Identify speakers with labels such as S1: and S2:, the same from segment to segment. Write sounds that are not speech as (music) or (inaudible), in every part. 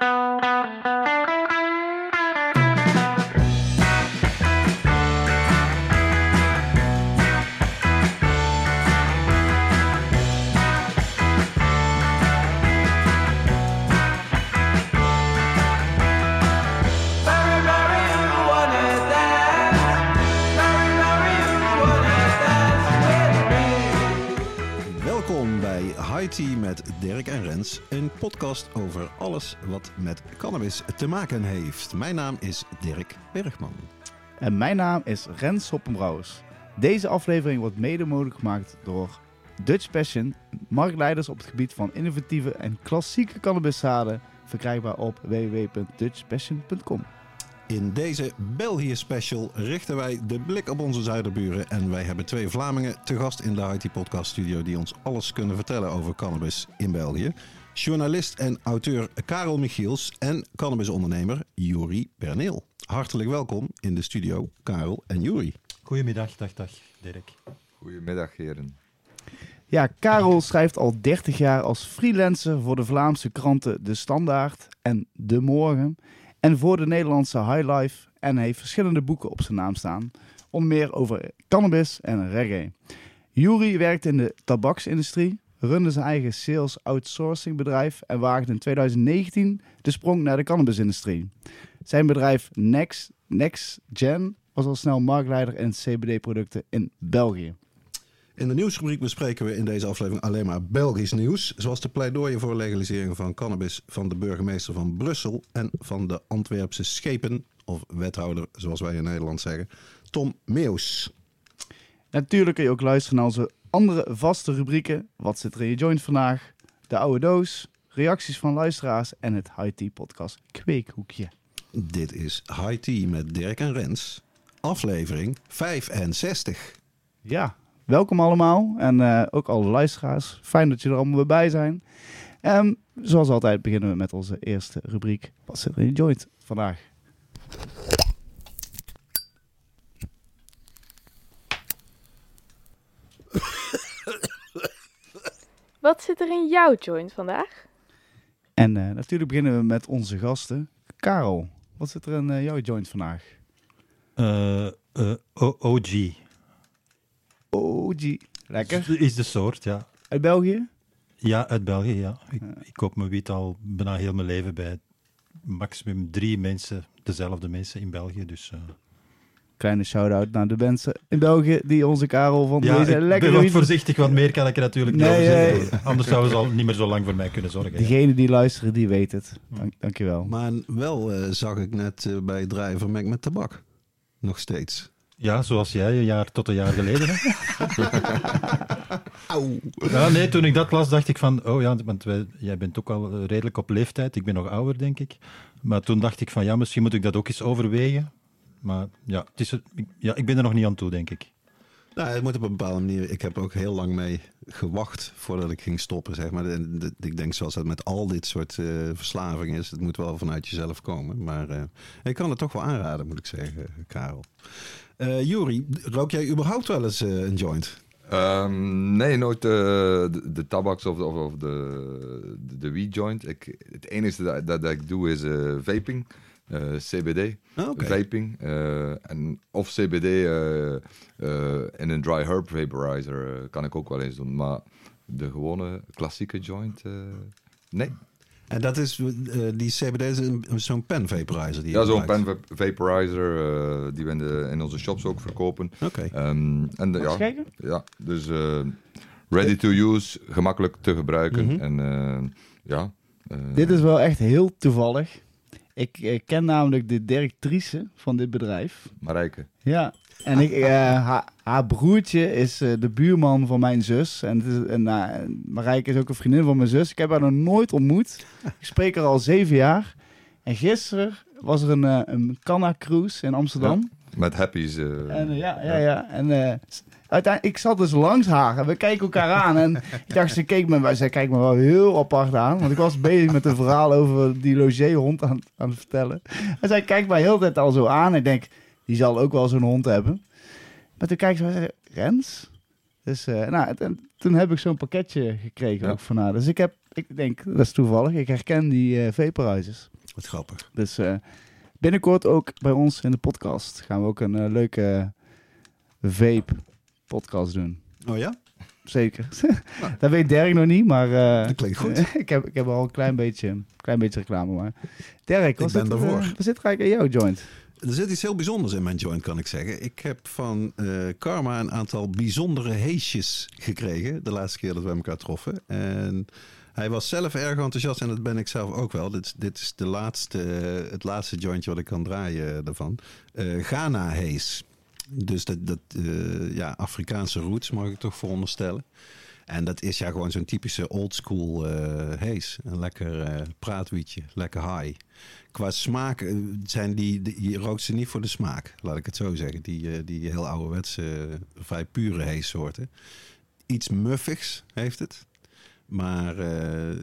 S1: Música Tea met Dirk en Rens, een podcast over alles wat met cannabis te maken heeft. Mijn naam is Dirk Bergman.
S2: En mijn naam is Rens Hoppenbrouwers. Deze aflevering wordt mede mogelijk gemaakt door Dutch Passion, marktleiders op het gebied van innovatieve en klassieke cannabiszaden, verkrijgbaar op www.dutchpassion.com.
S1: In deze België special richten wij de blik op onze zuiderburen en wij hebben twee Vlamingen te gast in de Tea podcast studio die ons alles kunnen vertellen over cannabis in België. Journalist en auteur Karel Michiels en cannabisondernemer Juri Perneel. Hartelijk welkom in de studio, Karel en Juri.
S3: Goedemiddag, dag, dag, Dirk.
S4: Goedemiddag, heren.
S2: Ja, Karel schrijft al 30 jaar als freelancer voor de Vlaamse kranten De Standaard en De Morgen. En voor de Nederlandse High Life. En heeft verschillende boeken op zijn naam staan. Onder meer over cannabis en reggae. Juri werkt in de tabaksindustrie, runde zijn eigen sales outsourcing bedrijf en waagde in 2019 de sprong naar de cannabisindustrie. Zijn bedrijf Next, Next Gen was al snel marktleider in CBD-producten in België.
S1: In de nieuwsrubriek bespreken we in deze aflevering alleen maar Belgisch nieuws. Zoals de pleidooien voor legalisering van cannabis van de burgemeester van Brussel en van de Antwerpse schepen, of wethouder zoals wij in Nederland zeggen, Tom Meus.
S2: Natuurlijk kun je ook luisteren naar onze andere vaste rubrieken. Wat zit er in je joint vandaag? De oude doos, reacties van luisteraars en het High Tea podcast Kweekhoekje.
S1: Dit is High Tea met Dirk en Rens, aflevering 65.
S2: Ja, welkom allemaal en eh, ook alle luisteraars. Fijn dat je er allemaal weer bij zijn. Ehm, zoals altijd beginnen we met onze eerste rubriek. Wat zit er in je joint vandaag?
S5: Wat zit er in jouw joint vandaag?
S2: En eh, natuurlijk beginnen we met onze gasten. Karel, wat zit er in eh, jouw joint vandaag?
S3: Eh, eh, O- OG.
S2: OG. Lekker.
S3: Is de soort, ja.
S2: Uit België?
S3: Ja, uit België, ja. Ik, ik koop mijn wiet al bijna heel mijn leven bij maximum drie mensen, dezelfde mensen in België. Dus eh,
S2: Kleine shout-out naar de mensen in België die onze Karel van
S3: ja,
S2: deze
S3: ik ben voorzichtig, want meer kan ik er natuurlijk niet
S2: Nee,
S3: over
S2: nee.
S3: zeggen. Anders zouden ze al niet meer zo lang voor mij kunnen zorgen. ja.
S2: Degene die luisteren, die weet het. Dank, dankjewel.
S1: Maar wel eh, zag ik net eh, bij het draaien vermengd met tabak. Nog steeds.
S3: Ja, zoals jij een jaar tot een jaar geleden. Hè? (laughs) Ja, nee, toen ik dat las, dacht ik van, oh ja, want wij, jij bent ook al redelijk op leeftijd. Ik ben nog ouder, denk ik. Maar toen dacht ik van, ja, misschien moet ik dat ook eens overwegen. Maar ja, het is, ja ik ben er nog niet aan toe, denk ik.
S1: Nou, het moet op een bepaalde manier. Ik heb ook heel lang mee gewacht voordat ik ging stoppen. Zeg maar. En ik denk zoals het met al dit soort eh verslaving is, het moet wel vanuit jezelf komen. Maar eh, ik kan het toch wel aanraden, moet ik zeggen, Karel. Juri, rook jij überhaupt wel eens een joint?
S4: Ehm, nee, nooit de, tabaks of, of, of de, de, weed joint. Ik, het enige dat, dat, dat ik doe is vaping, eh, CBD,
S1: Ah,
S4: vaping. eh, en, of CBD eh, eh, in een dry herb vaporizer kan ik ook wel eens doen. Maar de gewone klassieke joint, eh, nee.
S1: En dat is, die CBD is een- zo'n pen vaporizer. Die je
S4: Ja, zo'n pen vap- vaporizer eh, die we in, de, in onze shops ook verkopen.
S1: Oké.
S4: Ehm, en de, ja,
S2: kijken?
S4: Ja, dus eh, ready to use, gemakkelijk te gebruiken.
S1: Mhm.
S4: En eh, ja. eh,
S2: Dit is wel echt heel toevallig. Ik ken namelijk de directrice van dit bedrijf.
S4: Marijke.
S2: Ja. En ik, eh, haar, haar broertje is eh, de buurman van mijn zus. En, het is, en nou, en Marijke is ook een vriendin van mijn zus. Ik heb haar nog nooit ontmoet. Ik spreek haar al zeven jaar. En gisteren was er een, eh, een Canna Cruise in Amsterdam.
S4: Met Happy's.
S2: En, ja, ja, ja. En uiteindelijk, ik zat dus langs haar en we keken elkaar aan. En ik dacht, ze keek me, zij kijkt me wel heel apart aan. Want ik was bezig met een verhaal over die logéhond aan, aan het vertellen. En zij kijkt mij heel de tijd al zo aan. En ik denk, die zal ook wel zo'n hond hebben. Maar toen kijkt ze Rens? Dus eh, nou, en toen heb ik zo'n pakketje gekregen
S4: Ja.
S2: ook van haar. Dus ik heb Ik denk, dat is toevallig. Ik herken die eh vaporizers.
S1: Wat grappig.
S2: Dus eh, binnenkort ook bij ons in de podcast gaan we ook een leuke vape podcast doen.
S1: Oh ja?
S2: Zeker. (laughs) dat weet Dirk nog niet, maar eh,
S1: Dat klinkt goed. (laughs)
S2: ik, heb, ik heb al een klein beetje, klein beetje reclame. Maar Dirk, wat
S1: ben
S2: zit er, eh, zit eigenlijk in jouw joint?
S1: Er zit iets heel bijzonders in mijn joint, kan ik zeggen. Ik heb van eh, Karma een aantal bijzondere heesjes gekregen. De laatste keer dat we elkaar troffen. En hij was zelf erg enthousiast en dat ben ik zelf ook wel. Dit, is- dit is de laatste, het laatste jointje wat ik kan draaien daarvan. Ghana hees. Dus dat, dat eh, ja, Afrikaanse roots mag ik toch veronderstellen. En dat is ja gewoon zo'n typische oldschool eh hees. Een lekker eh praatwietje, lekker high. Qua smaak zijn die, die, je rookt ze niet voor de smaak, laat ik het zo zeggen. Die, die heel ouderwetse, vrij pure heessoorten. Iets muffigs heeft het. Maar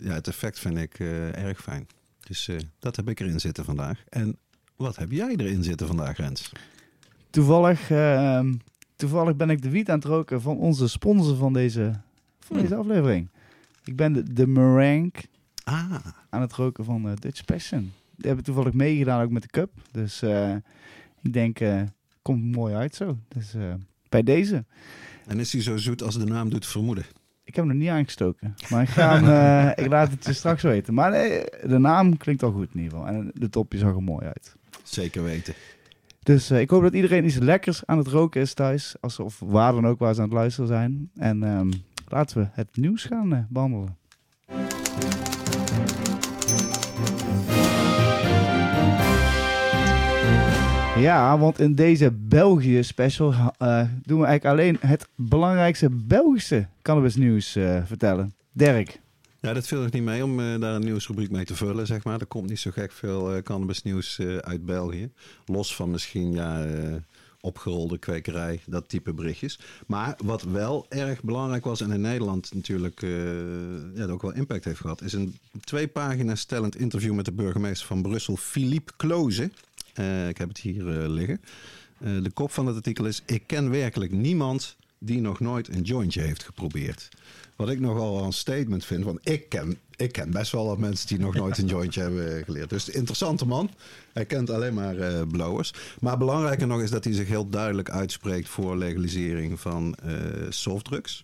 S1: ja, het effect vind ik erg fijn. Dus dat heb ik erin zitten vandaag. En wat heb jij erin zitten vandaag, Rens?
S2: Toevallig, ehm, toevallig ben ik de wiet aan het roken van onze sponsor van deze, van deze aflevering. Ik ben de, de meringue
S1: Ah,
S2: aan het roken van eh, Dutch Passion. Die hebben toevallig meegedaan ook met de cup. Dus eh, ik denk, eh komt mooi uit zo. Dus bij deze.
S1: en is hij zo zoet als de naam doet vermoeden?
S2: Ik heb hem nog niet aangestoken. Maar ik, ga hem, (laughs) ik laat het je straks weten. Maar nee, de naam klinkt al goed in ieder geval. En de topje zag er mooi uit.
S1: Zeker weten.
S2: Dus eh, ik hoop dat iedereen iets lekkers aan het roken is thuis. Als, of waar dan ook waar ze aan het luisteren zijn. En ehm, laten we het nieuws gaan eh, behandelen. Ja, want in deze België special eh, doen we eigenlijk alleen het belangrijkste Belgische cannabisnieuws vertellen. Dirk.
S1: Ja, dat viel nog niet mee om eh, daar een nieuwsrubriek mee te vullen, zeg maar. Er komt niet zo gek veel eh cannabisnieuws eh, uit België. Los van misschien, ja, opgerolde kwekerij, dat type berichtjes. Maar wat wel erg belangrijk was en in Nederland natuurlijk ja, ook wel impact heeft gehad... is een twee pagina's stellend interview met de burgemeester van Brussel, Philippe Kloze. Ik heb het hier liggen. De kop van het artikel is... Ik ken werkelijk niemand die nog nooit een jointje heeft geprobeerd. Wat ik nogal een statement vind, want ik ken, ik ken best wel wat mensen die nog nooit een jointje hebben geleerd. Dus interessante man. Hij kent alleen maar eh, blowers. Maar belangrijker nog is dat hij zich heel duidelijk uitspreekt voor legalisering van eh, softdrugs.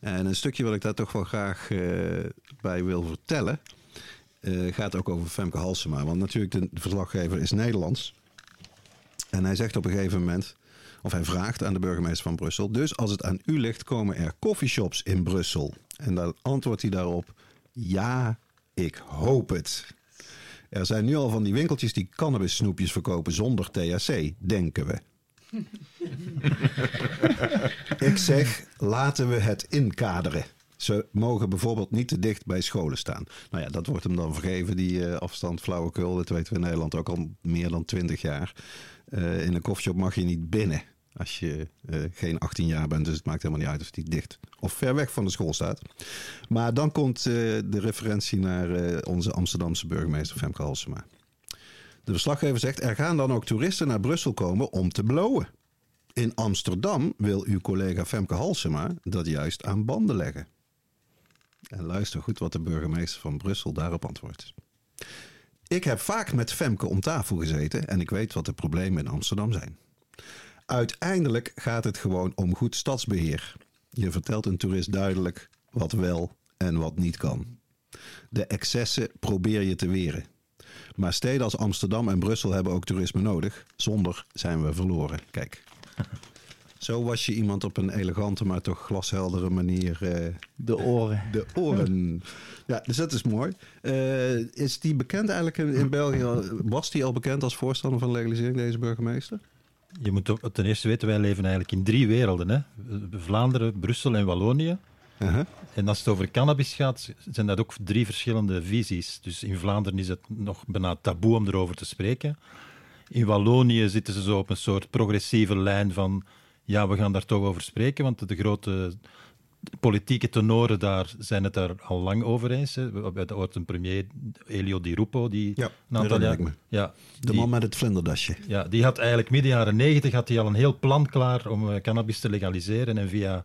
S1: En een stukje wat ik daar toch wel graag eh, bij wil vertellen, gaat ook over Femke Halsema. Want natuurlijk, de verslaggever is Nederlands. En hij zegt op een gegeven moment, of hij vraagt aan de burgemeester van Brussel. Dus als het aan u ligt, komen er coffeeshops in Brussel. En dan antwoordt hij daarop: Ja, ik hoop het. Er zijn nu al van die winkeltjes die cannabis snoepjes verkopen zonder THC, denken we. (laughs) ik zeg, laten we het inkaderen. Ze mogen bijvoorbeeld niet te dicht bij scholen staan. Nou ja, dat wordt hem dan vergeven, die eh, afstand flauwekul. Dat weten we in Nederland ook al meer dan 20 jaar. Eh, in een koffieshop mag je niet binnen als je eh, geen 18 jaar bent. Dus het maakt helemaal niet uit of die dicht of ver weg van de school staat. Maar dan komt eh, de referentie naar eh, onze Amsterdamse burgemeester Femke Halsema. De verslaggever zegt, er gaan dan ook toeristen naar Brussel komen om te blowen. In Amsterdam wil uw collega Femke Halsema dat juist aan banden leggen. En luister goed wat de burgemeester van Brussel daarop antwoordt. Ik heb vaak met Femke om tafel gezeten en ik weet wat de problemen in Amsterdam zijn. Uiteindelijk gaat het gewoon om goed stadsbeheer. Je vertelt een toerist duidelijk wat wel en wat niet kan. De excessen probeer je te weren. Maar steden als Amsterdam en Brussel hebben ook toerisme nodig. Zonder zijn we verloren. Kijk. (laughs) Zo was je iemand op een elegante, maar toch glasheldere manier eh,
S2: De oren.
S1: de oren. Ja, dus dat is mooi. Eh, is die bekend eigenlijk in, in België? Was die al bekend als voorstander van legalisering, deze burgemeester?
S3: Je moet ten eerste weten, wij leven eigenlijk in drie werelden. Hè? Vlaanderen, Brussel en Wallonië.
S1: Uh-huh.
S3: En als het over cannabis gaat, zijn dat ook drie verschillende visies. Dus in Vlaanderen is het nog bijna taboe om erover te spreken. In Wallonië zitten ze zo op een soort progressieve lijn van ja, we gaan daar toch over spreken, want de grote politieke tenoren daar zijn het daar al lang over eens. Er wordt een premier, Elio Di Rupo, die
S1: Ja,
S3: een aantal jaar... Ja,
S1: De
S3: die-
S1: man met het vlinderdasje.
S3: ja, die had eigenlijk midden jaren negentig had hij al een heel plan klaar om eh, cannabis te legaliseren. En via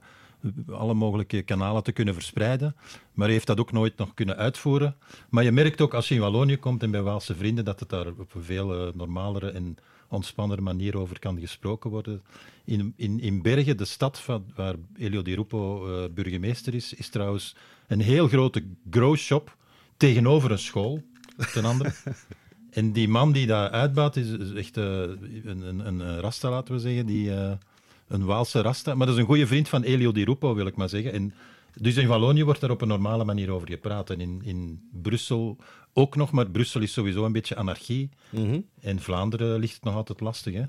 S3: alle mogelijke kanalen te kunnen verspreiden. Maar hij heeft dat ook nooit nog kunnen uitvoeren. Maar je merkt ook als je in Wallonië komt en bij Waalse vrienden dat het daar op een veel eh, normalere en ontspannere manier over kan gesproken worden. In, in, in Bergen, de stad van, waar Elio Di Rupo eh, burgemeester is, is trouwens een heel grote grow shop tegenover een school, ten andere. (laughs) En die man die dat uitbaat is, is echt eh, een, een, een rasta, laten we zeggen, die, eh, een Waalse rasta. Maar dat is een goede vriend van Elio Di Rupo, wil ik maar zeggen. En dus in Wallonië wordt daar op een normale manier over gepraat. En in, in Brussel ook nog, maar Brussel is sowieso een beetje anarchie.
S1: Mhm.
S3: En Vlaanderen ligt het nog altijd lastig, hè?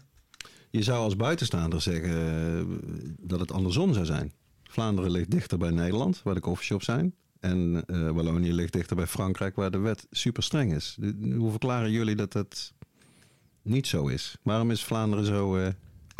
S1: Je zou als buitenstaander zeggen eh, dat het andersom zou zijn. Vlaanderen ligt dichter bij Nederland, waar de coffeeshops zijn. En eh, Wallonië ligt dichter bij Frankrijk, waar de wet super streng is. Hoe verklaren jullie dat dat niet zo is? Waarom is Vlaanderen zo eh,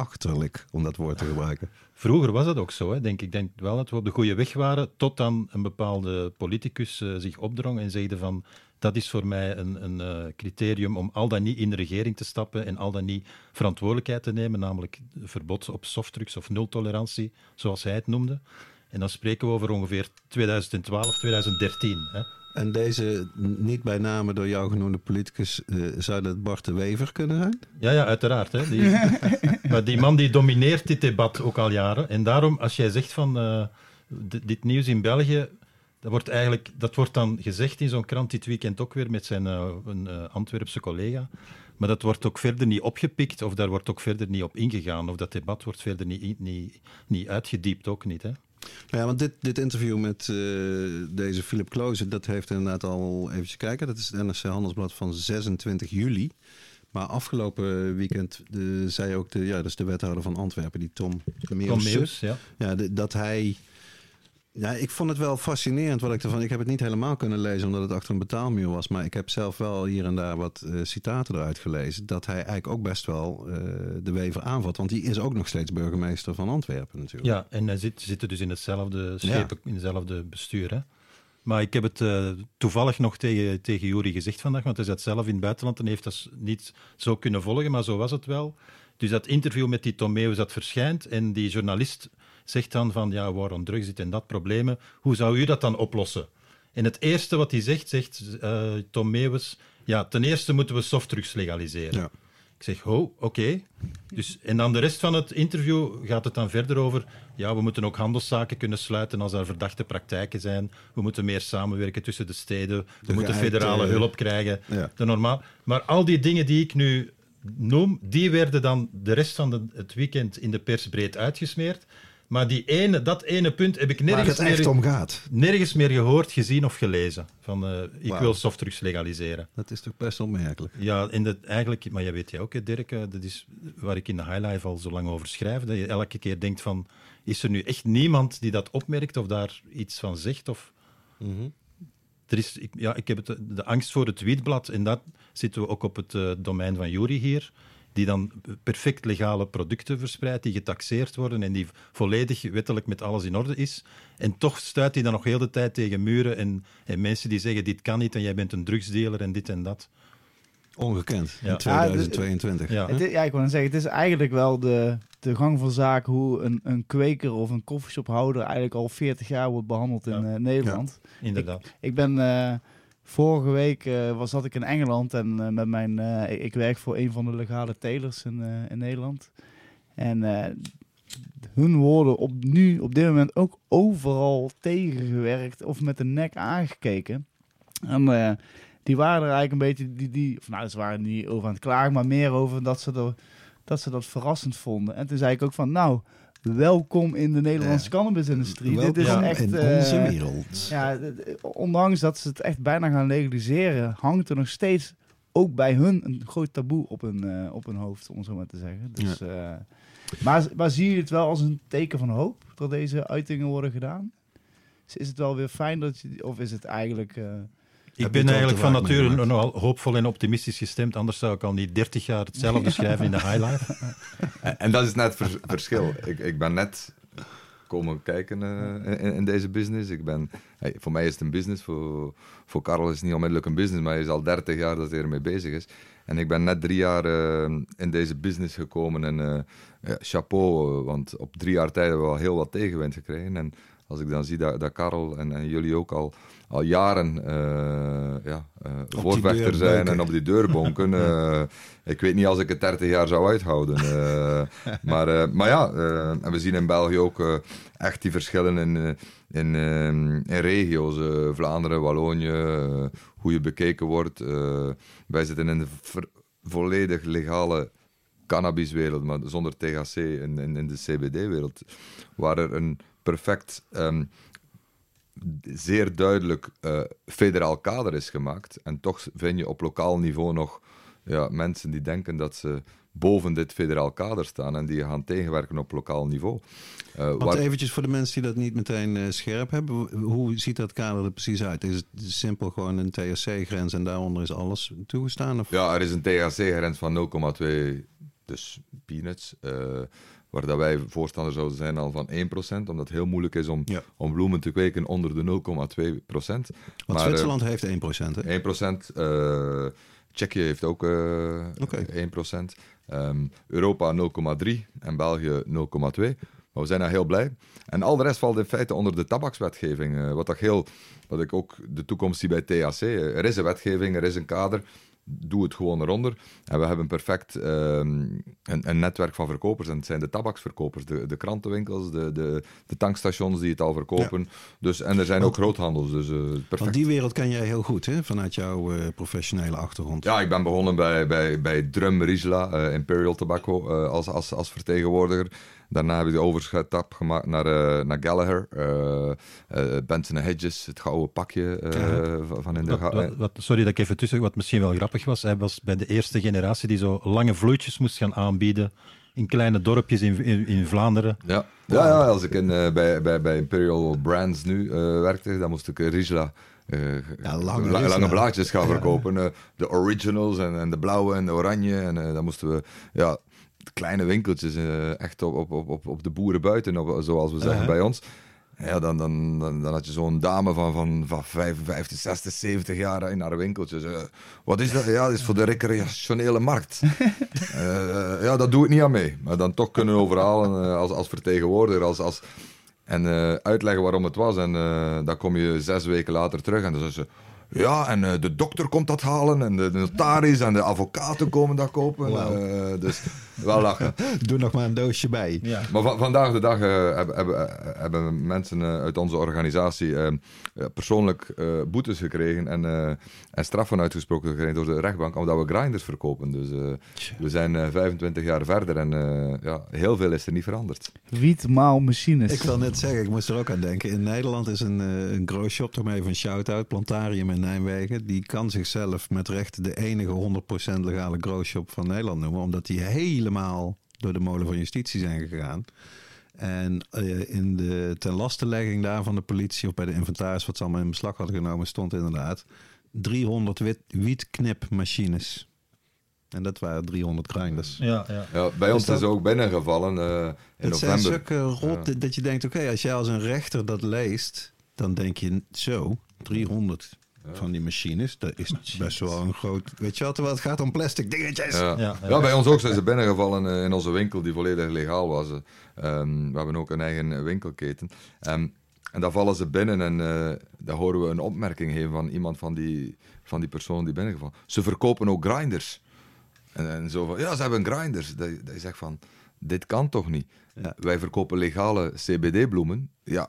S1: achterlijk, om dat woord te gebruiken?
S3: Vroeger was dat ook zo, hè, denk ik. Denk wel dat we op de goede weg waren, tot dan een bepaalde politicus eh, zich opdrong en zegde van dat is voor mij een, een eh, criterium om al dan niet in de regering te stappen en al dan niet verantwoordelijkheid te nemen, namelijk verbod op softdrugs of nultolerantie, zoals hij het noemde. En dan spreken we over ongeveer 2012, 2013. Hè.
S1: En deze niet bij name door jou genoemde politicus, eh, zou dat Bart de Wever kunnen zijn?
S3: Ja, ja, uiteraard. Hè. Die, (laughs) maar die man die domineert dit debat ook al jaren. En daarom, als jij zegt van eh, di- dit nieuws in België, dat wordt, eigenlijk, dat wordt dan gezegd in zo'n krant dit weekend ook weer met zijn eh, een, Antwerpse collega. Maar dat wordt ook verder niet opgepikt of daar wordt ook verder niet op ingegaan. Of dat debat wordt verder niet, niet, niet uitgediept, ook niet. Hè.
S1: Ja, want dit, dit interview met eh, deze Philip Kloze, dat heeft inderdaad al eventjes kijken. Dat is het NRC Handelsblad van 26 juli. Maar afgelopen weekend eh, zei ook de, ja, dat is de wethouder van Antwerpen, die Tom
S3: Meeuws, ja.
S1: Ja, de- dat hij... Ja, ik vond het wel fascinerend wat ik ervan... Ik heb het niet helemaal kunnen lezen omdat het achter een betaalmuur was. Maar ik heb zelf wel hier en daar wat eh, citaten eruit gelezen. Dat hij eigenlijk ook best wel eh, de Wever aanvat. Want die is ook nog steeds burgemeester van Antwerpen natuurlijk.
S3: Ja, en hij zit, zitten dus in hetzelfde schepen, in hetzelfde bestuur. Hè. Maar ik heb het eh, toevallig nog tegen, tegen Jury gezegd vandaag, want hij zat zelf in het buitenland en heeft dat niet zo kunnen volgen, maar zo was het wel. Dus dat interview met die Tom Meeuwis dat verschijnt en die journalist zegt dan van ja, war on drugs, dit en dat problemen, hoe zou u dat dan oplossen? En het eerste wat hij zegt, zegt eh, Tom Meeuwis, ja, ten eerste moeten we softdrugs legaliseren.
S1: Ja.
S3: Ik zeg, oh, oké. Dus, en dan de rest van het interview gaat het dan verder over... Ja, we moeten ook handelszaken kunnen sluiten als er verdachte praktijken zijn. We moeten meer samenwerken tussen de steden. We moeten federale hulp krijgen.
S1: Ja.
S3: De normaal. Maar al die dingen die ik nu noem, die werden dan de rest van de- het weekend in de pers breed uitgesmeerd. Maar die ene, dat ene punt heb ik nergens
S1: het echt
S3: meer,
S1: om gaat.
S3: nergens meer gehoord, gezien of gelezen. Van, eh, ik wil softdrugs legaliseren.
S1: Dat is toch best opmerkelijk.
S3: Ja, en dat eigenlijk, maar jij weet jij ook, hè, Dirk, eh, dat is waar ik in de highlife al zo lang over schrijf, dat je elke keer denkt van, is er nu echt niemand die dat opmerkt of daar iets van zegt? Of... Er is, ik, ja, ik heb het, de angst voor het tweetblad, en dat zitten we ook op het eh, domein van Jury hier, die dan perfect legale producten verspreidt, die getaxeerd worden en die volledig wettelijk met alles in orde is. En toch stuit hij dan nog heel de tijd tegen muren en, en mensen die zeggen, dit kan niet en jij bent een drugsdealer en dit en dat.
S1: Ongekend.
S3: Ja.
S1: In 2022.
S3: Ja.
S2: Het is, ja, ik wil zeggen, het is eigenlijk wel de, de gang van zaken hoe een, een kweker of een koffieshophouder eigenlijk al 40 jaar wordt behandeld in
S3: Ja.
S2: eh, Nederland.
S3: Inderdaad.
S2: Ik ben eh, vorige week eh, was zat ik in Engeland en eh, met mijn eh, ik, werk voor een van de legale telers in, in Nederland. En hun worden op nu op dit moment ook overal tegengewerkt of met de nek aangekeken. En die waren er eigenlijk een beetje die, die of nou ze waren niet over aan het klagen, maar meer over dat ze dat ze dat verrassend vonden. En toen zei ik ook van nou welkom in de Nederlandse
S1: Ja.
S2: cannabisindustrie. Dit is echt
S1: in
S2: eh,
S1: onze wereld.
S2: ja, ondanks dat ze het echt bijna gaan legaliseren, hangt er nog steeds ook bij hun een groot taboe op hun, eh, op hun hoofd, om zo maar te zeggen. Dus, eh, maar, maar zie je het wel als een teken van hoop dat deze uitingen worden gedaan? Is- Is het wel weer fijn dat je, of is het eigenlijk.
S3: Ik ben eigenlijk van nature nogal hoopvol en optimistisch gestemd. Anders zou ik al niet 30 jaar hetzelfde (laughs) schrijven in de highlife.
S4: En, en dat is net het vers- verschil. Ik, ik ben net komen kijken eh, in, in deze business. Ik ben, hey, voor mij is het een business, voor, voor Karel is het niet onmiddellijk een business, maar hij is al 30 jaar dat hij ermee bezig is. En ik ben net drie jaar eh, in deze business gekomen en eh, ja, chapeau, want op drie jaar tijd hebben we al heel wat tegenwind gekregen. En als ik dan zie dat, dat Karel en, en jullie ook al, al jaren eh, ja, eh, voorvechter zijn en op die deur bonken. (laughs) eh, ik weet niet als ik het 30 jaar zou uithouden. (laughs) maar, maar ja, en we zien in België ook echt die verschillen in, in, in regio's. Vlaanderen, Wallonië, hoe je bekeken wordt. wij zitten in een ver- volledig legale cannabiswereld, maar zonder THC in, in, in de CBD-wereld, waar er een perfect, ehm, zeer duidelijk eh, federaal kader is gemaakt. En toch vind je op lokaal niveau nog ja, mensen die denken dat ze boven dit federaal kader staan en die gaan tegenwerken op lokaal niveau. Eh,
S1: Want
S4: waar-
S1: eventjes voor de mensen die dat niet meteen eh, scherp hebben. hoe- Hoe ziet dat kader er precies uit? Is het simpel gewoon een THC-grens en daaronder is alles toegestaan? Of?
S4: Ja, er is een THC-grens van 0,2, dus peanuts. Eh, waar dat wij voorstander zouden zijn al van 1%, omdat het heel moeilijk is om,
S1: Ja.
S4: om bloemen te kweken onder de 0,2%.
S1: Want
S4: Maar, eh,
S1: Zwitserland heeft 1%. Hè?
S4: 1%. eh Tsjechië heeft ook eh
S1: Oké.
S4: 1%. Ehm, Europa 0,3 en België 0,2. Maar we zijn daar heel blij. En al de rest valt in feite onder de tabakswetgeving. eh, wat, dat heel, wat ik ook de toekomst zie bij THC. Eh, Er is een wetgeving, er is een kader. Doe het gewoon eronder. En we hebben perfect ehm, een, een netwerk van verkopers. En het zijn de tabaksverkopers, de, de krantenwinkels, de, de, de tankstations die het al verkopen. Dus, en er zijn ook groothandels. Dus eh, perfect.
S1: Want die wereld ken jij heel goed, hè? vanuit jouw eh, professionele achtergrond.
S4: Ja, ik ben begonnen bij, bij, bij Drum Rizla, eh, Imperial Tobacco, als, als, als vertegenwoordiger. Daarna heb ik de overstap gemaakt naar, eh, naar Gallagher, eh eh, Benson Hedges, het gouden pakje van- in de...
S3: Wat,
S4: ga-
S3: wat- wat- sorry dat ik even tussen, wat misschien wel grappig was. Hij was bij de eerste generatie die zo lange vloeitjes moest gaan aanbieden in kleine dorpjes in, in, in Vlaanderen.
S4: Ja, ja, ja als ik in, bij, bij, bij Imperial Brands nu werkte, dan moest ik Rizla...
S1: Ja, lange
S4: la- lange blaadjes gaan verkopen. de originals en, en de blauwe en de oranje. En dan moesten we ja, kleine winkeltjes, eh, echt op, op, op, op, de boeren buiten, op, zoals we zeggen
S1: Uh-huh.
S4: bij ons. Ja, dan, dan, dan, dan had je zo'n dame van, van, van 55, 60, 70 jaar in haar winkeltje. Ze, wat is dat? Ja, dat is voor de recreationele markt. (laughs) Eh, ja, dat doe ik niet aan mee. Maar dan toch kunnen overhalen eh, als, als vertegenwoordiger. Als, als, en eh, uitleggen waarom het was. En eh, dan kom je zes weken later terug en dan zeggen ze... Ja, en eh, de dokter komt dat halen en de, notaris en de advocaten komen dat kopen. Eh, dus wel lachen. (laughs)
S1: Doe nog maar een doosje bij.
S3: Ja.
S4: Maar va- vandaag de dag eh, hebben, hebben, hebben mensen eh, uit onze organisatie eh, eh, persoonlijk eh, boetes gekregen en, eh, en straffen uitgesproken gekregen door de rechtbank, omdat we grinders verkopen. Dus eh, we zijn eh, 25 jaar verder en eh, ja, heel veel is er niet veranderd.
S2: Wietmaalmachines.
S1: Ik wil net zeggen, ik moest er ook aan denken. In Nederland is een, eh, een grow shop, toch maar even een shout-out, Plantarium in Nijmegen. Die kan zichzelf met recht de enige 100% legale grow shop van Nederland noemen. Omdat die helemaal door de molen van justitie zijn gegaan. En eh, in de ten lastenlegging daar van de politie of bij de inventaris wat ze allemaal in beslag hadden genomen, stond inderdaad 300 wit, wietknipmachines. En dat waren 300 grinders.
S3: Ja, ja.
S4: Ja, bij ons
S1: dat-
S4: is ook binnengevallen eh, in
S1: Het zijn
S4: november.
S1: zulke rot dat je denkt, oké, als jij als een rechter dat leest, dan denk je zo, 300 van die machines, dat is best wel een groot, weet je terwijl het gaat om plastic dingetjes.
S4: Ja.
S3: Ja,
S4: Ja,
S3: ja.
S4: bij ons ook zijn ze binnengevallen eh, in onze winkel die volledig legaal was. Ehm, we hebben ook een eigen winkelketen. Ehm, en daar vallen ze binnen en eh daar horen we een opmerking heen van iemand van die, van die persoon die binnengevallen. Ze verkopen ook grinders. En, en zo van, ja, ze hebben grinders. Dat, je- dat je zegt van, dit kan toch niet?
S1: Ja.
S4: Wij verkopen legale CBD-bloemen. Ja,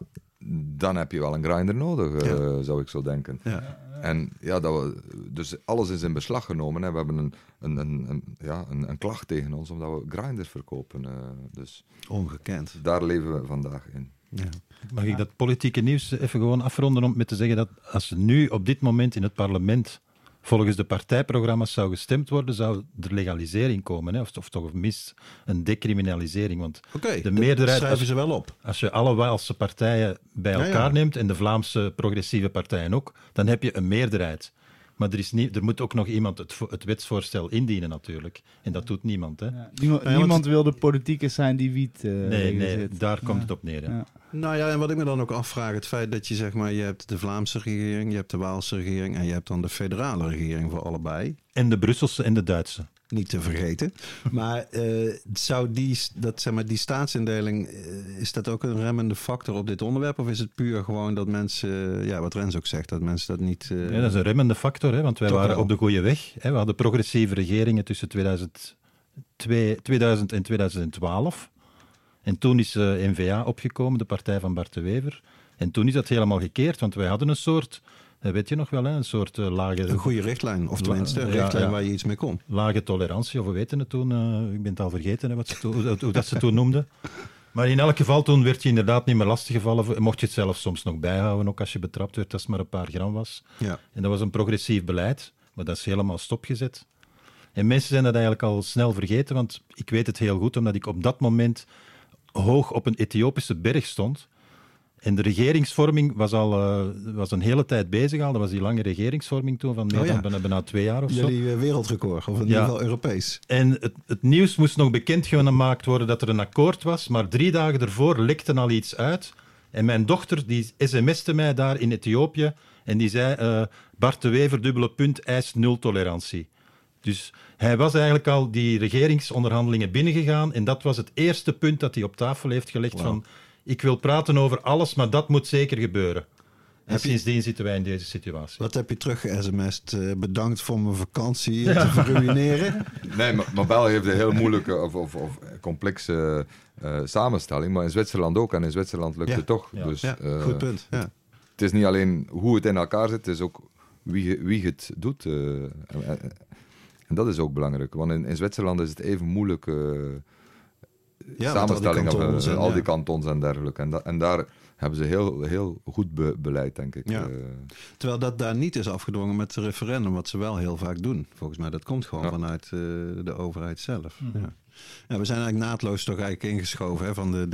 S4: dan heb je wel een grinder nodig, eh, zou ik zo denken.
S1: Ja.
S4: En ja, dat we, dus alles is in beslag genomen. En we hebben een, een, een, een, ja, een, een klacht tegen ons omdat we grinders verkopen. eh, dus
S1: Ongekend.
S4: daar leven we vandaag in.
S1: Ja.
S3: Mag ik dat politieke nieuws even gewoon afronden om met te zeggen dat als nu op dit moment in het parlement volgens de partijprogramma's zou gestemd worden, zou er legalisering komen. Hè? Of, of toch mis een decriminalisering. Want de meerderheid,
S1: schrijven
S3: als,
S1: ze wel op.
S3: als je alle Waalse partijen bij elkaar
S1: ja.
S3: neemt en de Vlaamse progressieve partijen ook, dan heb je een meerderheid. Maar er, is niet, er moet ook nog iemand het, het wetsvoorstel indienen natuurlijk. En dat doet niemand. Hè?
S2: Ja, niemand, wil de politiekers zijn die wiet eh
S3: Nee, nee, daar komt het op neer.
S1: Nou ja, en wat ik me dan ook afvraag, het feit dat je zeg maar, je hebt de Vlaamse regering, je hebt de Waalse regering en je hebt dan de federale regering voor allebei.
S3: En de Brusselse en de Duitse.
S1: Niet te vergeten. (laughs) Maar eh, zou die, dat, zeg maar, die staatsindeling, eh, is dat ook een remmende factor op dit onderwerp? Of is het puur gewoon dat mensen, eh, ja, wat Rens ook zegt, dat mensen dat niet... eh,
S3: Ja, dat is een remmende factor, hè, want wij waren op de goede weg. Hè. We hadden progressieve regeringen tussen 2002, 2000 en 2012. En toen is eh, N-VA opgekomen, de partij van Bart de Wever. En toen is dat helemaal gekeerd, want wij hadden een soort, eh, weet je nog wel, een soort eh, lage,
S1: Een goede richtlijn, of tenminste een richtlijn
S3: ja.
S1: waar je iets mee kon.
S3: lage tolerantie, of we weten het toen, eh, ik ben het al vergeten hè, wat ze toen- (laughs) hoe, hoe dat ze toen noemden. Maar in elk geval, toen werd je inderdaad niet meer lastiggevallen. Mocht je het zelf soms nog bijhouden, ook als je betrapt werd, als het maar een paar gram was.
S1: Ja.
S3: En dat was een progressief beleid, maar dat is helemaal stopgezet. En mensen zijn dat eigenlijk al snel vergeten, want ik weet het heel goed, omdat ik op dat moment hoog op een Ethiopische berg stond. En de regeringsvorming was al eh, was een hele tijd bezig al. Dat was die lange regeringsvorming toen, van meer
S1: Oh ja.
S3: dan bijna, bijna twee jaar of zo.
S1: Jullie eh, wereldrecord, of in ieder geval Europees.
S3: En het, het nieuws moest nog bekendgemaakt worden dat er een akkoord was, maar drie dagen ervoor lekte al iets uit. En mijn dochter die sms'te mij daar in Ethiopië en die zei, eh, Bart de Wever, dubbele punt, eist nul tolerantie. Dus hij was eigenlijk al die regeringsonderhandelingen binnengegaan en dat was het eerste punt dat hij op tafel heeft gelegd van, ik wil praten over alles, maar dat moet zeker gebeuren. En
S1: Heb je-
S3: sindsdien zitten wij in deze situatie.
S1: Wat heb je terug sms'd? Eh, bedankt voor mijn vakantie eh, te verruineren. (laughs)
S4: Nee, maar, maar België heeft een heel moeilijke of, of, of complexe eh, samenstelling. Maar in Zwitserland ook. En in Zwitserland lukt
S1: Ja.
S4: het toch.
S3: Ja.
S4: Dus
S1: Ja,
S4: eh,
S1: goed punt. Ja.
S4: het is niet alleen hoe het in elkaar zit, het is ook wie, wie het doet. eh, en, dat is ook belangrijk. Want in, in Zwitserland is het even moeilijk. eh,
S1: Ja, al die
S4: samenstelling, of,
S1: kantons
S4: eh,
S1: en,
S4: al
S1: ja.
S4: die kantons en dergelijke. En, da- en daar hebben ze heel, heel goed be- beleid, denk ik.
S1: Ja.
S4: Eh,
S1: Terwijl dat daar niet is afgedwongen met het referendum, wat ze wel heel vaak doen. Volgens mij, dat komt gewoon
S4: Ja.
S1: vanuit eh, de overheid zelf. Ja. Ja, we zijn eigenlijk naadloos toch eigenlijk ingeschoven hè, van de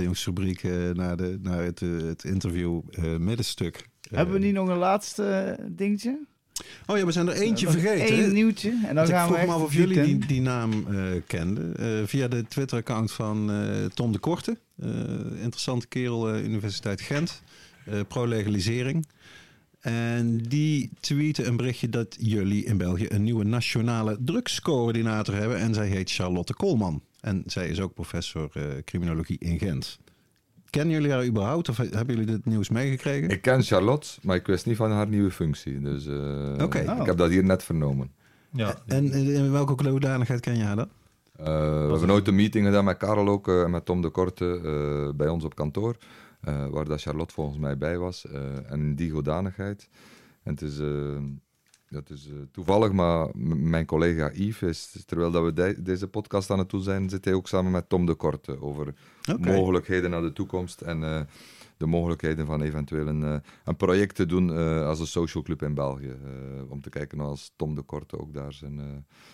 S1: eh, naar, de, naar het, eh, het interview eh, middenstuk. Eh,
S2: Hebben we niet nog een laatste eh, dingetje?
S1: Oh ja, we zijn er eentje vergeten.
S2: Eén nieuwtje. En dan
S1: Want ik
S2: gaan we
S1: vroeg
S2: echt
S1: me af of jullie die, die naam eh, kenden. Eh, via de Twitter-account van eh, Tom de Korte. Interessante kerel, Universiteit Gent. Pro-legalisering. En die tweeten een berichtje dat jullie in België een nieuwe nationale drugscoördinator hebben. En zij heet Charlotte Koolman. En zij is ook professor criminologie in Gent. Kennen jullie haar überhaupt of hebben jullie dit nieuws meegekregen?
S4: ik ken Charlotte, maar ik wist niet van haar nieuwe functie. Dus eh,
S1: Oké.
S2: Oh.
S4: ik heb dat hier net vernomen.
S3: Ja,
S1: En in, welke hoedanigheid ken je haar dan?
S4: Eh, we hebben nooit een meeting gedaan met Karel ook eh, en met Tom de Korte eh, bij ons op kantoor. eh, waar dat Charlotte volgens mij bij was. eh, en in die godanigheid. En het is, eh, dat is eh, toevallig, maar mijn collega Yves, is, terwijl dat we de- deze podcast aan het doen zijn, zit hij ook samen met Tom de Korte over mogelijkheden naar de toekomst. En eh, de mogelijkheden van eventueel een, eh, een project te doen eh, als een social club in België. eh, om te kijken als Tom de Korte ook daar zijn, eh,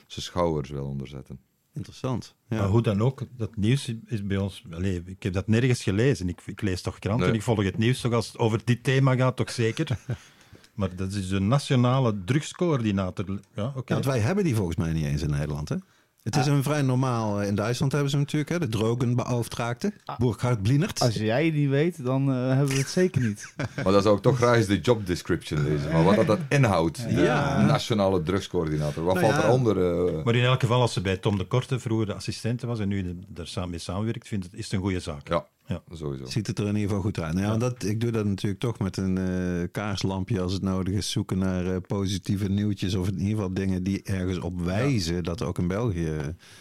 S4: zijn schouders wil onderzetten.
S1: Interessant. Ja.
S3: Maar hoe dan ook, dat nieuws is bij ons... Allee, ik heb dat nergens gelezen. Ik, ik lees toch kranten,
S4: Nee.
S3: ik volg het nieuws toch als het over dit thema gaat, toch zeker? (laughs) maar dat is de nationale drugscoördinator. Ja, oké.
S1: Ja, want wij hebben die volgens mij niet eens in Nederland. Hè? Het is een vrij normaal. eh, In Duitsland hebben ze hem natuurlijk, hè, de drogenbeauftragte. Burkhard Blinert.
S2: Als jij die weet, dan eh, hebben we het zeker niet. (laughs)
S4: Maar dan zou ik toch graag eens de job description lezen. Maar wat dat, dat inhoudt, de
S1: Ja.
S4: nationale drugscoördinator. Wat
S1: Nou
S4: valt
S1: ja.
S4: eronder? eh?
S3: Maar in elk geval, als ze bij Tom de Korte vroeger de assistente was en nu daar samen mee samenwerkt, vind ik, is het een goede zaak.
S4: ja,
S3: Ja.
S4: sowieso.
S1: Ziet het er in ieder geval goed uit. Nou, ja, dat, ik doe dat natuurlijk toch met een eh, kaarslampje als het nodig is. Zoeken naar eh, positieve nieuwtjes of in ieder geval dingen die ergens op wijzen dat ook in België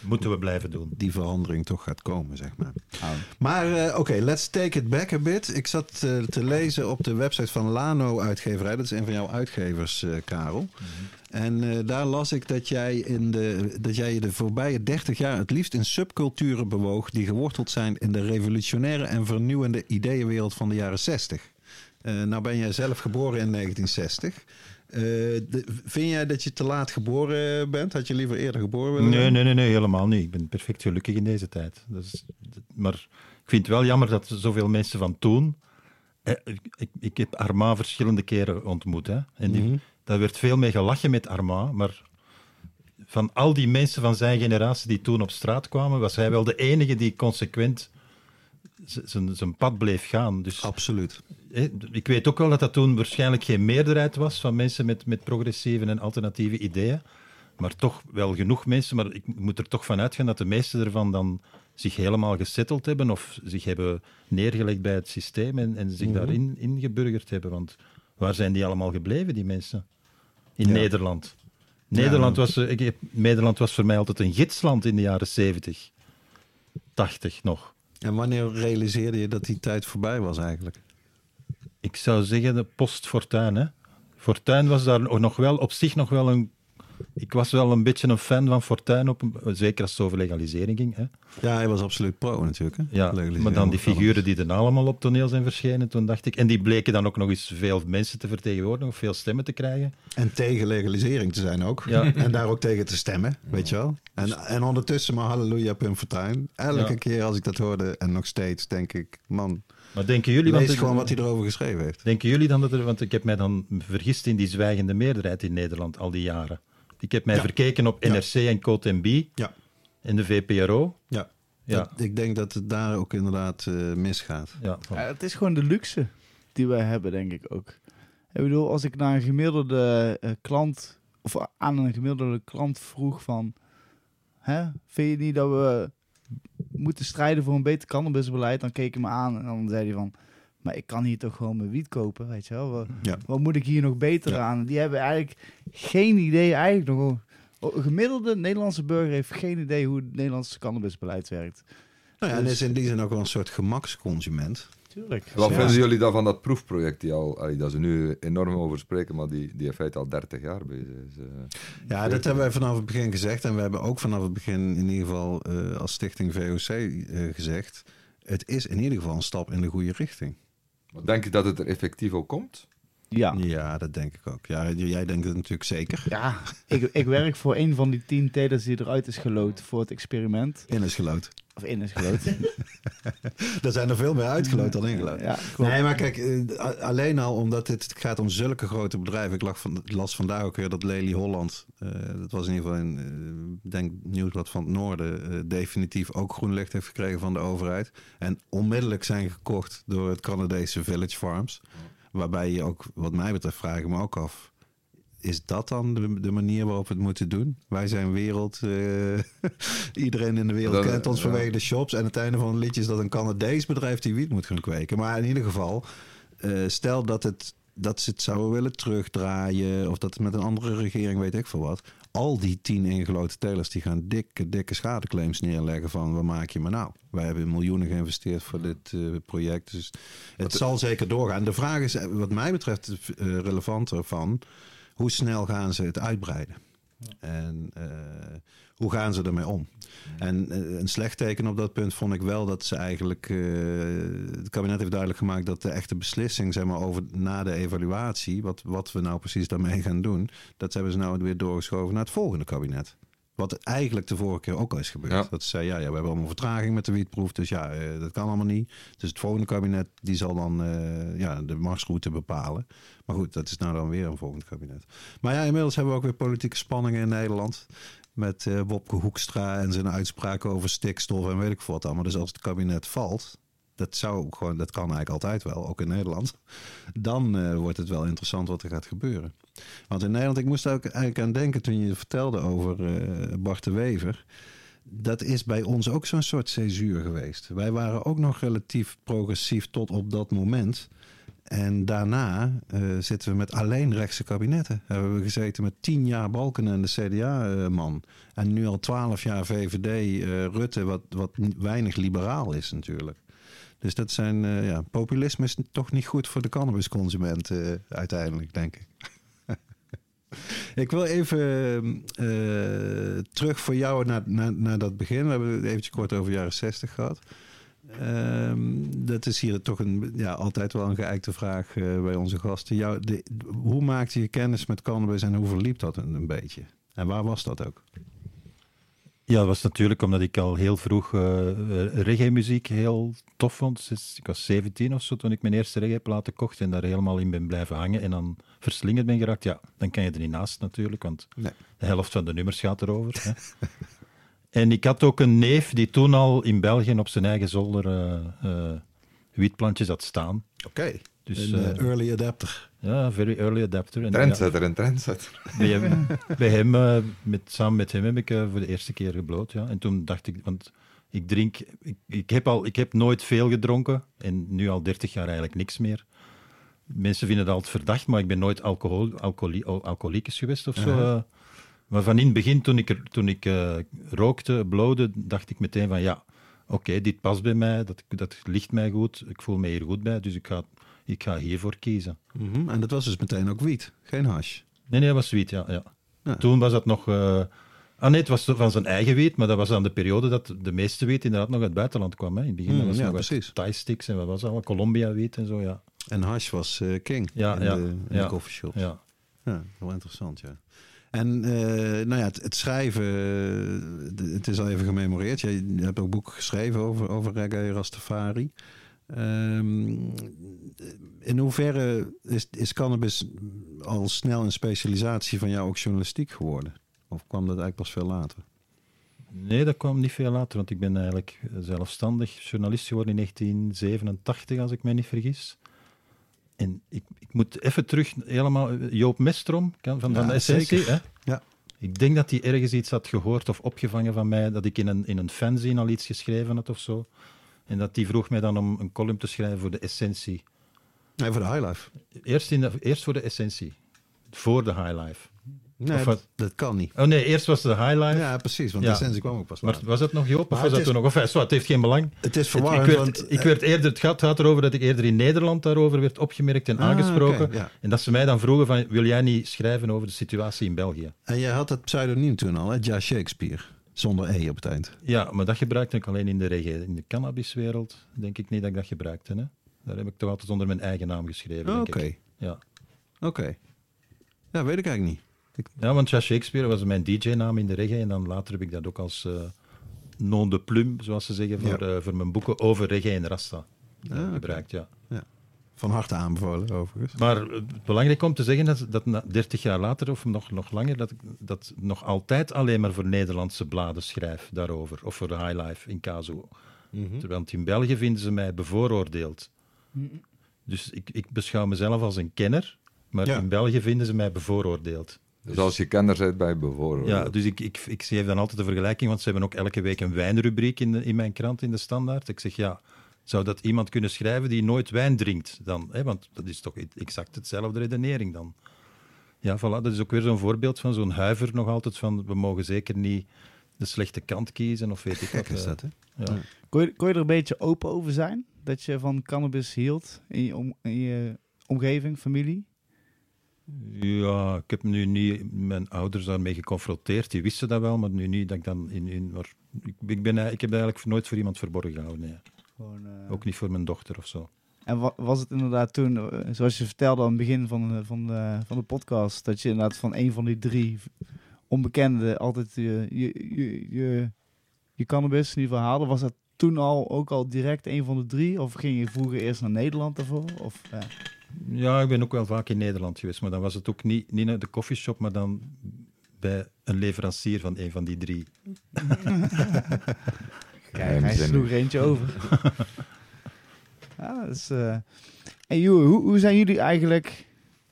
S3: Moeten we blijven doen.
S1: die verandering toch gaat komen, zeg maar. Maar eh, oké, let's take it back a bit. Ik zat te lezen op de website van Lano Uitgeverij. Dat is een van jouw uitgevers, eh, Karel. En eh, daar las ik dat jij, in de, dat jij je de voorbije 30 jaar het liefst in subculturen bewoog die geworteld zijn in de revolutionaire en vernieuwende ideeënwereld van de jaren 60. Eh, nou ben jij zelf geboren in 1960. Eh, de- vind jij dat je te laat geboren bent? Had je liever eerder geboren willen
S3: Nee, nee, nee, nee, helemaal niet. Ik ben perfect gelukkig in deze tijd. Maar ik vind het wel jammer dat zoveel mensen van toen... eh, Ik, ik heb Arma verschillende keren ontmoet. Hè, en die, daar werd veel mee gelachen met Arma, maar van al die mensen van zijn generatie die toen op straat kwamen, was hij wel de enige die consequent zijn pad bleef gaan. Dus
S1: Absoluut.
S3: hè, ik weet ook wel dat dat toen waarschijnlijk geen meerderheid was van mensen met, met progressieve en alternatieve ideeën. Maar toch wel genoeg mensen. Maar ik moet er toch van uitgaan dat de meeste ervan dan zich helemaal gesetteld hebben of zich hebben neergelegd bij het systeem en, en zich daarin ingeburgerd hebben. Want waar zijn die allemaal gebleven, die mensen? In
S1: Ja.
S3: Nederland. Nederland, was, eh, ik heb- Nederland was voor mij altijd een gidsland in de jaren 70, 80 nog.
S1: En wanneer realiseerde je dat die tijd voorbij was eigenlijk?
S3: Ik zou zeggen de post-Fortuin. Fortuin was daar nog wel, op zich nog wel een... Ik was wel een beetje een fan van Fortuin, op zeker als het over legalisering ging. Hè?
S1: Ja, hij was absoluut pro natuurlijk. Hè?
S3: Ja, maar dan die figuren die dan allemaal op toneel zijn verschenen, toen dacht ik... En die bleken dan ook nog eens veel mensen te vertegenwoordigen, of veel stemmen te krijgen.
S1: En tegen legalisering te zijn ook.
S3: Ja.
S1: En daar ook tegen te stemmen, weet je wel. En, en ondertussen maar halleluja Pim Fortuyn. Elke
S3: Ja.
S1: keer als ik dat hoorde, en nog steeds, denk ik... Man,
S3: Maar denken jullie... want
S1: lees
S3: het-
S1: gewoon wat hij erover geschreven heeft.
S3: Denken jullie dan dat er... Want ik heb mij dan vergist in die zwijgende meerderheid in Nederland al die jaren. Ik heb mij
S1: Ja.
S3: verkeken op
S1: Ja.
S3: NRC en Cotembi
S1: Ja.
S3: en de VPRO.
S1: Ja.
S3: Ja.
S1: Dat- ik denk dat het daar ook inderdaad eh, misgaat.
S3: Ja,
S2: het is gewoon de luxe die wij hebben, denk ik ook. Ik bedoel, als ik naar een gemiddelde eh, klant, of aan een gemiddelde klant vroeg van, hè, vind je niet dat we moeten strijden voor een beter cannabisbeleid? Dan keek hij me aan en dan zei hij van, maar ik kan hier toch gewoon mijn wiet kopen, weet je wel? Wat,
S1: Ja.
S2: wat moet ik hier nog beter
S1: Ja.
S2: aan? Die hebben eigenlijk geen idee, eigenlijk nog. Een gemiddelde Nederlandse burger heeft geen idee hoe het Nederlandse cannabisbeleid werkt.
S1: Nou ja, en
S2: Dus-
S1: is in die zin ook wel een soort gemaksconsument.
S2: Tuurlijk.
S4: Wat
S2: Ja.
S4: vinden jullie dan van dat proefproject die al, dat ze nu enorm over spreken, maar die, die in feite al 30 jaar bezig is? eh?
S1: Ja, dat hebben wij vanaf het begin gezegd. En we hebben ook vanaf het begin in ieder geval eh, als stichting VOC eh, gezegd... het is in ieder geval een stap in de goede richting.
S4: Denk je dat het er effectief ook komt?
S2: Ja.
S1: Ja, dat denk ik ook. Ja, jij denkt het natuurlijk zeker.
S2: Ja, ik, ik werk voor een van die tien telers die eruit is gelood voor het experiment.
S1: In is gelood.
S2: Of in is gelood. (laughs)
S1: Er zijn er veel meer uitgeloot dan ingelood.
S2: Ja, klopt.
S1: Nee, maar kijk, eh, alleen al omdat het, gaat om zulke grote bedrijven. Ik lag van, las vandaag ook weer dat Lely Holland, eh, dat was in ieder geval een eh, denk nieuwsblad van het Noorden, definitief ook groen licht heeft gekregen van de overheid. En onmiddellijk zijn gekocht door het Canadese Village Farms. Waarbij je ook, wat mij betreft, vraag ik me ook af. Is dat dan de, de manier waarop we het moeten doen? Wij zijn wereld. eh, (laughs) iedereen in de wereld
S4: Dat-
S1: kent ons
S4: ja.
S1: vanwege de shops. En het einde van het liedje is dat een Canadees bedrijf die wiet moet gaan kweken. Maar in ieder geval, eh, stel dat, het, dat ze het zouden willen terugdraaien. Of dat het met een andere regering, weet ik veel wat. Al die tien ingeloten telers die gaan dikke, dikke schadeclaims neerleggen van wat maak je me nou? Wij hebben miljoenen geïnvesteerd voor dit eh, project. Dus het zal zeker doorgaan. De vraag is, eh, wat mij betreft, eh, relevanter van hoe snel gaan ze het uitbreiden? En hoe gaan ze ermee om? En eh, een slecht teken op dat punt vond ik wel dat ze eigenlijk. eh, het kabinet heeft duidelijk gemaakt dat de echte beslissing, zeg maar, over na de evaluatie, wat, wat we nou precies daarmee gaan doen, dat hebben ze nou weer doorgeschoven naar het volgende kabinet. Wat eigenlijk de vorige keer ook al is gebeurd.
S4: Ja.
S1: Dat ze zei, ja, ja, we hebben allemaal vertraging met de wietproef. Dus ja, eh, dat kan allemaal niet. Dus het volgende kabinet die zal dan ja, de marsroute bepalen. Maar goed, dat is nou dan weer een volgend kabinet. Maar ja, inmiddels hebben we ook weer politieke spanningen in Nederland. Met eh Wopke Hoekstra en zijn uitspraken over stikstof en weet ik wat allemaal. Dus als het kabinet valt, dat, zou gewoon, dat kan eigenlijk altijd wel, ook in Nederland. Dan eh, wordt het wel interessant wat er gaat gebeuren. Want in Nederland, ik moest er ook eigenlijk aan denken toen je vertelde over eh Bart de Wever. Dat is bij ons ook zo'n soort césuur geweest. Wij waren ook nog relatief progressief tot op dat moment. En daarna eh, zitten we met alleen rechtse kabinetten. Hebben we gezeten met tien jaar Balken en de CDA-man. en nu al twaalf jaar VVD, eh, Rutte, wat, wat ni- weinig liberaal is natuurlijk. Dus dat zijn, eh, ja, populisme is toch niet goed voor de cannabisconsument uiteindelijk, denk ik. (laughs) ik wil even terug voor jou naar, naar, naar dat begin. We hebben het eventjes kort over jaren 60 gehad. Ehm, dat is hier toch een, ja, altijd wel een geëikte vraag eh, bij onze gasten. Jou, de, hoe maakte je kennis met cannabis en hoe verliep dat een, een beetje? En waar was dat ook?
S3: Ja, dat was natuurlijk omdat ik al heel vroeg eh reggae-muziek heel tof vond. Dus ik was 17 of zo toen ik mijn eerste reggae-platen kocht en daar helemaal in ben blijven hangen en dan verslingerd ben geraakt. Ja, dan kan je er niet naast natuurlijk, want
S1: Nee.
S3: de helft van de nummers gaat erover. Hè. (laughs) En ik had ook een neef die toen al in België op zijn eigen zolder eh, eh, wietplantjes had staan.
S1: Oké.
S3: Dus
S1: een
S3: eh,
S1: eh, early adapter.
S3: ja, very early adapter. En,
S4: Trendsetter, een trendsetter.
S3: ja, (laughs) bij hem, bij hem eh, met, samen met hem heb ik eh, voor de eerste keer gebloot. Ja. En toen dacht ik, want ik drink, ik, ik, heb al, ik heb nooit veel gedronken en nu al 30 jaar eigenlijk niks meer. Mensen vinden dat altijd verdacht, maar ik ben nooit alcohol, alcoholi, al- alcoholicus geweest of zo. Eh. Maar van in het begin, toen ik, er- toen ik eh, rookte, blode, dacht ik meteen van ja, oké, dit past bij mij, dat, dat ligt mij goed, ik voel me hier goed bij, dus ik ga, ik ga hiervoor kiezen.
S1: Mhm. En dat was dus meteen ook wiet, geen hash.
S3: Nee, nee, dat was wiet, ja. ja.
S1: Ja.
S3: Toen was dat nog... eh, Ah nee, het was van zijn eigen wiet, maar dat was dan de periode dat de meeste wiet inderdaad nog uit het buitenland kwam. Hè. In het begin
S1: Mm,
S3: dat was
S1: ja,
S3: nog
S1: precies.
S3: Thai sticks en wat was dat al, Colombia wiet en zo, ja.
S1: En hash was eh, king
S3: Ja,
S1: in,
S3: ja,
S1: de, in
S3: ja,
S1: de coffeeshops.
S3: ja.
S1: Ja, wel interessant, ja. En eh, nou ja, het, schrijven, eh, het is al even gememoreerd. Je, hebt ook boek geschreven over, over reggae Rastafari. Ehm, in hoeverre is, is cannabis al snel een specialisatie van jou ook journalistiek geworden? Of kwam dat eigenlijk pas veel later?
S3: Nee, dat kwam niet veel later, want ik ben eigenlijk zelfstandig journalist geworden in 1987, als ik mij niet vergis. En ik, ik moet even terug, helemaal, Joop Mestrom kan- van, van
S1: Ja,
S3: de Essentie. Hè?
S1: Ja.
S3: Ik denk dat hij ergens iets had gehoord of opgevangen van mij, dat ik in een, in een fanzine al iets geschreven had of zo. En dat die vroeg mij dan om een column te schrijven voor de Essentie.
S1: Nee, voor de highlife.
S3: Eerst, in de, eerst voor de Essentie, voor de High Life.
S1: Nee,
S3: Of
S1: dat, dat kan niet.
S3: Oh nee, eerst was de High Life.
S1: Ja, precies, want
S3: Ja.
S1: de essentie kwam ook pas
S3: Maar was dat nog Joop of was dat
S1: is-
S3: toen nog? Enfin, zwart, het heeft geen belang.
S1: Het is verwarrend,
S3: ik, werd,
S1: want...
S3: ik werd eerder, het gaat, gaat erover dat ik eerder in Nederland daarover werd opgemerkt en
S1: Ah,
S3: aangesproken.
S1: oké, ja.
S3: En dat ze mij dan vroegen van, wil jij niet schrijven over de situatie in België?
S1: En jij had het pseudoniem toen al, hè? Ja Shakespeare. Zonder E op het eind.
S3: Ja, maar dat gebruikte ik alleen in de reggae. In de cannabiswereld denk ik niet dat ik dat gebruikte. Hè? Daar heb ik toch altijd onder mijn eigen naam geschreven,
S1: Oké,
S3: denk ik. Ja.
S1: oké. Ja, weet ik eigenlijk niet.
S3: Ja, want ja, Shakespeare was mijn DJ-naam in de reggae. En dan later heb ik dat ook als eh non de plume, zoals ze zeggen, voor, eh, voor mijn boeken over reggae en rasta eh,
S1: Ah, oké.
S3: gebruikt. Ja.
S1: Van harte aanbevolen, overigens.
S3: Maar het belangrijk om te zeggen dat na 30 jaar later, of nog, nog langer, dat ik dat nog altijd alleen maar voor Nederlandse bladen schrijf daarover. Of voor de High Life in Kazo. Terwijl in België vinden ze mij bevooroordeeld. Dus ik, ik beschouw mezelf als een kenner, maar
S1: Ja.
S3: in België vinden ze mij bevooroordeeld.
S4: Dus als je kenner bent bij bijvoorbeeld.
S3: Ja, dus ik, ik, ik geef dan altijd de vergelijking, want ze hebben ook elke week een wijnrubriek in, de, in mijn krant, in de Standaard. Ik zeg, ja, zou dat iemand kunnen schrijven die nooit wijn drinkt dan? Hè? Want dat is toch exact hetzelfde redenering dan. Ja, voilà, dat is ook weer zo'n voorbeeld van zo'n huiver nog altijd van, we mogen zeker niet de slechte kant kiezen of weet ik wat.
S1: Is
S3: eh,
S1: dat, hè?
S3: ja.
S2: Kon je, kon je er een beetje open over zijn? Dat je van cannabis hield in je, om, in je omgeving, familie?
S3: Ja, ik heb nu niet mijn ouders daarmee geconfronteerd. Die wisten dat wel, maar nu niet dat ik dan in... in maar ik, ik, ben, ik heb dat eigenlijk nooit voor iemand verborgen gehouden. Nee.
S2: Gewoon, eh,
S3: Ook niet voor mijn dochter of zo.
S2: En wa- was het inderdaad toen, eh, zoals je vertelde aan het begin van de, van de, van de podcast, dat je inderdaad van een van die drie onbekenden altijd je, je, je, je, je cannabis haalde? Was dat toen al ook al direct een van de drie? Of ging je vroeger eerst naar Nederland daarvoor? Of, eh,
S3: Ja, ik ben ook wel vaak in Nederland geweest, maar dan was het ook niet, niet naar de koffieshop, maar dan bij een leverancier van een van die drie. (laughs)
S2: Kijk, hij sloeg er eentje over. (laughs) ja, eh, joh, hoe, hoe zijn jullie eigenlijk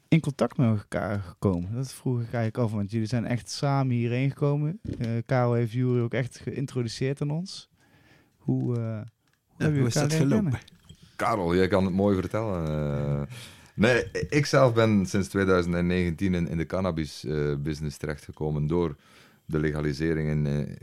S2: in contact met elkaar gekomen? Dat vroeg ik eigenlijk af, want jullie zijn echt samen hierheen gekomen. Eh Karel heeft jullie ook echt geïntroduceerd aan ons. Hoe, eh hoe
S1: Ja,
S2: hebben
S1: hoe is
S2: jullie
S1: dat gelopen?
S4: Karel, jij kan het mooi vertellen. Eh, nee, ik zelf ben sinds 2019 in, de cannabis-business terechtgekomen door de legalisering in eh,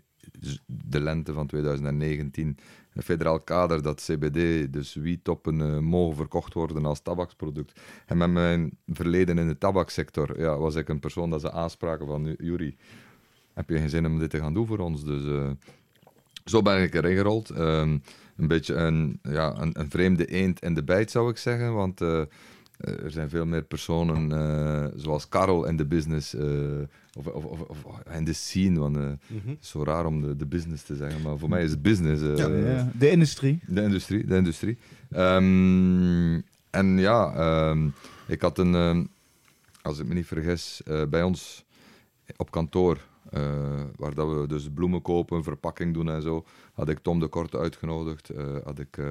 S4: de lente van 2019. Een federaal kader dat CBD, dus wietoppen, eh mogen verkocht worden als tabaksproduct. En met mijn verleden in de tabakssector ja, was ik een persoon dat ze aanspraken van... Juri, heb je geen zin om dit te gaan doen voor ons? Dus eh, zo ben ik erin gerold. Ehm, een beetje een, ja, een, een vreemde eend in de bijt, zou ik zeggen. Want eh, er zijn veel meer personen eh, zoals Karel in de business, eh, of, of, of, of in de scene. Want, eh, het is zo raar om de, de business te zeggen, maar voor mij is het business. eh,
S1: Ja,
S2: Ja, de industrie.
S4: de industrie, de industrie. Ehm, en ja, ehm, ik had een, als ik me niet vergis, eh, bij ons op kantoor eh, waar dat we dus bloemen kopen, verpakking doen en zo, had ik Tom de Kort uitgenodigd, eh, had ik eh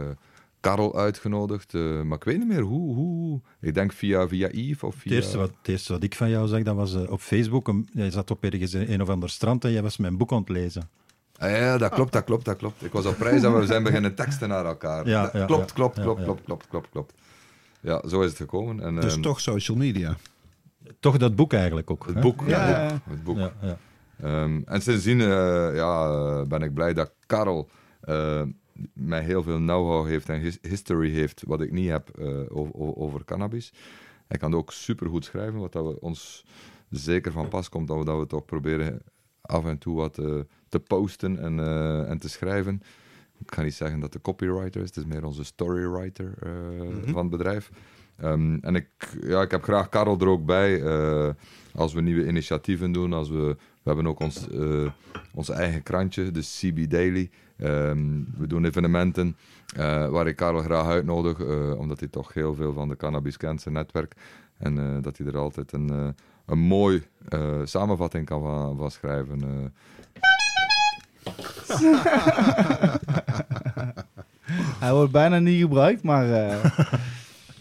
S4: Karel uitgenodigd, eh, maar ik weet niet meer hoe, hoe. Ik denk via, via Yves of
S3: Het
S4: via...
S3: eerste, wat, het eerste wat ik van jou zag, dat was op Facebook. Een, jij zat op ergens een, een of ander strand en jij was mijn boek aan het lezen.
S4: Ah, ja, dat klopt, dat klopt, dat klopt. Ik was op reis en we zijn beginnen teksten naar elkaar.
S3: Ja,
S4: klopt,
S3: ja,
S4: klopt,
S3: ja,
S4: klopt,
S3: ja.
S4: klopt, klopt, klopt, klopt. Ja, zo is het gekomen. En,
S1: Dus toch social media.
S3: Toch dat boek eigenlijk ook.
S4: het
S3: hè?
S4: boek.
S2: Ja,
S4: Ja,
S2: ja.
S4: het boek. Het boek. Ehm, en sindsdien eh, ja, eh, ben ik blij dat Karel eh, mij heel veel know-how heeft en his- history heeft, wat ik niet heb over, over cannabis. Hij kan ook supergoed schrijven, wat dat we ons zeker van pas komt, dat we, dat we toch proberen af en toe wat te posten en, en te schrijven. Ik ga niet zeggen dat de copywriter is, het is meer onze storywriter eh, van het bedrijf. Ehm, en ik, ja, ik heb graag Karel er ook bij. als we nieuwe initiatieven doen, als we, we hebben ook ons, eh, ons eigen krantje, de CB Daily. Ehm, we doen evenementen eh, waar ik Karel graag uitnodig, eh, omdat hij toch heel veel van de cannabis kent, zijn netwerk. En eh, dat hij er altijd een, eh, een mooi eh, samenvatting kan van, van schrijven. eh. (laughs)
S2: Hij wordt bijna niet gebruikt, maar eh,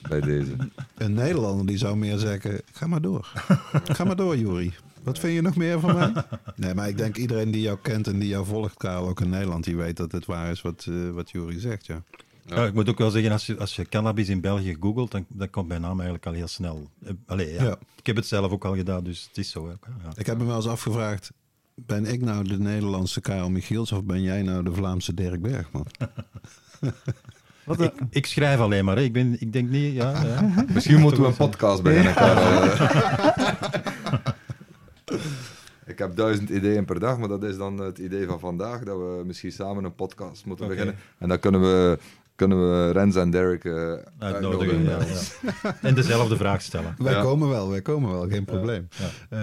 S4: bij deze.
S1: Een Nederlander die zou meer zeggen, ga maar door. ga maar door, Juri. Wat vind je nog meer van mij? (laughs) Nee, maar ik denk iedereen die jou kent en die jou volgt, Karel, ook in Nederland, die weet dat het waar is wat, eh wat Juri zegt, ja.
S3: Ja, ik moet ook wel zeggen, als je, als je cannabis in België googelt, dan, dan komt mijn naam eigenlijk al heel snel. Eh, Allee, ja.
S1: Ja.
S3: Ik heb het zelf ook al gedaan, dus het is zo. Ook, hè. ja.
S1: Ik heb me wel eens afgevraagd, ben ik nou de Nederlandse Karel Michiels of ben jij nou de Vlaamse Dirk Bergman? (laughs)
S2: wat een,
S3: Ik schrijf alleen maar, hè. ik, ben, ik denk niet... Ja, ja.
S4: Misschien moeten we een podcast beginnen, Karel. (laughs) Ik heb duizend ideeën per dag, maar dat is dan het idee van vandaag, dat we misschien samen een podcast moeten beginnen. En dan kunnen we, kunnen we Rens en Derek eh,
S3: Uitnodigen,
S4: uitnodigen.
S3: ja, ja. En dezelfde vraag stellen.
S1: Wij
S4: Ja.
S1: komen wel, wij komen wel, geen probleem.
S3: ja.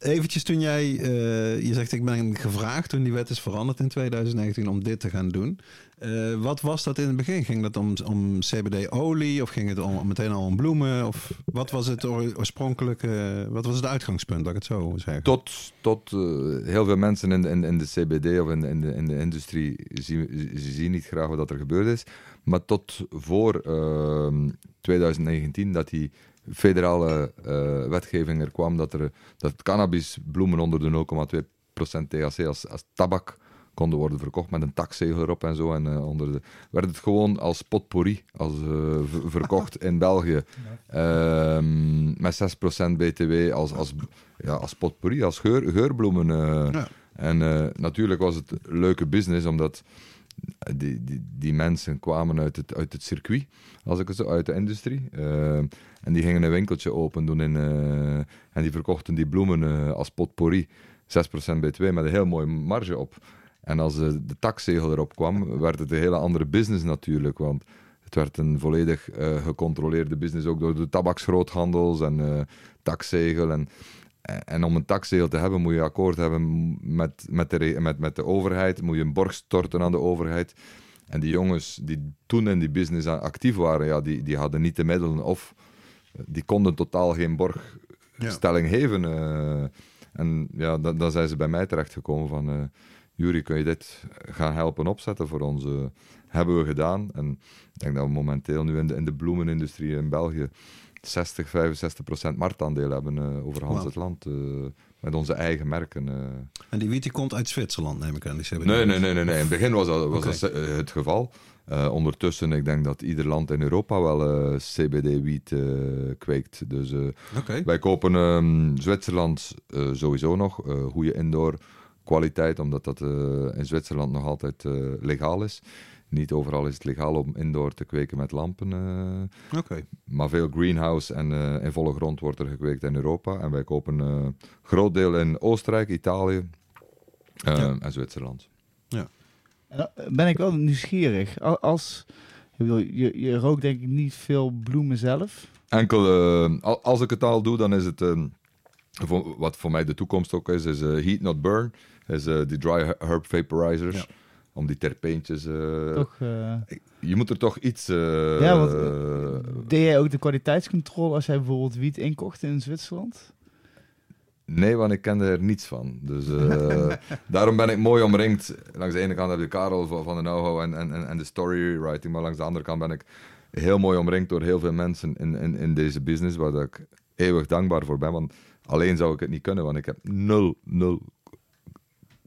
S1: Eventjes toen jij, eh, je zegt ik ben gevraagd toen die wet is veranderd in 2019 om dit te gaan doen. Eh, wat was dat in het begin? Ging dat om, om CBD-olie of ging het om, meteen al om bloemen? Of wat was het oor- oorspronkelijke, wat was het uitgangspunt, dat ik het zo zeg?
S4: Tot, tot eh, heel veel mensen in, in, in de CBD of in, in, de, in de industrie zien, zien niet graag wat er gebeurd is. Maar tot voor ehm, 2019, dat die federale eh, wetgeving er kwam, dat, er, dat cannabisbloemen onder de 0,2% THC als, als tabak konden worden verkocht met een taxzegel erop en zo. En eh, onder de, werd het gewoon als potpourri als, eh, verkocht in België. (laughs) Ehm, met 6% BTW als, als, ja, als potpourri, als geur, geurbloemen. eh.
S1: Ja.
S4: En eh, natuurlijk was het leuke business, omdat die, die, die mensen kwamen uit het, uit het circuit, als ik het zo, uit de industrie. Eh, en die gingen een winkeltje open doen in, eh, en die verkochten die bloemen eh, als potpourri. 6% BTW met een heel mooie marge op. En als de taxzegel erop kwam, werd het een hele andere business natuurlijk. Want het werd een volledig gecontroleerde business, ook door de tabaksgroothandels en taxzegel. En, en om een taxzegel te hebben, moet je akkoord hebben met, met, de, met, met de overheid, moet je een borg storten aan de overheid. En die jongens die toen in die business actief waren, ja, die, die hadden niet de middelen of eh, die konden totaal geen borgstelling geven. eh. en ja, dan, dan zijn ze bij mij terechtgekomen van... eh Jury, kun je dit gaan helpen opzetten voor ons? Eh, hebben we gedaan. En ik denk dat we momenteel nu in de, in de bloemenindustrie in België 60, 65 procent marktaandeel hebben eh, over
S1: Wauw.
S4: het land. eh, met onze eigen merken. eh.
S1: En die wiet die komt uit Zwitserland, neem ik aan. Die.
S4: Nee, nee, nee, nee, nee. In het begin was dat, was dat het geval. Ondertussen, ik denk dat ieder land in Europa wel CBD-wiet eh, kweekt. Dus wij kopen ehm, Zwitserland sowieso nog. goede indoor kwaliteit, omdat dat in Zwitserland nog altijd legaal is. Niet overal is het legaal om indoor te kweken met lampen. eh,
S1: Oké.
S4: maar veel greenhouse en eh, in volle grond wordt er gekweekt in Europa. En wij kopen eh, een groot deel in Oostenrijk, Italië eh,
S1: Ja.
S4: en Zwitserland.
S2: En dan ben ik wel nieuwsgierig. Al- Als, je, je rookt denk ik niet veel bloemen zelf.
S4: Enkel, eh, al- als ik het al doe, dan is het, eh, voor- wat voor mij de toekomst ook is, is eh, heat not burn. Is eh, die dry herb vaporizers.
S1: Ja.
S4: Om die terpeentjes... eh,
S2: Toch, eh,
S4: Je moet er toch iets... eh,
S2: Ja, want, deed jij ook de kwaliteitscontrole als jij bijvoorbeeld wiet inkocht in Zwitserland?
S4: Nee, want ik kende er niets van. Dus (laughs) daarom ben ik mooi omringd. Langs de ene kant heb je Karel van de know-how en, en, en- de storywriting, maar langs de andere kant ben ik heel mooi omringd door heel veel mensen in, in, in deze business, waar ik eeuwig dankbaar voor ben. Want alleen zou ik het niet kunnen, want ik heb nul, nul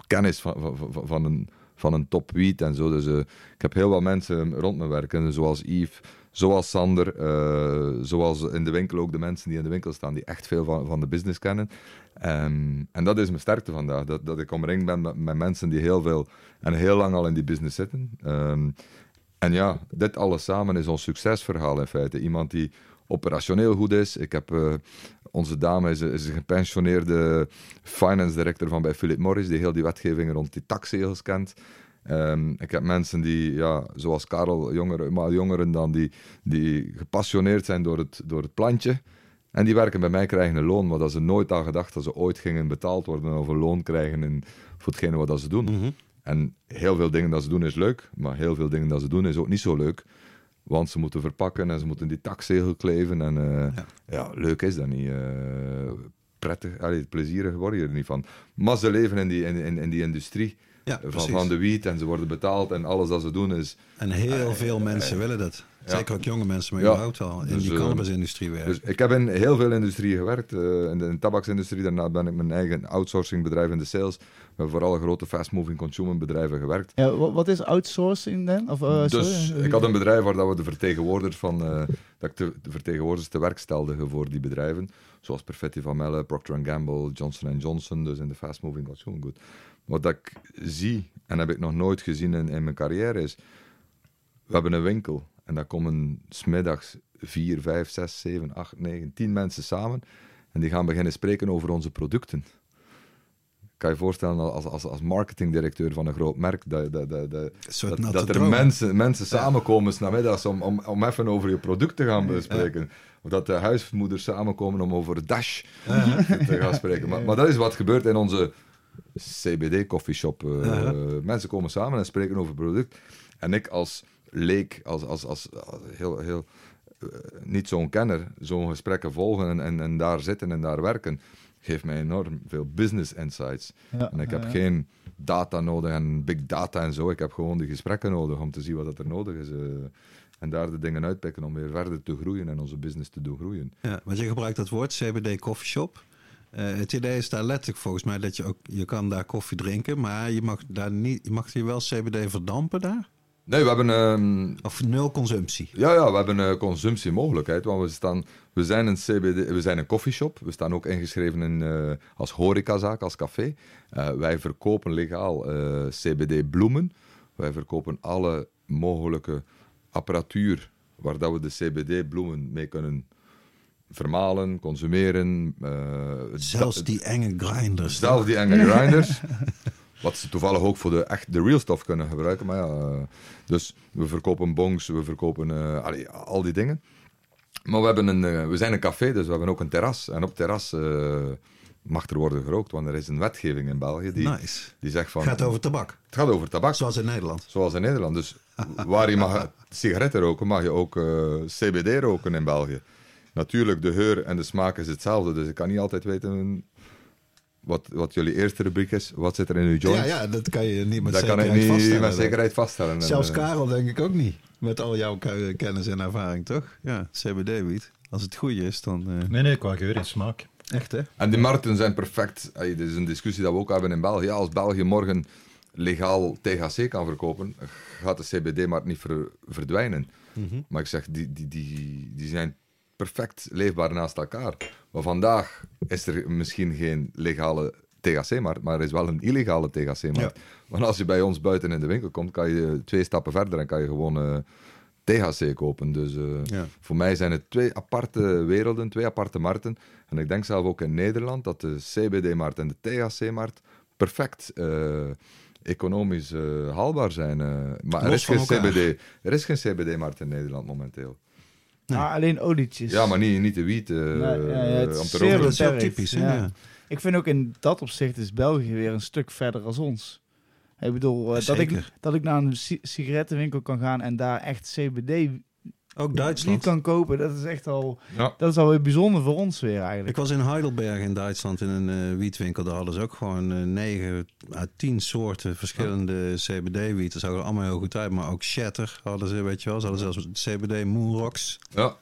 S4: kennis van, van, van, van een, van een top wiet en zo. Dus eh, ik heb heel wat mensen rond me werken, zoals Yves, zoals Sander, eh, zoals in de winkel ook de mensen die in de winkel staan, die echt veel van, van de business kennen. Ehm, en dat is mijn sterkte vandaag, dat, dat ik omringd ben met, met mensen die heel veel en heel lang al in die business zitten. Ehm, en ja, dit alles samen is ons succesverhaal in feite. Iemand die operationeel goed is. Ik heb, eh, onze dame is, is een gepensioneerde finance director van bij Philip Morris, die heel die wetgeving rond die taxregels kent. Ehm, ik heb mensen die, ja, zoals Karel, jongeren, maar jongeren dan, die, die gepassioneerd zijn door het, door het plantje. En die werken bij mij, krijgen een loon, maar dat ze nooit aan gedacht dat ze ooit gingen betaald worden of een loon krijgen in, voor hetgene wat dat ze doen.
S1: Mhm.
S4: En heel veel dingen dat ze doen is leuk, maar heel veel dingen dat ze doen is ook niet zo leuk. Want ze moeten verpakken en ze moeten die taxzegel kleven. En eh,
S1: Ja.
S4: ja. leuk is dat niet. eh, prettig, allee, plezierig word je er niet van. Maar ze leven in die, in, in, in die industrie
S1: Ja,
S4: van,
S1: precies.
S4: van de wiet en ze worden betaald en alles dat ze doen is...
S1: En heel veel mensen willen dat.
S4: ja.
S1: Zeker ook jonge mensen, maar
S4: Ja.
S1: überhaupt wel. In
S4: Dus,
S1: die
S4: eh,
S1: cannabisindustrie werken.
S4: Dus ik heb in heel veel industrieën gewerkt. eh, in de, in de tabaksindustrie, daarna ben ik mijn eigen outsourcingbedrijf in de sales. We hebben vooral grote fast-moving consumer bedrijven gewerkt.
S2: Ja, wa- wat is outsourcing dan? Of, eh,
S4: Dus
S2: sorry?
S4: ik had een bedrijf waar dat we de vertegenwoordigers van, eh, dat ik de, de vertegenwoordigers te werk stelde voor die bedrijven. Zoals Perfetti van Melle, Procter Gamble, Johnson Johnson, dus in de fast moving consumer good. Wat ik zie, en heb ik nog nooit gezien in, in mijn carrière, is we hebben een winkel en daar komen smiddags vier, vijf, zes, zeven, acht, negen, tien mensen samen en die gaan beginnen spreken over onze producten. Kan je je voorstellen als, als, als marketingdirecteur van een groot merk dat, dat, dat, dat, er mensen, mensen samenkomen s'namiddags om, om, om even over je product te gaan bespreken. Of dat de huismoeders samenkomen om over Dash te gaan spreken. Maar, maar dat is wat gebeurt in onze CBD-coffeeshop. Eh, Mensen komen samen en spreken over product. En ik als leek, als, als, als, als heel, heel eh, niet zo'n kenner, zo'n gesprekken volgen en, en, en daar zitten en daar werken, geeft mij enorm veel business insights.
S2: Ja,
S4: En ik heb
S2: ja, ja.
S4: geen data nodig en big data en zo. Ik heb gewoon die gesprekken nodig om te zien wat er nodig is. eh, en daar de dingen uitpikken om weer verder te groeien en onze business te doen groeien.
S1: Ja, want je gebruikt dat woord CBD coffeeshop. Eh het idee is daar letterlijk volgens mij dat je ook je kan daar koffie drinken, maar je mag daar niet, je mag hier wel CBD verdampen daar.
S4: Nee, we hebben, ehm,
S1: Of nul consumptie.
S4: ja, ja, we hebben een consumptiemogelijkheid. Want we, staan, we, zijn een CBD, we zijn een coffeeshop. We staan ook ingeschreven in, eh, als horecazaak, als café. Eh, wij verkopen legaal eh, CBD-bloemen. Wij verkopen alle mogelijke apparatuur waar dat we de CBD-bloemen mee kunnen vermalen, consumeren. eh,
S1: Zelfs die enge grinders.
S4: Zelfs die enge (laughs) grinders. Wat ze toevallig ook voor de, echt, de real stuff kunnen gebruiken. Maar ja, eh, dus we verkopen bongs, we verkopen eh, allee, al die dingen. Maar we, hebben een, we zijn een café, dus we hebben ook een terras. En op het terras mag er worden gerookt, want er is een wetgeving in België die,
S1: Nice.
S4: die zegt van...
S1: Gaat over tabak,
S4: Het gaat over tabak,
S1: zoals in Nederland.
S4: zoals in Nederland. Dus waar je mag (laughs) sigaretten roken, mag je ook CBD roken in België. Natuurlijk, de geur en de smaak is hetzelfde, dus ik kan niet altijd weten wat, wat jullie eerste rubriek is. Wat zit er in uw joint?
S1: Ja, ja, dat kan je niet met
S4: dat kan ik
S1: zekerheid
S4: niet
S1: vaststellen.
S4: met zekerheid vaststellen. En,
S1: Zelfs Karel denk ik ook niet. Met al jouw ke- kennis en ervaring, toch? Ja, CBD-wiet. Als het goed is, dan... eh,
S3: Nee, nee, qua geur en smaak.
S1: Echt, hè?
S4: En die markten zijn perfect. Ey, dit is een discussie dat we ook hebben in België. Ja, als België morgen legaal THC kan verkopen, gaat de CBD-markt niet ver- verdwijnen. Maar ik zeg, die, die, die, die zijn perfect leefbaar naast elkaar. Maar vandaag is er misschien geen legale THC-markt, maar er is wel een illegale THC-markt. Want als je bij ons buiten in de winkel komt, kan je twee stappen verder en kan je gewoon eh, THC kopen. Dus eh,
S1: Ja.
S4: voor mij zijn het twee aparte werelden, twee aparte markten. En ik denk zelf ook in Nederland dat de CBD-markt en de THC-markt perfect eh, economisch haalbaar zijn. maar er is, geen. CBD, er is geen CBD-markt in Nederland momenteel.
S2: Ah, alleen olietjes.
S4: Ja, maar niet, niet de wiet. eh,
S2: Nee, ja, ja, het
S4: om
S2: is
S4: te
S2: zeer
S4: roken.
S1: Dat is heel typisch, hè?
S2: ja.
S1: Ja.
S2: Ik vind ook in dat opzicht is België weer een stuk verder als ons. Ik bedoel, eh, dat, ik, dat ik naar een si- sigarettenwinkel kan gaan en daar echt CBD
S1: Ook
S2: niet
S1: Duitsland.
S2: kan kopen. Dat is echt al,
S4: Ja.
S2: dat is alweer bijzonder voor ons weer eigenlijk.
S1: Ik was in Heidelberg in Duitsland in een eh, wietwinkel. Daar hadden ze ook gewoon eh, negen à tien soorten verschillende CBD-wiet. Dat zag er allemaal heel goed uit. Maar ook Shatter hadden ze, weet je wel. Ze hadden zelfs CBD Moonrocks.
S4: Ja.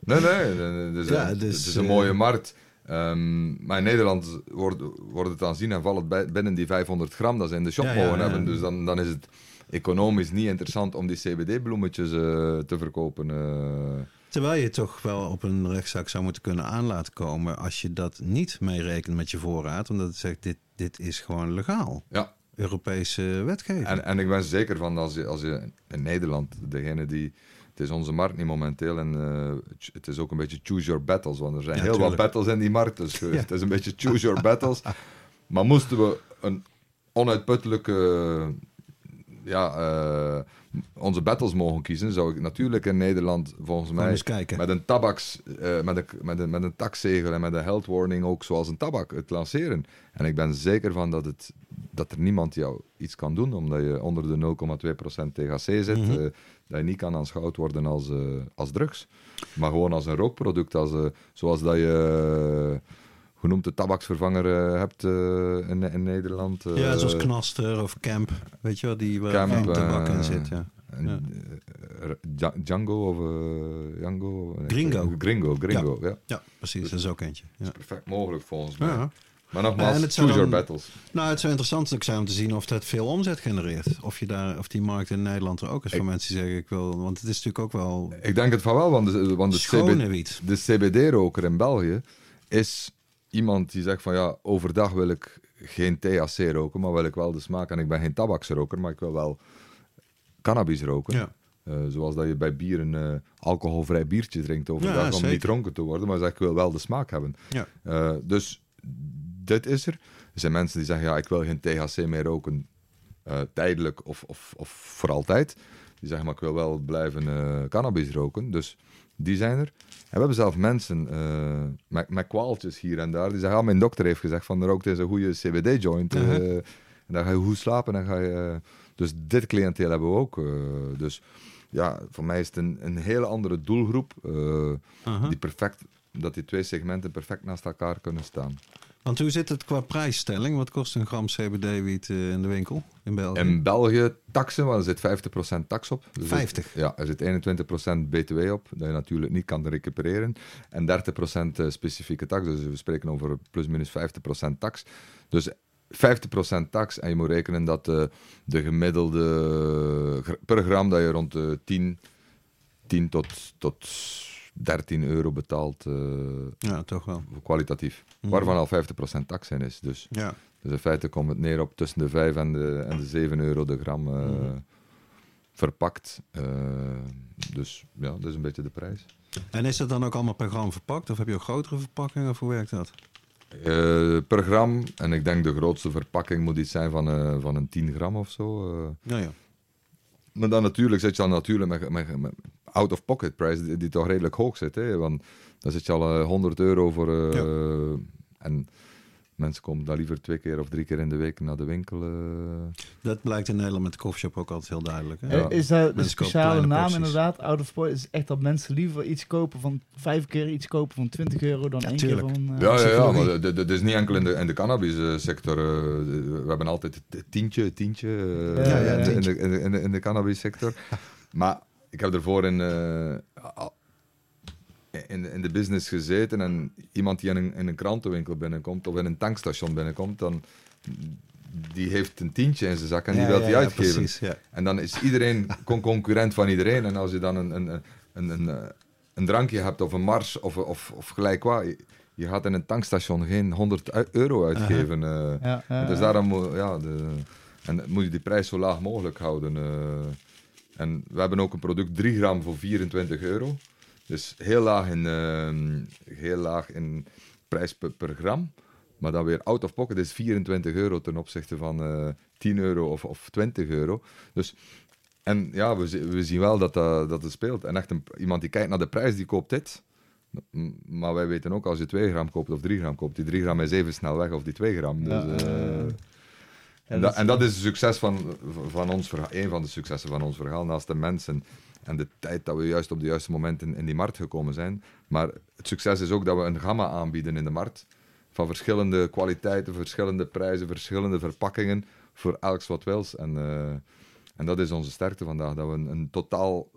S4: Nee, nee, het is,
S1: Ja,
S4: het
S1: dus,
S4: is een
S1: eh,
S4: mooie markt. Ehm, maar in Nederland wordt, wordt het aanzien en valt het bij- binnen die 500 gram dat ze in de shop mogen
S1: ja.
S4: hebben. Dus dan, dan is het economisch niet interessant om die CBD-bloemetjes eh, te verkopen. eh.
S1: Terwijl je toch wel op een rechtszaak zou moeten kunnen aan laten komen... als je dat niet meerekent met je voorraad. Omdat het zegt, dit, dit is gewoon legaal.
S4: ja,
S1: Europese wetgeving.
S4: en, en ik ben zeker van als je, als je in Nederland, degene die. Het is onze markt niet momenteel en eh, het is ook een beetje choose your battles. Want er zijn
S1: Ja,
S4: heel
S1: tuurlijk.
S4: wat battles in die markt. Dus het is een beetje choose your battles. Maar moesten we een onuitputtelijke. Ja, eh, onze battles mogen kiezen, zou ik natuurlijk in Nederland volgens mij met een tabaks, eh, met, een, met, een, met een taxzegel en met een health warning ook zoals een tabak het lanceren. En ik ben zeker van dat, het, dat er niemand jou iets kan doen, omdat je onder de 0,2% THC zit,
S1: Mhm.
S4: eh, dat je niet kan aanschouwd worden als, als drugs. Maar gewoon als een rookproduct, als, zoals dat je... eh, hoe noemt de tabaksvervanger eh, hebt eh, in, in Nederland? eh,
S1: ja, zoals Knaster of Camp. Weet je wel, die waar
S4: Camp,
S1: tabak in
S4: eh,
S1: zit. Ja.
S4: en,
S1: Ja.
S4: eh, Dja- Django of eh, Django? Nee,
S1: Gringo.
S4: Gringo, Gringo, ja.
S1: ja, precies. Dat is ook eentje. Ja.
S4: Perfect mogelijk volgens mij.
S1: Ja.
S4: Maar nogmaals,
S1: En
S4: choose your battles.
S1: Nou, het zou interessant ook zijn om te zien of dat veel omzet genereert. Of, je daar, of die markt in Nederland er ook is voor
S4: Ik-
S1: mensen die zeggen ik wil. Want het is natuurlijk ook wel
S4: Ik denk het van wel, want de, want CB de CBD-roker in België is iemand die zegt van ja, overdag wil ik geen THC roken, maar wil ik wel de smaak. En ik ben geen tabaksroker, maar ik wil wel cannabis roken.
S1: Ja.
S4: Eh, zoals dat je bij bier een eh, alcoholvrij biertje drinkt overdag
S1: Ja,
S4: om niet dronken te worden. Maar zegt ik wil wel de smaak hebben.
S1: Ja.
S4: Eh, dus dit is er. Er zijn mensen die zeggen, ja, ik wil geen THC meer roken tijdelijk of, of, of voor altijd. Die zeggen, maar ik wil wel blijven cannabis roken. Dus die zijn er. En we hebben zelf mensen eh, met, met kwaaltjes hier en daar. Die zeggen, ja, mijn dokter heeft gezegd van rook deze goede CBD-joint. eh,
S1: Uh-huh.
S4: en dan ga je goed slapen. En dan ga je, eh, dus dit cliënteel hebben we ook. eh, dus ja, voor mij is het een, een hele andere doelgroep. eh,
S1: Aha.
S4: die perfect, dat die twee segmenten perfect naast elkaar kunnen staan.
S1: Want hoe zit het qua prijsstelling? Wat kost een gram CBD-wiet eh, in de winkel in België?
S4: In België taxen, want er zit 50% tax op. Dus er-
S1: 50?
S4: ja, er zit 21% BTW op, dat je natuurlijk niet kan recupereren. En 30% eh, specifieke tax, dus we spreken over plus minus 50% tax. Dus 50% tax en je moet rekenen dat eh, de gemiddelde per gram dat je rond de 10, 10 tot, tot 13 euro betaalt
S1: Ja, toch wel.
S4: kwalitatief.
S1: Mhm.
S4: Waarvan al 50% tax in is. Dus
S1: Ja.
S4: dus in feite komt het neer op tussen de 5 en de, en de 7 euro de gram eh, verpakt. Eh, dus ja, dat is een beetje de prijs.
S1: En is dat dan ook allemaal per gram verpakt? Of heb je ook grotere verpakkingen? Of hoe werkt dat?
S4: Eh, per gram, en ik denk de grootste verpakking moet iets zijn van, eh, van een 10 gram of zo.
S1: Ja, ja.
S4: maar dan natuurlijk zit je al natuurlijk met, met, met out-of-pocket prijs die, die toch redelijk hoog zit. Hè? Want dan zit je al eh, 100 euro voor... eh, En mensen komen dan liever twee keer of drie keer in de week naar de winkel. eh.
S1: Dat blijkt in Nederland met de coffeeshop ook altijd heel duidelijk. Hè?
S4: Ja.
S2: Eh, Is dat de speciale naam
S1: porties.
S2: inderdaad? Out of point is echt dat mensen liever iets kopen van vijf keer iets kopen van 20 euro dan
S1: Ja,
S2: één
S1: tuurlijk.
S2: keer van. eh,
S4: Ja, ja, ja, maar dat- is niet enkel in de, in de cannabissector. eh, we hebben altijd het tientje, tientje eh,
S2: Ja,
S1: ja,
S4: in, de- in,
S1: tientje.
S4: de, in, de, in de, in de cannabissector. maar ik heb ervoor in, eh, in, in de business gezeten en iemand die in een, in een krantenwinkel binnenkomt of in een tankstation binnenkomt, dan die heeft een tientje in zijn zak en die
S1: Ja,
S4: wil die
S1: ja,
S4: uitgeven.
S1: precies, ja.
S4: En dan is iedereen (laughs) con- concurrent van iedereen. En als je dan een, een, een, een, een, drankje hebt of een mars of, of, of gelijk wat, je, gaat in een tankstation geen 100 u- euro uitgeven.
S2: ja,
S4: dus daarom moet- ja, de, en moet je die prijs zo laag mogelijk houden. eh. en we hebben ook een product 3 gram voor 24 euro. Dus heel laag in, eh, heel laag in prijs per, per gram. Maar dan weer out of pocket is 24 euro ten opzichte van eh 10 euro of, of 20 euro. Dus, en ja, we, we zien wel dat, dat, dat het speelt. En echt een, iemand die kijkt naar de prijs, die koopt dit. Maar wij weten ook, als je 2 gram koopt of 3 gram koopt, die 3 gram is even snel weg of die 2 gram. Dus,
S2: Ja,
S4: eh,
S2: eh,
S4: en, dat, en dat is het succes van, van ons verhaal, een van de successen van ons verhaal, naast de mensen en de tijd dat we juist op de juiste moment in, die markt gekomen zijn. Maar het succes is ook dat we een gamma aanbieden in de markt van verschillende kwaliteiten, verschillende prijzen, verschillende verpakkingen voor elks wat wils. En, eh, en dat is onze sterkte vandaag, dat we een totaal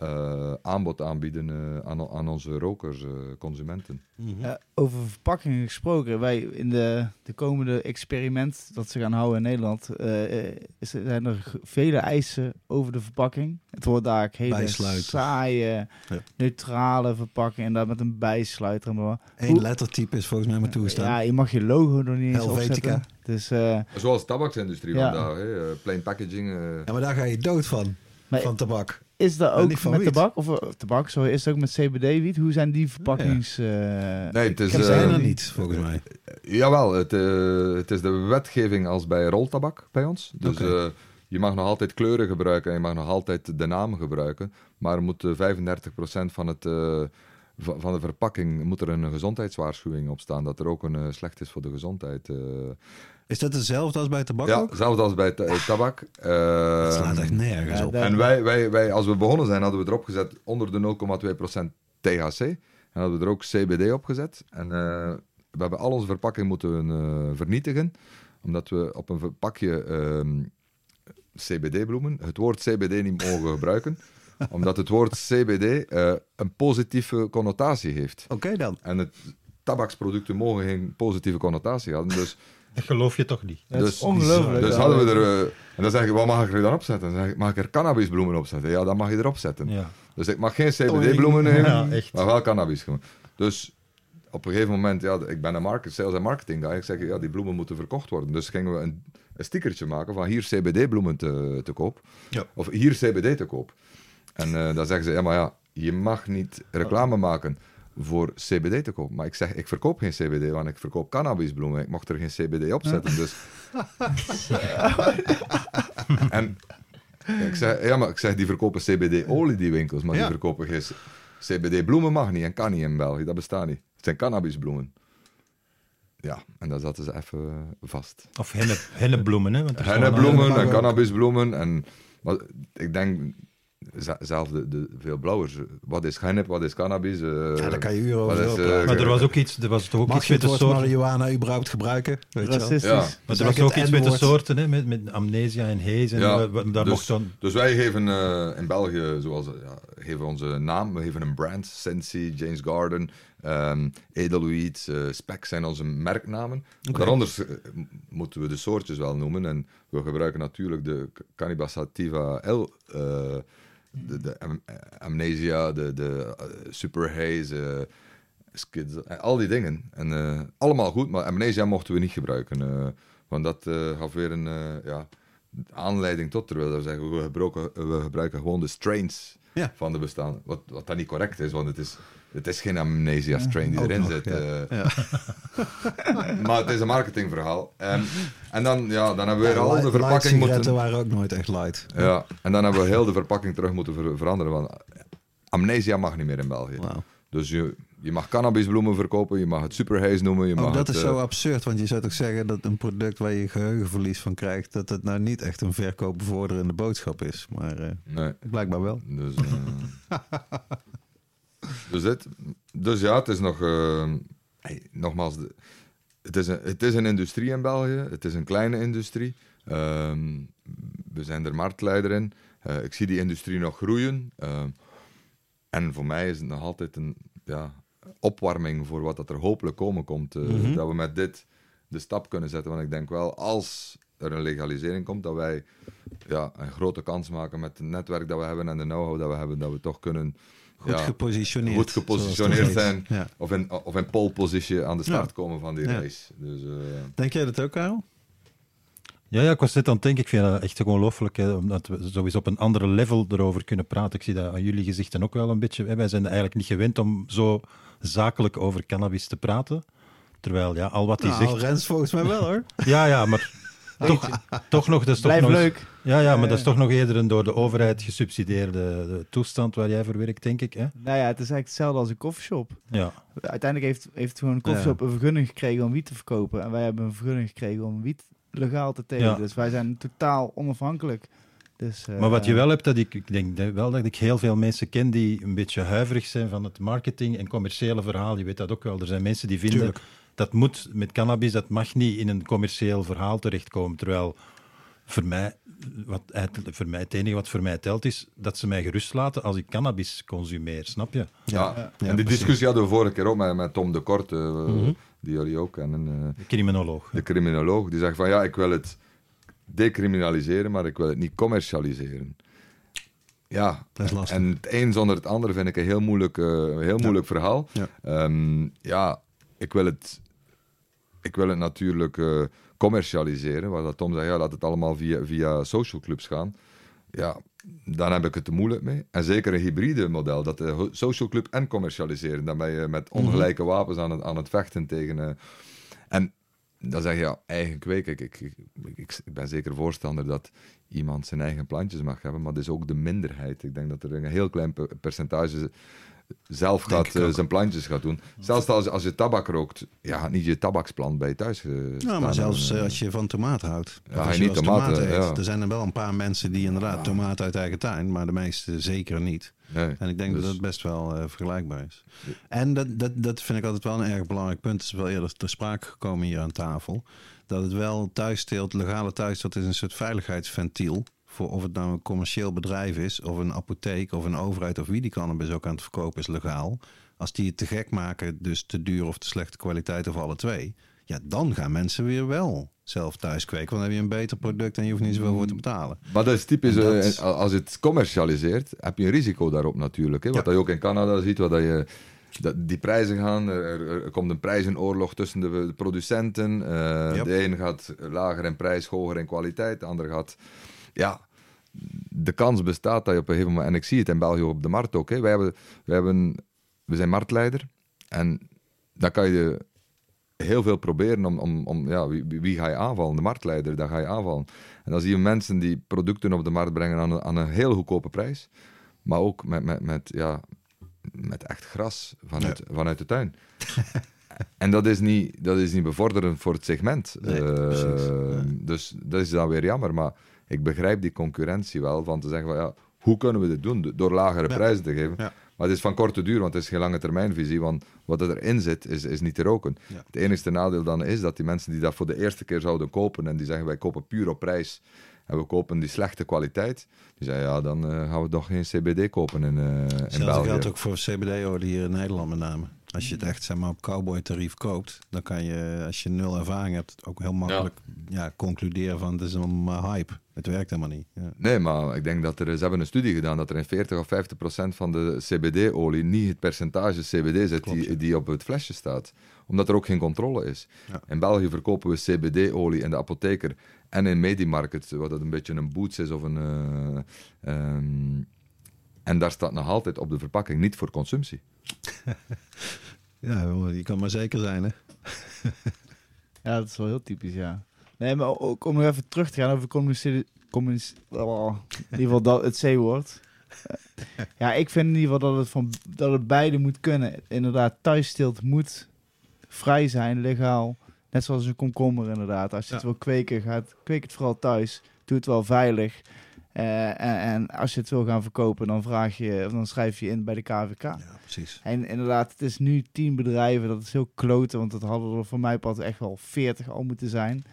S4: eh, aanbod aanbieden eh, aan, aan onze rokers, eh, consumenten.
S2: Ja, over verpakkingen gesproken. Wij in de, de komende experiment dat ze gaan houden in Nederland, is- zijn er vele eisen over de verpakking. Het wordt daar hele
S1: Bijsluiter.
S2: saaie,
S1: Ja.
S2: neutrale verpakking en daar met een bijsluiter. bla.
S1: Eén lettertype is volgens mij maar toegestaan.
S2: Ja, je mag je logo nog niet eens
S1: Helvetica.
S2: opzetten. Dus, eh,
S4: Zoals de tabaksindustrie
S2: Ja.
S4: vandaag, hè? plain packaging. eh.
S1: Ja, maar daar ga je dood van,
S2: maar
S1: van tabak.
S2: Is dat ook
S1: van
S2: met
S1: wiet.
S2: tabak? Of eh, tabak, sorry, is het ook met CBD-wiet? Hoe zijn die verpakkings... eh,
S4: Nee, het is, eh,
S1: zijn er niet, volgens mij.
S4: Jawel, het, eh, het is de wetgeving als bij roltabak bij ons. Dus eh, je mag nog altijd kleuren gebruiken en je mag nog altijd de naam gebruiken. Maar moet eh, 35% van, het, eh, va- van de verpakking moet er een gezondheidswaarschuwing op staan. Dat er ook een eh, slecht is voor de gezondheid. eh.
S1: Is dat hetzelfde als bij tabak
S4: ja,
S1: ook?
S4: zelfs als bij ta- eh, tabak.
S1: Dat slaat echt nergens
S2: ja,
S1: op.
S4: en wij, wij, wij, als we begonnen zijn, hadden we erop gezet onder de 0,2% THC. En hadden we er ook CBD op gezet. En eh, we hebben al onze verpakking moeten eh, vernietigen. Omdat we op een verpakje ehm, CBD-bloemen, het woord CBD niet mogen (laughs) gebruiken. omdat het woord CBD eh, een positieve connotatie heeft.
S1: Oké dan.
S4: En het, tabaksproducten mogen geen positieve connotatie hebben. Dus
S3: Dat geloof je toch niet?
S2: dat is
S4: dus-
S2: ongelooflijk.
S4: dus
S2: Ja.
S4: hadden we er... eh, en dan zeg ik, wat mag ik er dan opzetten? Dan zeg ik, mag ik er cannabisbloemen opzetten? Ja, dan mag je erop zetten.
S3: Ja.
S4: Dus ik mag geen CBD-bloemen nemen,
S3: Ja, echt.
S4: maar wel cannabis. gewoon. Dus op een gegeven moment, ja, ik ben een market, sales en marketing guy. Ik zeg, ja, die bloemen moeten verkocht worden. Dus gingen we een, een stickertje maken van hier CBD-bloemen te, te koop.
S1: Ja.
S4: Of hier CBD te koop. En eh, dan zeggen ze, ja, maar ja, je mag niet reclame maken voor CBD te koop. Maar ik zeg, ik verkoop geen CBD, want ik verkoop cannabisbloemen. Ik mocht er geen CBD op zetten, dus... (laughs) en ik zeg, ja, maar ik zeg, die verkopen CBD-olie, die winkels, maar
S1: Ja.
S4: die verkopen geen CBD-bloemen mag niet en kan niet in België. Dat bestaat niet. Het zijn cannabisbloemen. Ja, en daar zaten ze even eh, vast.
S3: Of hennep, hennepbloemen, hè?
S4: Hennepbloemen
S1: mag
S4: en cannabisbloemen. En, maar ik denk, zelf de, de veel blauwers, wat is hennep, wat is cannabis? eh,
S1: Ja, daar kan je uren over
S4: is, eh.
S3: Maar er was ook iets, er was toch ook
S1: Mag
S3: iets met de soorten.
S1: marihuana überhaupt gebruiken? Weet?
S2: Racistisch.
S4: Ja.
S3: Maar
S1: Dus
S3: er was ook iets met de soorten, hè? Met, met amnesia en haze. En
S4: Ja,
S3: daar
S4: dus-
S3: mocht dan...
S4: Dus wij geven eh, in België, zoals, ja, geven onze naam, we geven een brand, Sensi, James Garden, ehm Edelweed, Spec zijn onze merknamen. Maar Daaronder eh, m- moeten we de soortjes wel noemen en we gebruiken natuurlijk de Cannabis sativa L, eh, de, de am- Amnesia, de, de eh, Super Haze, eh, Skids, al die dingen. En allemaal goed, maar Amnesia mochten we niet gebruiken, want dat gaf weer een, ja, aanleiding tot, terwijl we zeggen, we gebruiken, we gebruiken gewoon de strains
S1: Ja.
S4: van de bestaan. Wat, wat dan niet correct is, want het is, het is geen amnesia strain die erin
S1: nog,
S4: zit.
S1: ja.
S4: eh. (laughs) maar het is een marketingverhaal. En, en dan, ja, dan hebben we weer al de verpakking moeten...
S1: waren ook nooit echt light.
S4: Ja, en dan hebben we heel de verpakking terug moeten ver- veranderen. Want amnesia mag niet meer in België. Dus je, je mag cannabisbloemen verkopen, je mag het superhaze noemen. Je mag
S1: Ook dat
S4: het,
S1: is
S4: eh,
S1: zo absurd, want je zou toch zeggen dat een product waar je geheugenverlies van krijgt, dat het nou niet echt een verkoopbevorderende boodschap is. Maar eh,
S4: Nee.
S1: blijkbaar wel.
S4: Dus, (laughs) dus, dit, dus ja, het is nog... eh, hey, nogmaals, de- het, is een, het is een industrie in België. Het is een kleine industrie. Ehm, we zijn er marktleider in. Eh, ik zie die industrie nog groeien. Ehm, en voor mij is het nog altijd een ja, opwarming voor wat dat er hopelijk komen komt. eh,
S1: Mhm.
S4: Dat we met dit de stap kunnen zetten. Want ik denk wel, als er een legalisering komt, dat wij ja, een grote kans maken met het netwerk dat we hebben en de know-how dat we hebben, dat we toch kunnen
S1: Goed
S4: ja,
S1: gepositioneerd.
S4: goed gepositioneerd zijn.
S1: Ja.
S4: Of in, of in pole position aan de start
S1: Ja.
S4: komen van die
S1: Ja.
S4: race. Dus, eh,
S1: Denk jij dat ook, Karel?
S3: Ja, ja, ik was net aan het denken, ik vind dat echt ongelooflijk, hè, omdat we sowieso op een andere level erover kunnen praten. Ik zie dat aan jullie gezichten ook wel een beetje. Hè. Wij zijn eigenlijk niet gewend om zo zakelijk over cannabis te praten. Terwijl, ja, al wat hij
S1: Nou,
S3: zegt...
S1: Rens volgens mij wel hoor.
S3: Ja, ja, maar toch, toch nog... Dat is toch
S2: Blijf
S3: nog,
S2: leuk.
S3: Ja, ja, maar dat is
S2: Eh.
S3: toch nog eerder een door de overheid gesubsidieerde de toestand waar jij voor werkt, denk ik. Hè?
S2: Nou ja, het is eigenlijk hetzelfde als een koffieshop.
S3: Ja.
S2: Uiteindelijk heeft, heeft gewoon een koffieshop een vergunning gekregen om wiet te verkopen. En wij hebben een vergunning gekregen om wiet legaal te telen.
S3: Ja.
S2: Dus wij zijn totaal onafhankelijk. Dus, eh,
S3: Maar wat je wel hebt, dat ik, ik denk wel dat ik heel veel mensen ken die een beetje huiverig zijn van het marketing en commerciële verhaal. Je weet dat ook wel. Er zijn mensen die vinden
S1: Tuurlijk.
S3: Dat moet met cannabis, dat mag niet in een commercieel verhaal terechtkomen. Terwijl voor mij, wat, voor mij, het enige wat voor mij telt is dat ze mij gerust laten als ik cannabis consumeer. Snap je?
S4: Ja.
S1: Ja,
S4: en die
S1: precies.
S4: discussie hadden we vorige keer ook met, met Tom de Korte, eh,
S1: Mhm.
S4: die jullie ook kennen. eh,
S3: De criminoloog.
S4: de criminoloog, die zegt van ja, ik wil het decriminaliseren, maar ik wil het niet commercialiseren. Ja,
S1: Dat is lastig.
S4: en het een zonder het ander vind ik een heel moeilijk, eh, heel moeilijk verhaal.
S1: Ja.
S4: Ehm, ja, ik wil het, ik wil het natuurlijk eh, commercialiseren, waar dat Tom zei, ja, laat het allemaal via, via social clubs gaan. Ja, dan heb ik het te moeilijk mee. En zeker een hybride model, dat de ho- social club en commercialiseren. Dan ben je met ongelijke wapens aan het, aan het vechten tegen... eh, en dan zeg je, ja, eigen kweken. Ik, ik, ik, ik, ben zeker voorstander dat iemand zijn eigen plantjes mag hebben, maar dat is ook de minderheid. Ik denk dat er een heel klein per- percentage zelf gaat, eh, zijn plantjes gaat doen. Zelfs als, als je tabak rookt, ja, niet je tabaksplant bij je thuis
S1: Ja,
S4: staan.
S1: maar zelfs eh, als je van tomaat houdt.
S4: Ja,
S1: als je
S4: niet tomaten,
S1: tomaten eet.
S4: ja.
S1: Er zijn er wel een paar mensen die inderdaad tomaten uit eigen tuin, maar de meeste zeker niet.
S4: nee,
S1: En ik denk
S4: dus-
S1: dat het best wel vergelijkbaar is. En dat, dat, dat vind ik altijd wel een erg belangrijk punt. Het is wel eerder ter sprake gekomen hier aan tafel. Dat het wel thuisteelt, legale thuisteelt is een soort veiligheidsventiel. Voor of het nou een commercieel bedrijf is, of een apotheek, of een overheid, of wie die cannabis ook aan het verkopen is legaal. Als die het te gek maken, dus te duur of te slechte kwaliteit, of alle twee. Ja, dan gaan mensen weer wel zelf thuis kweken. Want dan heb je een beter product en je hoeft niet zoveel voor te betalen.
S4: Maar dat is typisch,
S1: En dat-
S4: eh, als het commercialiseert, heb je een risico daarop natuurlijk. Hè? Wat
S1: Ja.
S4: je ook in Canada ziet, dat je, dat die prijzen gaan, er, komt een prijzenoorlog tussen de, producenten. Eh. De een gaat lager in prijs, hoger in kwaliteit, de ander gaat... Ja, de kans bestaat dat je op een gegeven moment... En ik zie het in België op de markt ook. Hè? Wij, hebben, wij hebben, we zijn marktleider en dan kan je heel veel proberen om, om, om ja, wie, wie- ga je aanvallen? De marktleider, daar ga je aanvallen. En dan zie je mensen die producten op de markt brengen aan een, aan een heel goedkope prijs, maar ook met, met, met, ja, met echt gras vanuit, vanuit de tuin. (laughs) en dat is, niet, dat is niet bevorderend voor het segment.
S1: Nee,
S4: Eh.
S1: Nee.
S4: Dus dat is dan weer jammer, maar ik begrijp die concurrentie wel, van te zeggen van ja, hoe kunnen we dit doen? Door lagere
S1: Ja.
S4: prijzen te geven.
S1: Ja.
S4: Maar het is van korte duur, want het is geen lange termijnvisie. Want wat erin zit, is, is niet te roken.
S1: Ja.
S4: Het enige nadeel dan is dat die mensen die dat voor de eerste keer zouden kopen en die zeggen wij kopen puur op prijs en we kopen die slechte kwaliteit, die zeggen ja, dan eh, gaan we toch geen CBD kopen in, eh in België.
S1: geldt ook voor CBD-olie hier in Nederland met name. Als je het echt zeg maar, op cowboy-tarief koopt, dan kan je, als je nul ervaring hebt, ook heel makkelijk ja. concluderen van het is een eh, hype. Het werkt helemaal niet. Ja.
S4: Nee, maar ik denk dat er, ze hebben een studie gedaan dat er in 40 of 50 procent van de CBD-olie niet het percentage CBD zit
S1: Klopt,
S4: die,
S1: ja.
S4: die op het flesje staat. Omdat er ook geen controle is.
S1: Ja.
S4: In België verkopen we CBD-olie in de apotheker en in Medimarket, wat dat een beetje een boots is of een... eh, ehm, en daar staat nog altijd op de verpakking niet voor consumptie. (laughs)
S1: ja, je kan maar zeker zijn hè. (laughs)
S2: Ja, dat is wel heel typisch, ja. Nee, maar ook om nog even terug te gaan over communicatie... communic- oh, in ieder geval dat, het C-woord. Ja, ik vind in ieder geval dat het, van, dat het beide moet kunnen. Inderdaad, thuisstilt moet vrij zijn, legaal. Net zoals een komkommer inderdaad. Als je het
S1: Ja.
S2: wil kweken, gaat, kweek het vooral thuis. Doe het wel veilig. Eh, en, en als je het wil gaan verkopen, dan, vraag je, of dan schrijf je in bij de KVK.
S1: Ja, precies.
S2: En inderdaad, het is nu tien bedrijven. Dat is heel kloten, want dat hadden er voor mij pas echt wel veertig al moeten zijn.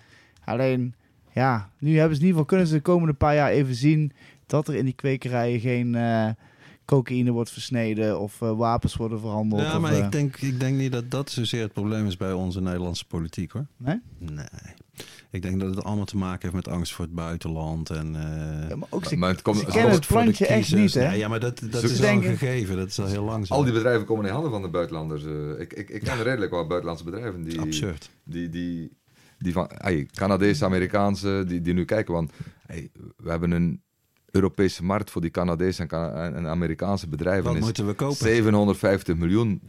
S2: Alleen, ja, nu hebben ze in ieder geval kunnen ze de komende paar jaar even zien dat er in die kwekerijen geen eh, cocaïne wordt versneden of eh, wapens worden verhandeld.
S1: Ja,
S2: of,
S1: maar
S2: eh,
S1: ik denk, ik denk niet dat dat zozeer het probleem is bij onze Nederlandse politiek hoor.
S2: Nee?
S1: Nee. Ik denk dat het allemaal te maken heeft met angst voor het buitenland. En, eh,
S2: Ja, maar ook ze,
S4: Maar het komt,
S2: ze
S4: het
S2: kennen
S4: komt-
S2: het plantje echt niet, hè?
S1: Nee, ja, maar dat, dat
S4: Ze
S1: is wel een gegeven. Dat is al heel lang zo.
S4: al die bedrijven komen in handen van de buitenlanders. eh. ik, ik, ik ken redelijk wat buitenlandse bedrijven die,
S1: Absurd.
S4: die, die, die van hey, Canadese, Amerikaanse, die, die nu kijken. Want hey, we hebben een Europese markt voor die Canadese en, Cana- en, en Amerikaanse bedrijven.
S1: Wat
S4: is
S1: moeten we kopen?
S4: 750 miljoen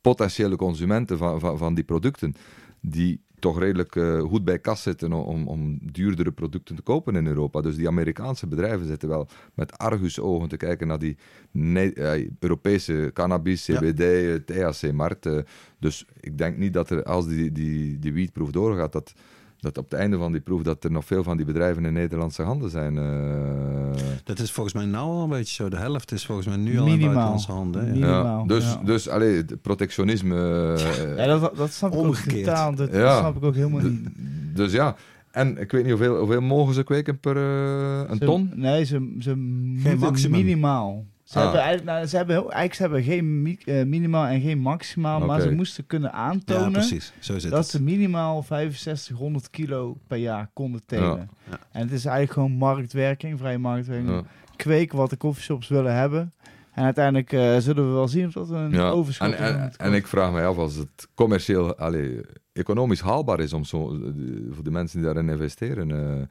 S4: potentiële consumenten van, van, van die producten. Die toch redelijk eh, goed bij kas zitten om, om duurdere producten te kopen in Europa. Dus die Amerikaanse bedrijven zitten wel met argusogen te kijken naar die eh, Europese cannabis,
S1: Ja.
S4: CBD, eh, THC-markt. dus ik denk niet dat er, als die, die, die wietproef doorgaat, dat, dat op het einde van die proef dat er nog veel van die bedrijven in Nederlandse handen zijn. eh.
S1: Dat is volgens mij nou al een beetje zo. De helft is volgens mij nu al in buitenlandse handen. Ja.
S2: Minimaal.
S4: ja, dus,
S2: ja.
S4: dus allee, het protectionisme. (laughs) eh,
S2: Ja, dat, dat snap ik ook totaal. Dat, dat
S4: Ja.
S2: snap ik ook helemaal
S4: D-
S2: niet.
S4: Dus ja, en ik weet niet hoeveel, hoeveel mogen ze kweken per eh, een
S2: Ze-
S4: ton?
S2: Nee, ze, ze
S1: maximum.
S2: minimaal. Ze
S4: Ah.
S2: hebben eigenlijk, nou, ze hebben, heel- eigenlijk ze hebben geen mi- eh, minimaal en geen maximaal, maar ze moesten kunnen
S1: Ja,
S2: aantonen
S1: precies. Zo zit
S2: dat
S1: het.
S2: ze minimaal 6500 kilo per jaar konden telen.
S1: Ja.
S2: En het is eigenlijk gewoon marktwerking, vrije marktwerking.
S4: Ja.
S2: Kweken wat de coffeeshops willen hebben. En uiteindelijk eh, zullen we wel zien of dat we een
S4: Ja.
S2: overschot
S4: En,
S2: hebben.
S4: en, en ik vraag mij af als het commercieel, allee, economisch haalbaar is om zo, eh, voor de mensen die daarin investeren, eh,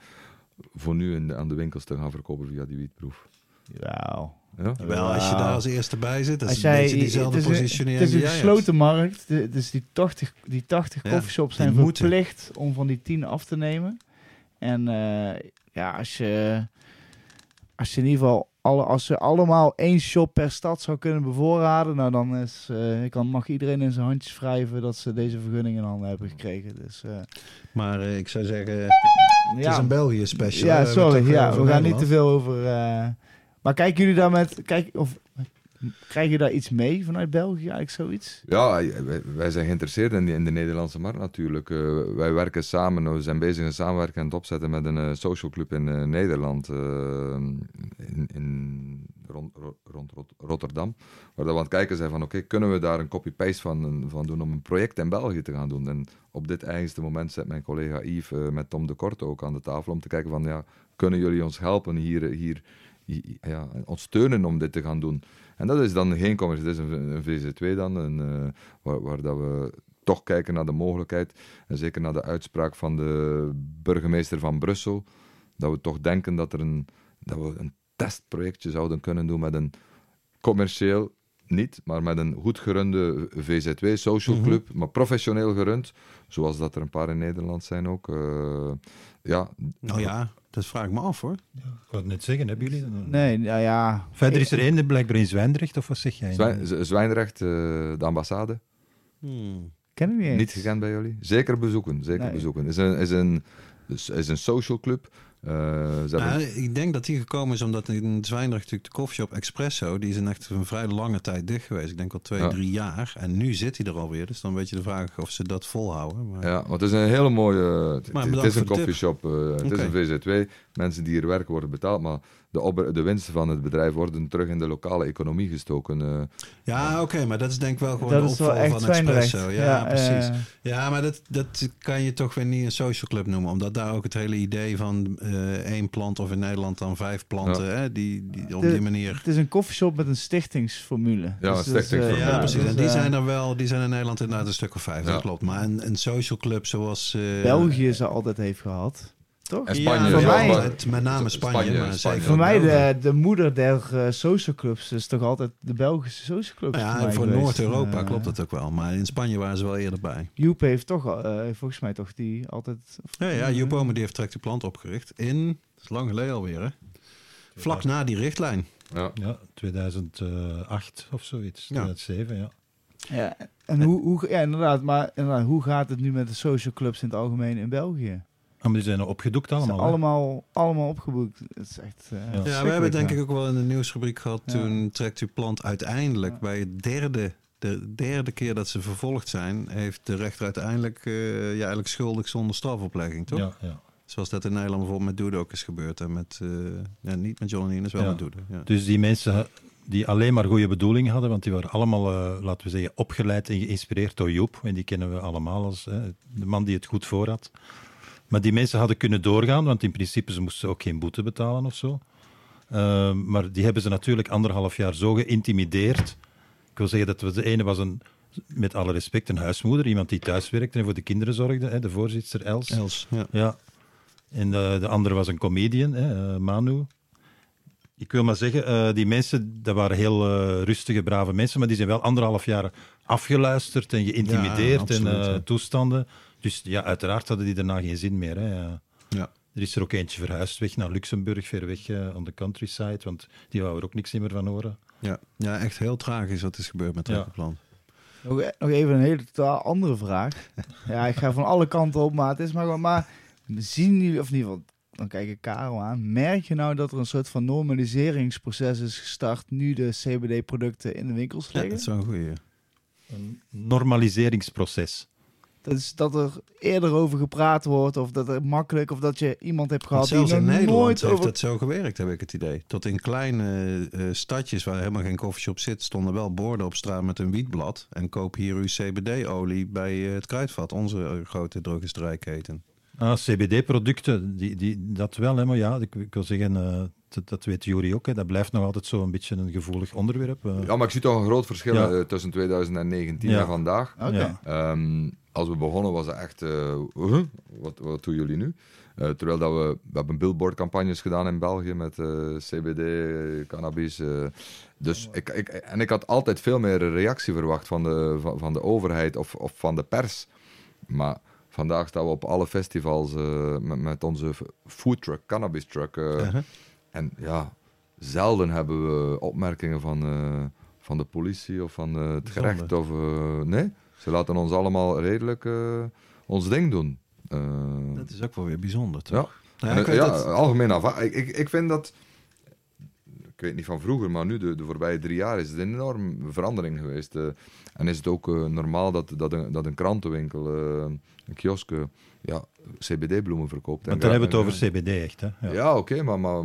S4: voor nu in de- aan de winkels te gaan verkopen via die wietproef.
S2: Ja.
S4: Ja?
S1: Wel, als je daar als eerste bij zit, dat
S2: Als
S1: is een
S2: jij,
S1: beetje diezelfde
S2: het is een-
S1: positionering
S2: Het is een gesloten markt. De- Dus die 80, die 80
S1: Ja,
S2: coffeeshops
S1: die
S2: zijn
S1: moeten.
S2: verplicht om van die 10 af te nemen. En eh, ja, als je, als je in ieder geval alle, als ze allemaal één shop per stad zou kunnen bevoorraden, nou dan is, eh, kan, mag iedereen in zijn handjes wrijven dat ze deze vergunning in handen hebben gekregen. Dus eh.
S1: Maar eh, ik zou zeggen, het
S2: ja,
S1: is een België special.
S2: ja.
S1: We
S2: sorry, ja, we gaan niet te veel over. Maar kijken jullie daar met, kijk, of krijg je daar iets mee vanuit België, eigenlijk zoiets?
S4: Ja, wij, zijn geïnteresseerd in, in de Nederlandse markt natuurlijk. Eh, wij werken samen, we zijn bezig in samenwerking en het opzetten met een eh, social club in eh, Nederland, in, in, rond, ro- rond Rot- Rotterdam. Waar we aan het kijken zijn van, oké, kunnen we daar een copy-paste van, van doen om een project in België te gaan doen? En op dit eigenste moment zit mijn collega Yves met Tom de Korte ook aan de tafel om te kijken van, ja, kunnen jullie ons helpen hier, hier ja, ons steunen om dit te gaan doen? En dat is dan geen commercie, dat is een, een VZ2 dan, een, eh, waar, waar dat we toch kijken naar de mogelijkheid, en zeker naar de uitspraak van de burgemeester van Brussel, dat we toch denken dat, er een, dat we een testprojectje zouden kunnen doen met een commercieel, niet, maar met een goed gerunde VZ2 social
S1: Mhm.
S4: club, maar professioneel gerund, zoals dat er een paar in Nederland zijn ook. Eh, ja,
S1: Nou ja, dat vraag ik me af hoor.
S3: Ik wou het net zeggen, hebben jullie? dat?
S2: Nee, nou ja.
S3: Verder is er één, blijkbaar in Zwijndrecht, of wat zeg jij?
S4: Zwijn- Zwijndrecht, eh, de ambassade.
S1: Hmm.
S2: Ken ik niet eens.
S4: Niet gekend bij jullie? Zeker bezoeken, zeker
S2: Nee.
S4: bezoeken. Is een, is een, is, is een social club. Eh,
S1: Nou, ik denk dat die gekomen is omdat in Zwijndrecht natuurlijk de koffieshop Espresso, die is in echt een vrij lange tijd dicht geweest. Ik denk al twee,
S4: Ja.
S1: drie jaar. En nu zit hij er alweer. Dus dan weet je de vraag of ze dat volhouden. Maar...
S4: ja, want het is een hele mooie... Het,
S1: Maar
S4: het is een coffeeshop, eh, het is een VZ2. Mensen die hier werken worden betaald, maar de, opber- de winsten van het bedrijf worden terug in de lokale economie gestoken. eh.
S1: Ja, oké, maar dat is denk ik wel gewoon
S2: dat
S1: de
S2: is wel
S1: opval
S2: echt
S1: van. Espresso. Ja, precies.
S2: eh,
S1: Ja, maar dat, dat kan je toch weer niet een social club noemen. Omdat daar ook het hele idee van eh, één plant of in Nederland dan vijf planten. Hè, die, die, op
S2: De-
S1: die manier.
S2: het is een koffieshop met een stichtingsformule.
S4: Ja,
S2: Dus
S4: stichtingsformule.
S1: Ja, precies. En die zijn er wel, die zijn in Nederland inderdaad een stuk of vijf,
S4: Ja.
S1: dat klopt. Maar een, een social club zoals... eh,
S2: België ze altijd heeft gehad. Toch?
S4: En
S1: Ja,
S4: Spanje.
S2: voor
S1: ja,
S2: mij-
S1: altijd, met name Spanje.
S4: Spanje,
S1: maar
S4: Spanje.
S1: zeker
S2: Voor mij de, de moeder der eh, social clubs is toch altijd de Belgische social clubs.
S1: Ja, voor. Noord-Europa
S2: Eh,
S1: klopt dat ook wel. Maar in Spanje waren ze wel eerder bij.
S2: Joep heeft toch, eh, volgens mij toch die altijd...
S1: Ja, ja Joep Omen die heeft direct de plant opgericht. In, dat is lang geleden alweer hè. Vlak na die richtlijn.
S4: Ja.
S3: Ja, 2008 of zoiets.
S1: Ja.
S3: 2007, ja.
S2: Ja, en hoe, hoe, ja, inderdaad, maar inderdaad, hoe gaat het nu met de social clubs in het algemeen in België?
S3: Ah, maar die zijn opgedoekt
S2: Ze zijn
S3: allemaal.
S2: allemaal, allemaal opgeboekt. Het is echt. eh,
S3: Ja.
S1: Ja, we hebben denk ik ook wel in de nieuwsrubriek gehad.
S2: Ja.
S1: Toen trekt uw plant uiteindelijk
S2: Ja.
S1: bij het derde, de derde keer dat ze vervolgd zijn, heeft de rechter uiteindelijk eh, ja, eigenlijk schuldig zonder strafoplegging, toch?
S3: Ja, ja.
S1: Zoals dat in Nederland bijvoorbeeld met Doede ook is gebeurd. En met, eh, ja, niet met John en Ines, wel
S3: Ja.
S1: met Doede. Ja.
S3: Dus die mensen die alleen maar goede bedoelingen hadden, want die waren allemaal, eh, laten we zeggen, opgeleid en geïnspireerd door Joep. En die kennen we allemaal als hè, de man die het goed voor had. Maar die mensen hadden kunnen doorgaan, want in principe ze moesten ook geen boete betalen of zo. Eh, maar die hebben ze natuurlijk anderhalf jaar zo geïntimideerd. Ik wil zeggen dat we de ene was een, met alle respect, een huismoeder, iemand die thuis werkte en voor de kinderen zorgde, hè, de voorzitter Els.
S1: Els, ja.
S3: Ja. En eh, de andere was een comedian, hè, eh, Manu. Ik wil maar zeggen, eh, die mensen, dat waren heel rustige, brave mensen, maar die zijn wel anderhalf jaar afgeluisterd en geïntimideerd
S1: Ja,
S3: en
S1: absoluut,
S3: toestanden. Dus ja, uiteraard hadden die daarna geen zin meer. Hè. Ja.
S1: Ja.
S3: Er is er ook eentje verhuisd weg naar Luxemburg, ver weg uh, on the countryside, want die wou er ook niks meer van horen.
S1: Ja. ja, echt heel tragisch wat is gebeurd met
S3: Ja.
S1: plant.
S2: Nog, e- nog even een hele totaal andere vraag. (laughs) ja, ik ga van alle kanten op, maar het is maar gewoon. Maar Zien jullie, of in ieder geval, dan kijk ik Karel aan. Merk je nou dat er een soort van normaliseringsproces is gestart nu de CBD-producten in de winkels
S1: Ja,
S2: liggen?
S1: dat is wel een goeie.
S3: Een normaliseringsproces.
S2: Dat is dat er eerder over gepraat wordt, of dat het makkelijk, of dat je iemand hebt
S1: Want
S2: gehad die
S1: zelfs
S2: nog
S1: in Nederland
S2: nooit
S1: heeft
S2: over...
S1: het zo gewerkt, heb ik het idee. Tot in kleine eh, stadjes waar helemaal geen koffieshop zit, stonden wel borden op straat met een wietblad. En koop hier uw CBD-olie bij eh, het Kruidvat, onze eh, grote drogisterijketen.
S3: Ah, CBD-producten, die, die, dat wel, hè, maar ja, ik, ik wil zeggen, eh, dat, dat weet Jury ook, hè, dat blijft nog altijd zo een beetje een gevoelig onderwerp. eh.
S4: Ja, maar ik zie toch een groot verschil
S3: Ja.
S4: eh, tussen 2019
S3: Ja.
S4: en vandaag.
S2: Oké.
S3: Ja.
S4: Als we begonnen was het echt, eh, wat, wat doen jullie nu? Eh, terwijl dat we, we hebben billboardcampagnes gedaan in België met eh, CBD, cannabis. dus ik, ik, en ik had altijd veel meer reactie verwacht van de, van, van de overheid of, of van de pers. Maar vandaag staan we op alle festivals met, met onze foodtruck, cannabis truck.
S1: Uh-huh.
S4: en ja, zelden hebben we opmerkingen van, van de politie of van het
S1: Zonde.
S4: gerecht. Of, nee, ze laten ons allemaal redelijk eh, ons ding doen. Eh,
S1: Dat is ook wel weer bijzonder,
S4: ja,
S1: toch? Nou,
S4: ja,
S1: dat-
S4: algemeen af. Ik, ik, ik vind dat, ik weet niet van vroeger, maar nu, de, de voorbije drie jaar, is het een enorme verandering geweest. eh. en is het ook normaal dat, dat, een, dat een krantenwinkel, een kiosk, ja, CBD-bloemen verkoopt.
S3: Want dan hebben we het over CBD echt. Hè?
S4: ja,
S3: Ja.
S4: oké, maar, maar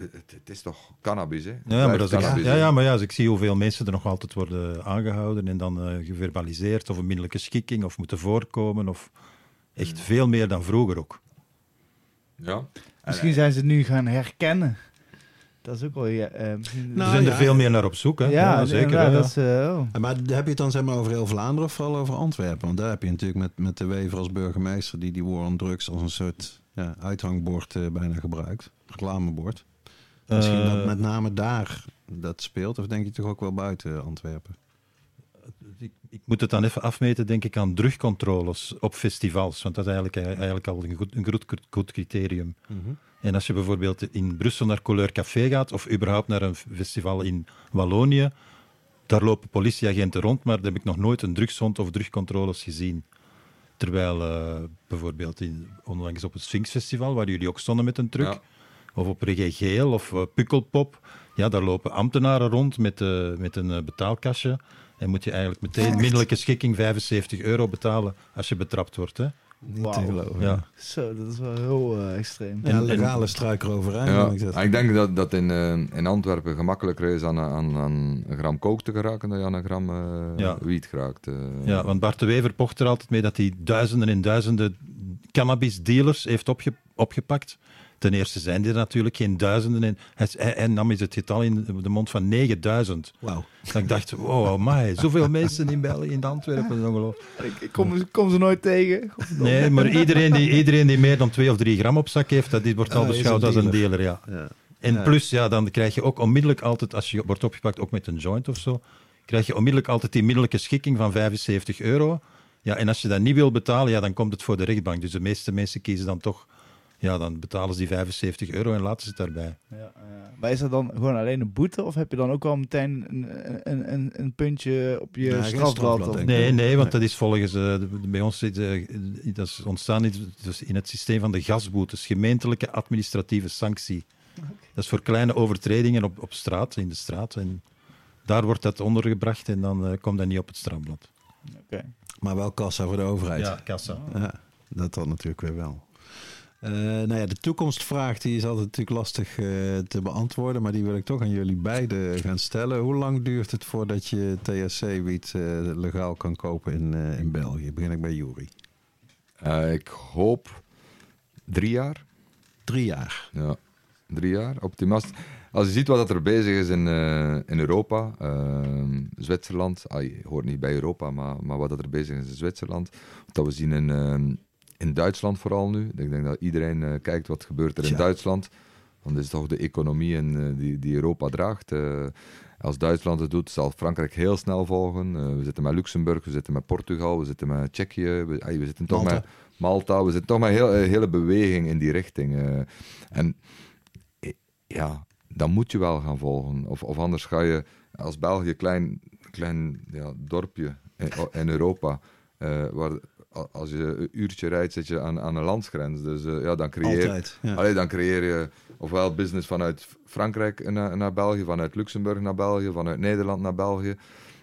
S4: het, het is toch cannabis, hè?
S3: Ja, maar, dat is,
S4: cannabis,
S3: ja, ja, maar ja, als ik zie hoeveel mensen er nog altijd worden aangehouden en dan eh, geverbaliseerd of een minderlijke schikking of moeten voorkomen of echt veel meer dan vroeger ook.
S4: Ja. En,
S2: Misschien zijn ze het nu gaan herkennen. Dat is ook wel... Ja, eh, misschien-
S1: Nou,
S3: Ze zijn
S1: ja,
S3: er veel meer naar op zoek, hè?
S2: ja,
S3: zeker. ja.
S2: dat is, eh, oh.
S1: Maar heb je het dan zeg maar over heel Vlaanderen of vooral over Antwerpen? Want daar heb je natuurlijk met, met de Wever als burgemeester die die war on drugs als een soort ja, uithangbord bijna gebruikt. Reclamebord. Misschien
S3: Eh,
S1: dat met name daar dat speelt. Of denk je toch ook wel buiten Antwerpen?
S3: ik, ik moet het dan even afmeten, denk ik, aan drugcontroles op festivals. Want dat is eigenlijk, eigenlijk al een goed, een goed, goed criterium. En als je bijvoorbeeld in Brussel naar Couleur Café gaat, of überhaupt naar een festival in Wallonië, daar lopen politieagenten rond, maar daar heb ik nog nooit een drugshond of drugcontroles gezien. Terwijl eh, bijvoorbeeld in, onlangs op het Sphinx Festival, waar jullie ook stonden met een truck,
S4: Ja.
S3: Of op Reggae Geel of eh, Pukkelpop, ja, daar lopen ambtenaren rond met, eh, met een eh, betaalkastje. En moet je eigenlijk meteen minderlijke schikking 75 euro betalen als je betrapt wordt. Hè?
S1: Niet
S2: Wauw.
S1: te geloven.
S3: Ja.
S2: Zo, dat is wel heel eh, extreem.
S1: Ja,
S3: En-
S1: legale struikeroverij.
S4: Ja,
S1: ik dat.
S4: en ik denk dat dat in, eh, in Antwerpen gemakkelijker is aan, aan, aan een gram kook te geraken dan je aan een gram eh
S3: Ja.
S4: wiet geraakt.
S3: Ja, want Bart de Wever pocht er altijd mee dat hij duizenden en duizenden cannabis-dealers heeft opge- opgepakt. Ten eerste zijn er natuurlijk geen duizenden. En hij, hij, nam eens het getal in de mond van 9000.
S1: Wauw.
S3: Dat ik dacht, wow, my, zoveel (laughs) mensen in België, in Antwerpen. ongelooflijk.
S2: Ik, kom, kom ze nooit tegen.
S3: Nee, maar iedereen die, iedereen die meer dan 2 of 3 gram op zak heeft, dat die wordt al
S1: Ah,
S3: beschouwd als een
S1: dealer.
S3: dealer. Ja.
S1: Ja.
S3: En
S1: Ja.
S3: plus, ja, dan krijg je ook onmiddellijk altijd, als je wordt opgepakt, ook met een joint of zo, krijg je onmiddellijk altijd die middellijke schikking van 75 euro. Ja, en als je dat niet wil betalen, ja, dan komt het voor de rechtbank. Dus de meeste mensen kiezen dan toch, ja, dan betalen ze die 75 euro en laten ze het daarbij.
S2: Ja, ja. Maar is dat dan gewoon alleen een boete? Of heb je dan ook al meteen een, een, een, een puntje op je strafblad?
S3: Nee, nee, want
S1: Nee.
S3: dat is volgens, eh, bij ons zit, eh, dat is ontstaan in, dus in het systeem van de gasboetes, gemeentelijke administratieve sanctie. Dat is voor kleine overtredingen op, op straat, in de straat. En daar wordt dat ondergebracht en dan eh, komt dat niet op het strafblad.
S2: Oké.
S1: Maar wel kassa voor de overheid.
S3: kassa.
S1: Ja, dat dan natuurlijk weer wel. Eh, nou ja, de toekomstvraag die is altijd natuurlijk lastig eh, te beantwoorden, maar die wil ik toch aan jullie beiden gaan stellen. Hoe lang duurt het voordat je THC-wiet eh, legaal kan kopen in, in België? Begin ik bij Jury.
S4: Ik hoop drie jaar.
S1: Drie jaar.
S4: Ja, drie jaar. Optimist. Als je ziet wat er bezig is in, in Europa, Zwitserland, ah, je hoort niet bij Europa, maar, maar wat er bezig is in Zwitserland, wat we zien in, in Duitsland vooral nu. Ik denk dat iedereen eh, kijkt wat gebeurt er in. Duitsland. Want dat is toch de economie en, eh, die, die Europa draagt. Eh, als Duitsland het doet, zal Frankrijk heel snel volgen. We zitten met Luxemburg, we zitten met Portugal, we zitten met Tsjechië, we, we zitten toch
S1: Malta.
S4: met Malta. We zitten toch met heel, een hele beweging in die richting. en ja, dan moet je wel gaan volgen. Of, of anders ga je als België, klein, klein ja, dorpje in, in Europa, waar als je een uurtje rijdt, zit je aan, aan een landsgrens. Dus eh, ja, dan creëer,
S1: Altijd. Ja.
S4: Allee, dan creëer je ofwel business vanuit Frankrijk naar, naar België, vanuit Luxemburg naar België, vanuit Nederland naar België.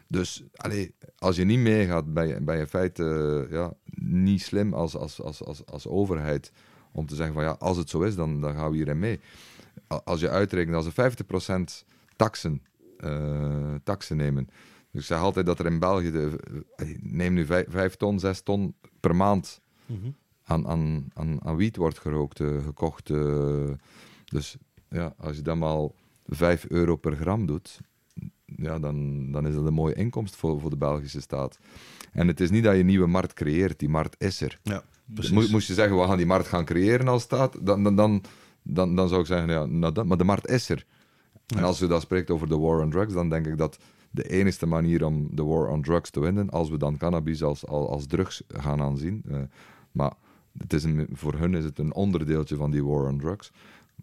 S4: Dus allee, als je niet meegaat, ben je, ben je in feite eh, ja, niet slim als, als, als, als, als overheid om te zeggen van ja, als het zo is, dan, dan gaan we hierin mee. Als je uitrekent, als we 50% taxen, taxen nemen. Dus ik zeg altijd dat er in België, de, eh, neem nu 5 ton, 6 ton per maand
S1: Mhm.
S4: aan, aan, aan, aan wiet wordt gerookt, eh, gekocht. eh. dus ja, als je dan maar 5 euro per gram doet, ja, dan, dan is dat een mooie inkomst voor, voor de Belgische staat. En het is niet dat je een nieuwe markt creëert, die markt is er.
S1: Ja.
S4: Mo- moest je zeggen, we gaan die markt gaan creëren als staat, dan, dan, dan, dan, dan zou ik zeggen, ja, nou, dat, maar de markt is er. En als je dan spreekt over de war on drugs, dan denk ik dat de enige manier om de war on drugs te winnen, als we dan cannabis als, als, als drugs gaan aanzien, eh, maar het is een, voor hun is het een onderdeeltje van die war on drugs.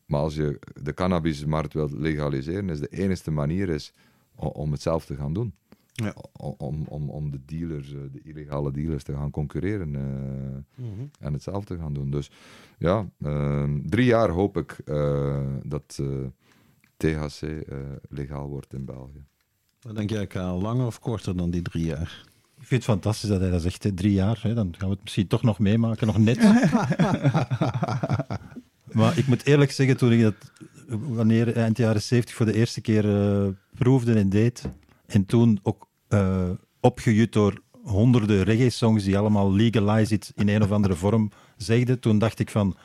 S4: Maar als je de cannabismarkt wilt legaliseren, is de enige manier is om het zelf te gaan doen.
S1: Ja.
S4: Om, om, om de dealers, eh, de illegale dealers, te gaan concurreren eh,
S1: Mhm.
S4: en het zelf te gaan doen. Dus ja, eh, drie jaar hoop ik dat THC legaal wordt in België.
S1: Wat denk jij, Karel? Langer of korter dan die drie jaar?
S3: Ik vind het fantastisch dat hij dat zegt, hè. drie jaar. Hè. Dan gaan we het misschien toch nog meemaken, nog net. (laughs) maar ik moet eerlijk zeggen, toen ik dat wanneer eind jaren 70 voor de eerste keer eh, proefde en deed, en toen ook eh, opgejut door honderden reggae-songs die allemaal legalize it in een of andere vorm zegden, toen dacht ik van,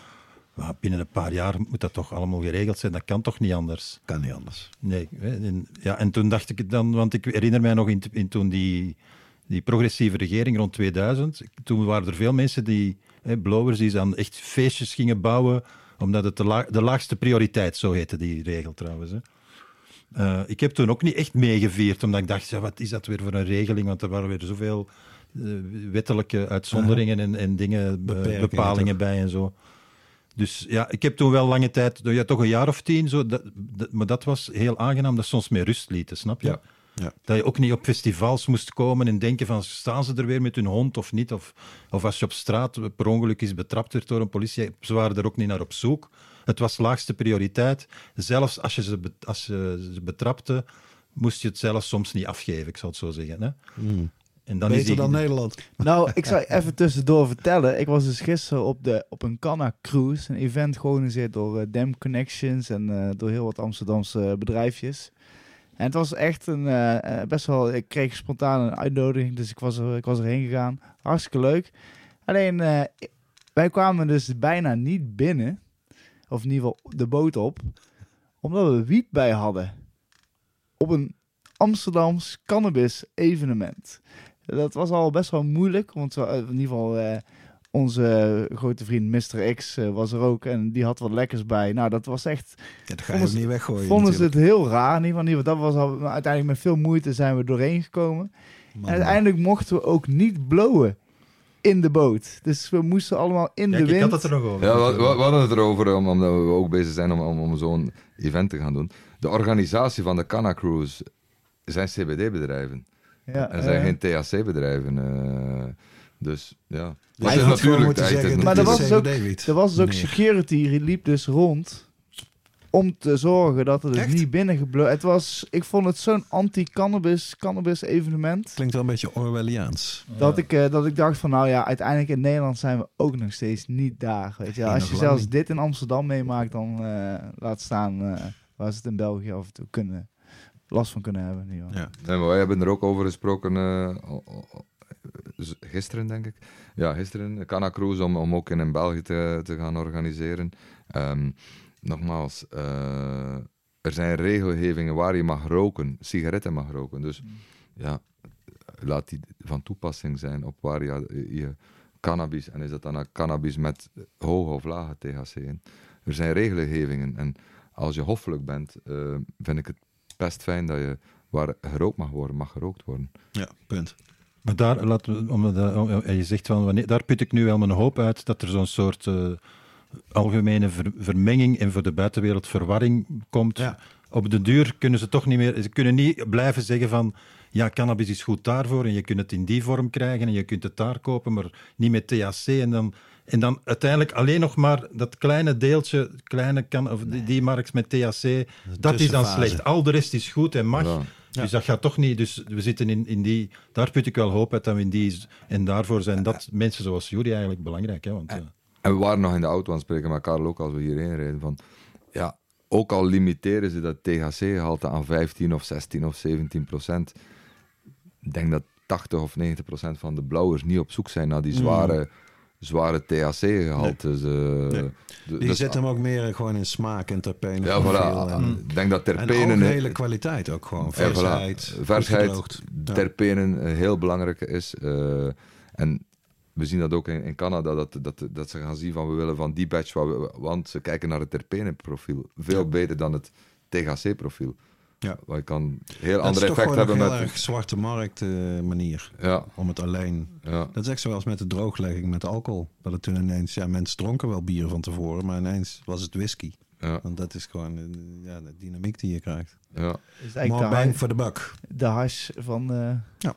S3: "Ah, binnen een paar jaar moet dat toch allemaal geregeld zijn, dat kan toch niet anders.
S1: Kan niet anders.
S3: Nee, en, ja, en toen dacht ik het dan, want ik herinner mij nog in, in toen die, die progressieve regering rond 2000, toen waren er veel mensen die, hè, blowers, die dan echt feestjes gingen bouwen, omdat het de, la- de laagste prioriteit, zo heette die regel trouwens. Hè. Eh, ik heb toen ook niet echt meegevierd, omdat ik dacht, ja, wat is dat weer voor een regeling? Want er waren weer zoveel eh, wettelijke uitzonderingen en, en dingen, eh, bepalingen
S1: toch?
S3: bij en zo. Dus ja, ik heb toen wel lange tijd, ja, toch een jaar of tien, zo, dat, dat- maar dat was heel aangenaam, dat soms meer rust lieten, snap je?
S1: Ja, ja.
S3: Dat je ook niet op festivals moest komen en denken van, staan ze er weer met hun hond of niet? Of, of als je op straat per ongeluk is betrapt werd door een politie, ze waren er ook niet naar op zoek. Het was laagste prioriteit. Zelfs als je ze, als je ze betrapte, moest je het zelf soms niet afgeven, ik zal het zo zeggen. Hè? En dan is
S1: Beter
S3: die-
S1: dan Nederland.
S2: Nou, ik zou even tussendoor vertellen. Ik was dus gisteren op, de, op een Canna Cruise. Een event georganiseerd door eh, Dam Connections en eh, door heel wat Amsterdamse bedrijfjes. En het was echt een eh, best wel... Ik kreeg spontaan een uitnodiging, dus ik was, er, ik was erheen gegaan. Hartstikke leuk. Alleen, eh, wij kwamen dus bijna niet binnen. Of in ieder geval de boot op. Omdat we wiet bij hadden. Op een Amsterdams cannabis evenement. Dat was al best wel moeilijk, want eh, in ieder geval eh, onze grote vriend Mr. X eh, was er ook en die had wat lekkers bij. Nou, dat was echt,
S1: Ja, dat ga je niet weggooien
S2: vonden ze het heel raar. In ieder geval, dat was al, maar uiteindelijk met veel moeite zijn we doorheen gekomen.
S1: Man,
S2: En uiteindelijk mochten we ook niet blowen in de boot. Dus we moesten allemaal in de
S3: ik
S2: wind.
S3: had het er nog over.
S4: Ja, we, we- we hadden het erover, om- omdat we ook bezig zijn om, om, om zo'n event te gaan doen. De organisatie van de Canna Cruise zijn CBD-bedrijven.
S2: Ja,
S4: En zijn geen THC-bedrijven. eh, dus ja.
S1: Dus
S4: het
S1: had
S4: is natuurlijk... het
S1: zeggen,
S2: Maar er was ook-. Er was dus ook security, die liep dus rond om te zorgen dat er dus
S1: Echt?
S2: niet binnen gebloot. Het was, ik vond het zo'n anti-cannabis cannabis evenement.
S1: Klinkt wel een beetje Orwelliaans.
S2: Dat, ik, eh, dat ik dacht van, nou ja, uiteindelijk in Nederland zijn we ook nog steeds niet daar. Weet je. Als je zelfs
S1: niet.
S2: dit in Amsterdam meemaakt, dan eh, laat staan eh, waar ze het in België af en toe kunnen, last van kunnen hebben.
S1: Ja.
S4: Maar wij hebben er ook over gesproken eh, gisteren, denk ik. Ja, gisteren. Cruise om, om ook in, België te, te gaan organiseren. Ehm, nogmaals, eh, er zijn regelgevingen waar je mag roken, sigaretten mag roken. Dus ja, laat die van toepassing zijn op waar je, je cannabis, en is dat dan een cannabis met hoge of lage THC in. Er zijn regelgevingen en als je hoffelijk bent, eh, vind ik het best fijn dat je waar gerookt mag worden, mag gerookt worden.
S1: Ja, punt.
S3: Maar daar, laten we, omdat, om- en je zegt van, wanneer, daar put ik nu wel mijn hoop uit dat er zo'n soort eh, algemene ver- vermenging en voor de buitenwereld verwarring komt.
S1: Ja.
S3: Op de duur kunnen ze toch niet meer, ze kunnen niet blijven zeggen van, ja, cannabis is goed daarvoor en je kunt het in die vorm krijgen en je kunt het daar kopen, maar niet met THC. En dan, en dan uiteindelijk alleen nog maar dat kleine deeltje, kleine can, of die, die marks met THC, dat is dan slecht. Al de rest is goed en mag.
S4: Ja.
S3: Dus dat gaat toch niet. Dus we zitten in, in die. Daar put ik wel hoop uit dat we in die. En daarvoor zijn dat mensen zoals jullie eigenlijk belangrijk. Hè? Want, eh,
S4: En we waren nog in de auto aan het spreken met Karel ook als we hierheen reden. Van, ja, ook al limiteren ze dat THC-gehalte aan 15 of 16 of 17 procent. Ik denk dat 80 of 90 procent van de blauwers niet op zoek zijn naar die zware, zware THC-gehaltes. eh,
S1: Nee.
S4: de-
S1: Die
S4: dus-
S1: zit hem ook meer gewoon in smaak en terpenen.
S4: Ja, voilà.
S1: En,
S4: Ik denk dat
S1: en
S4: terpenen...
S1: algehele kwaliteit ook gewoon.
S4: Ja,
S1: Versheid,
S4: voilà. Versheid, terpenen eh, heel belangrijk is. eh, en we zien dat ook in, in Canada, dat, dat, dat ze gaan zien van we willen van die batch, we- want ze kijken naar het terpenenprofiel. Veel beter dan het THC-profiel.
S1: Ja.
S4: Waar je kan heel
S1: Dat
S4: ander
S1: is toch
S4: effect
S1: gewoon
S4: hebben
S1: een heel
S4: met...
S1: erg zwarte markt eh, manier.
S4: Ja,
S1: Om het alleen...
S4: ja.
S1: Dat is echt zoals met de drooglegging met alcohol. Dat het toen ineens... Ja, mensen dronken wel bier van tevoren, maar ineens was het whisky.
S4: Ja,
S1: Want dat is gewoon eh, ja, de dynamiek die je krijgt.
S4: ja.
S2: Dat is
S1: More
S2: eigenlijk de,
S1: bang for the buck.
S2: de hash van... eh,
S1: Ja.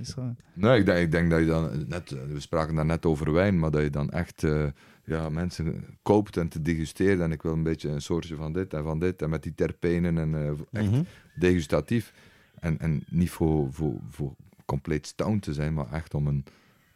S2: Is
S4: Nee, ik denk, ik denk dat je dan net, we spraken daar net over wijn, maar dat je dan echt eh, ja, mensen koopt en te degusteren. En ik wil een beetje een soortje van dit en van dit en met die terpenen en eh, echt
S1: Mhm.
S4: degustatief. En, en niet voor, voor, voor compleet stoned te zijn, maar echt om een,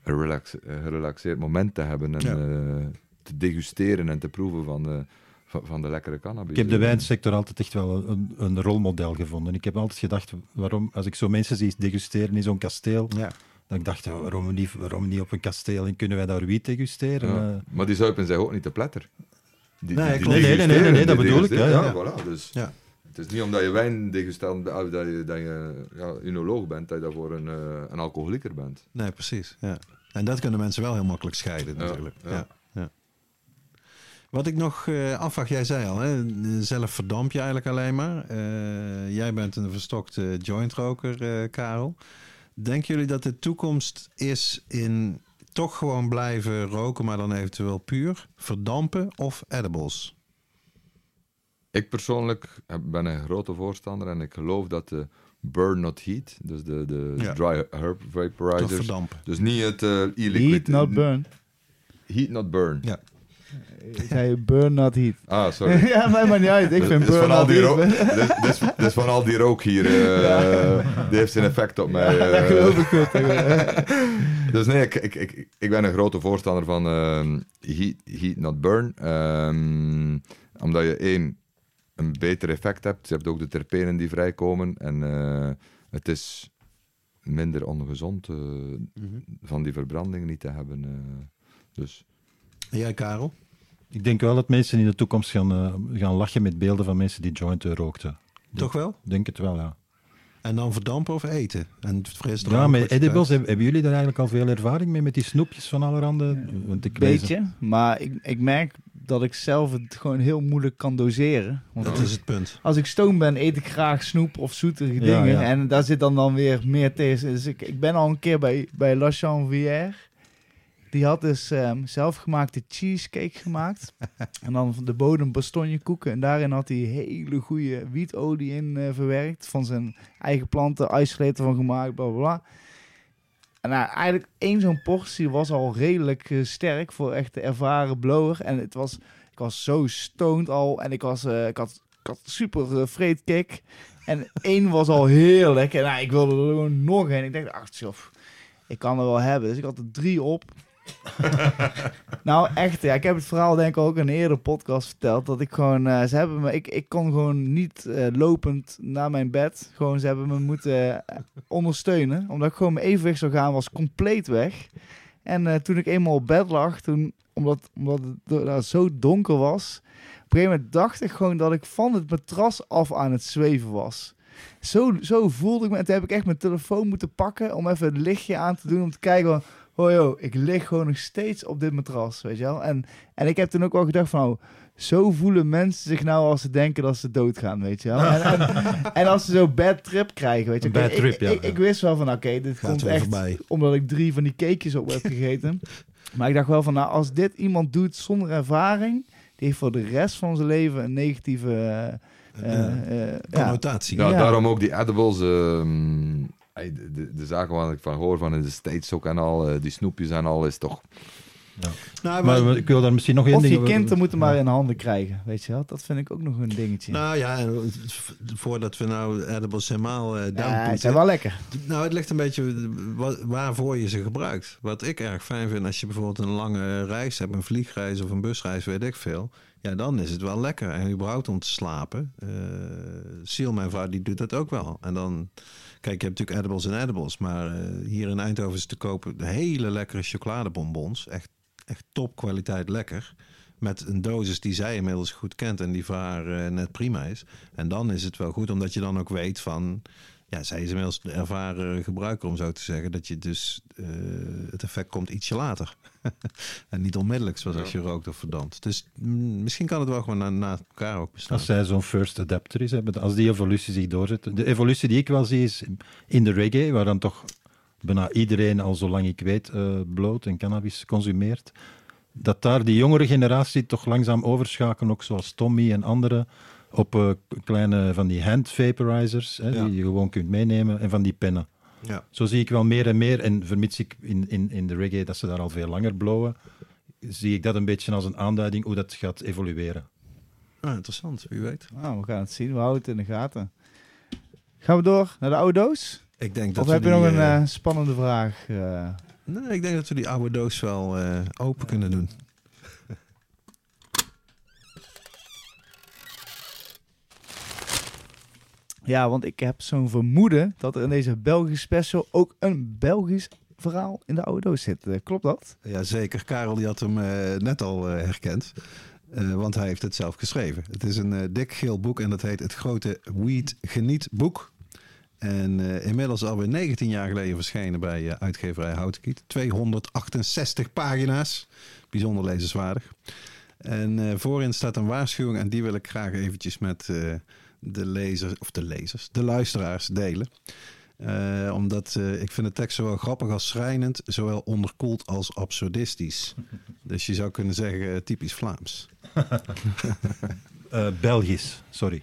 S4: een relax, een gerelaxeerd moment te hebben en
S1: Ja.
S4: eh, te degusteren en te proeven van de, van, van de lekkere cannabis.
S3: Ik heb de wijnsector altijd echt wel een, een rolmodel gevonden. Ik heb altijd gedacht, waarom, als ik zo mensen zie degusteren in zo'n kasteel,
S1: Ja.
S3: Dan dacht ik, waarom niet, waarom niet op een kasteel en kunnen wij daar wiet degusteren?
S4: Ja.
S3: Eh,
S4: Maar die zuipen zich ook niet te pletter. Die,
S1: Nee,
S4: die- die
S1: klopt.
S3: Nee, nee, nee, nee, nee, dat bedoel ik, ja,
S4: ja. voilà, dus
S1: Ja.
S4: Het is niet omdat je wijndegustant bent, of dat je, dat je ja, unoloog bent, dat je daarvoor een, eh, een alcoholieker bent.
S1: Nee, precies. Ja. En dat kunnen mensen wel heel makkelijk scheiden natuurlijk. Ja.
S4: ja.
S1: Ja. Wat ik nog eh afvraag, jij zei al, hè, zelf verdamp je eigenlijk alleen maar. Eh, jij bent een verstokte jointroker, eh Karel. Denken jullie dat de toekomst is in toch gewoon blijven roken, maar dan eventueel puur, verdampen of edibles?
S4: Ik persoonlijk heb- ben een grote voorstander en ik geloof dat de burn not heat, dus de, de
S1: Ja.
S4: dry herb vaporizers,
S1: verdampen.
S4: dus niet het eh e-liquid.
S2: Heat, not burn.
S4: Heat not burn.
S1: Ja.
S2: Ik zei burn, not heat.
S4: Ah, sorry. (laughs)
S2: ja, mij maar niet uit. Ik
S4: Dus-
S2: vind
S4: dus
S2: burn,
S4: van al
S2: not
S4: die rook,
S2: heat.
S4: dus, dus, dus van al die rook hier, eh, (laughs) die heeft zijn effect op mij. (laughs)
S2: dat
S4: eh.
S2: geloof ik goed.
S4: Dus nee, ik, ik, ik, ik ben een grote voorstander van ehm, heat, heat not burn. Ehm, omdat je één, een beter effect hebt. Je hebt ook de terpenen die vrijkomen. En eh, het is minder ongezond eh, van die verbranding niet te hebben. eh. dus
S1: En jij, Karel?
S3: ik denk wel dat mensen in de toekomst gaan, eh, gaan lachen met beelden van mensen die jointen rookten.
S1: Toch wel?
S3: Ik denk het wel, ja.
S1: En dan verdampen of eten? En frisdrank?
S3: Ja, met edibles,
S1: krijgt?
S3: hebben, jullie daar eigenlijk al veel ervaring mee, met die snoepjes van allerhande? Want ik
S2: Beetje. Maar ik, ik merk dat ik zelf het gewoon heel moeilijk kan doseren. Want
S1: Dat is het punt.
S2: als ik stoom ben, eet ik graag snoep of zoetere
S3: Ja,
S2: dingen.
S3: ja.
S2: En daar zit dan, dan weer meer tegen. Dus ik, ik ben al een keer bij, bij La Chanvière. Die had dus ehm, zelfgemaakte cheesecake gemaakt. (laughs) en dan van de bodem bastonjekoeken. En daarin had hij hele goede wietolie in eh, verwerkt. Van zijn eigen planten, isolator van gemaakt, bla bla bla. En nou, eigenlijk één zo'n portie was al redelijk eh, sterk voor echt de ervaren blower. En het was, ik was zo stoned al. En ik, was, eh, ik, had, ik had super vreedkick. En één was al heerlijk. En nou, ik wilde er gewoon nog een. Ik dacht, ach, tjof, ik kan er wel hebben. Dus ik had er drie op. (laughs) nou, echt, ja. Ik heb het verhaal denk ik ook in een eerdere podcast verteld. Dat ik gewoon, eh, ze hebben me, ik, ik kon gewoon niet eh, lopend naar mijn bed. Gewoon, ze hebben me moeten eh, ondersteunen. Omdat ik gewoon mijn evenwicht zou gaan, was compleet weg. En toen ik eenmaal op bed lag, toen, omdat, omdat het nou, zo donker was... Op een gegeven moment dacht ik gewoon dat ik van het matras af aan het zweven was. Zo, zo voelde ik me. En toen heb ik echt mijn telefoon moeten pakken om even het lichtje aan te doen. Om te kijken oh joh, ik lig gewoon nog steeds op dit matras, weet je wel. En, en ik heb toen ook wel gedacht van, oh, zo voelen mensen zich nou als ze denken dat ze doodgaan, weet je wel. En, en, (laughs) en als ze zo bad trip krijgen, weet je.
S3: Bad
S2: ik-
S3: trip, ja.
S2: Ik, ik wist wel van, oké, dit
S1: Gaat
S2: komt echt
S1: voorbij.
S2: omdat ik drie van die cakejes op heb gegeten. (laughs) Maar ik dacht wel van, nou, als dit iemand doet zonder ervaring, die heeft voor de rest van zijn leven een negatieve, eh, eh, eh, ja.
S1: Connotatie.
S4: Ja,
S2: Ja.
S4: daarom ook die edibles. ehm, de, de, de zaken waar ik van hoor van in de States ook en al, eh, die snoepjes en al, is toch...
S1: Nou,
S3: Maar
S1: maar-
S3: ik wil daar misschien nog één
S2: Of je kind moeten maar in handen krijgen, weet je wel. Dat vind ik ook nog een dingetje.
S1: nou ja, voordat we nou edibles helemaal eh
S2: ja,
S1: down
S2: ze zijn wel lekker.
S1: Nou, het ligt een beetje wa- waarvoor je ze gebruikt. Wat ik erg fijn vind, als je bijvoorbeeld een lange reis hebt, een vliegreis of een busreis, weet ik veel. Ja, dan is het wel lekker. En überhaupt om te slapen. eh Siel, mijn vrouw, die doet dat ook wel. En dan, kijk, je hebt natuurlijk edibles en edibles. Maar eh, hier in Eindhoven is te kopen hele lekkere chocoladebonbons. Echt, echt topkwaliteit lekker. Met een dosis die zij inmiddels goed kent en die voor eh, net prima is. En dan is het wel goed, omdat je dan ook weet van... Ja, zij is inmiddels de ervaren gebruiker, om zo te zeggen. Dat je dus eh, het effect komt ietsje later. (laughs) en niet onmiddellijk, zoals als je rookt of verdampt. Dus misschien kan het wel gewoon na, na elkaar ook bestaan.
S3: Als zij zo'n first adapter is, met- als die evolutie zich doorzet. De evolutie die ik wel zie is in de reggae, waar dan toch bijna iedereen al zolang ik weet eh, bloot en cannabis consumeert. Dat daar die jongere generatie toch langzaam overschakelen, ook zoals Tommy en anderen, op eh, kleine van die hand vaporizers, hè,
S1: Ja.
S3: die je gewoon kunt meenemen, en van die pennen.
S1: Ja.
S3: Zo zie ik wel meer en meer, en vermits ik in, in, in de reggae dat ze daar al veel langer blowen, zie ik dat een beetje als een aanduiding hoe dat gaat evolueren.
S1: Ah, interessant, wie weet.
S2: Nou, we gaan het zien. We houden het in de gaten. Gaan we door naar de oude doos?
S1: Ik denk dat
S2: Of
S1: we
S2: heb je
S1: die,
S2: nog een
S1: eh,
S2: eh, spannende vraag? eh?
S1: Nee, ik denk dat we die oude doos wel eh, open kunnen doen.
S2: Ja, want ik heb zo'n vermoeden dat er in deze Belgische special ook een Belgisch verhaal in de doos zit. Eh, klopt dat?
S1: Jazeker, Karel die had hem eh, net al eh, herkend. Want hij heeft het zelf geschreven. Het is een dik geel boek en dat heet Het Grote Weed Geniet Boek. En eh, inmiddels alweer 19 jaar geleden verschenen bij uitgeverij Houtenkiet. 268 pagina's. Bijzonder lezenswaardig. En voorin staat een waarschuwing en die wil ik graag eventjes met de lezers, of de lezers, de luisteraars delen. Eh, omdat eh, ik vind de tekst zowel grappig als schrijnend, zowel onderkoeld als absurdistisch. (laughs) Dus je zou kunnen zeggen eh, typisch Vlaams.
S3: Eh, Belgisch, sorry.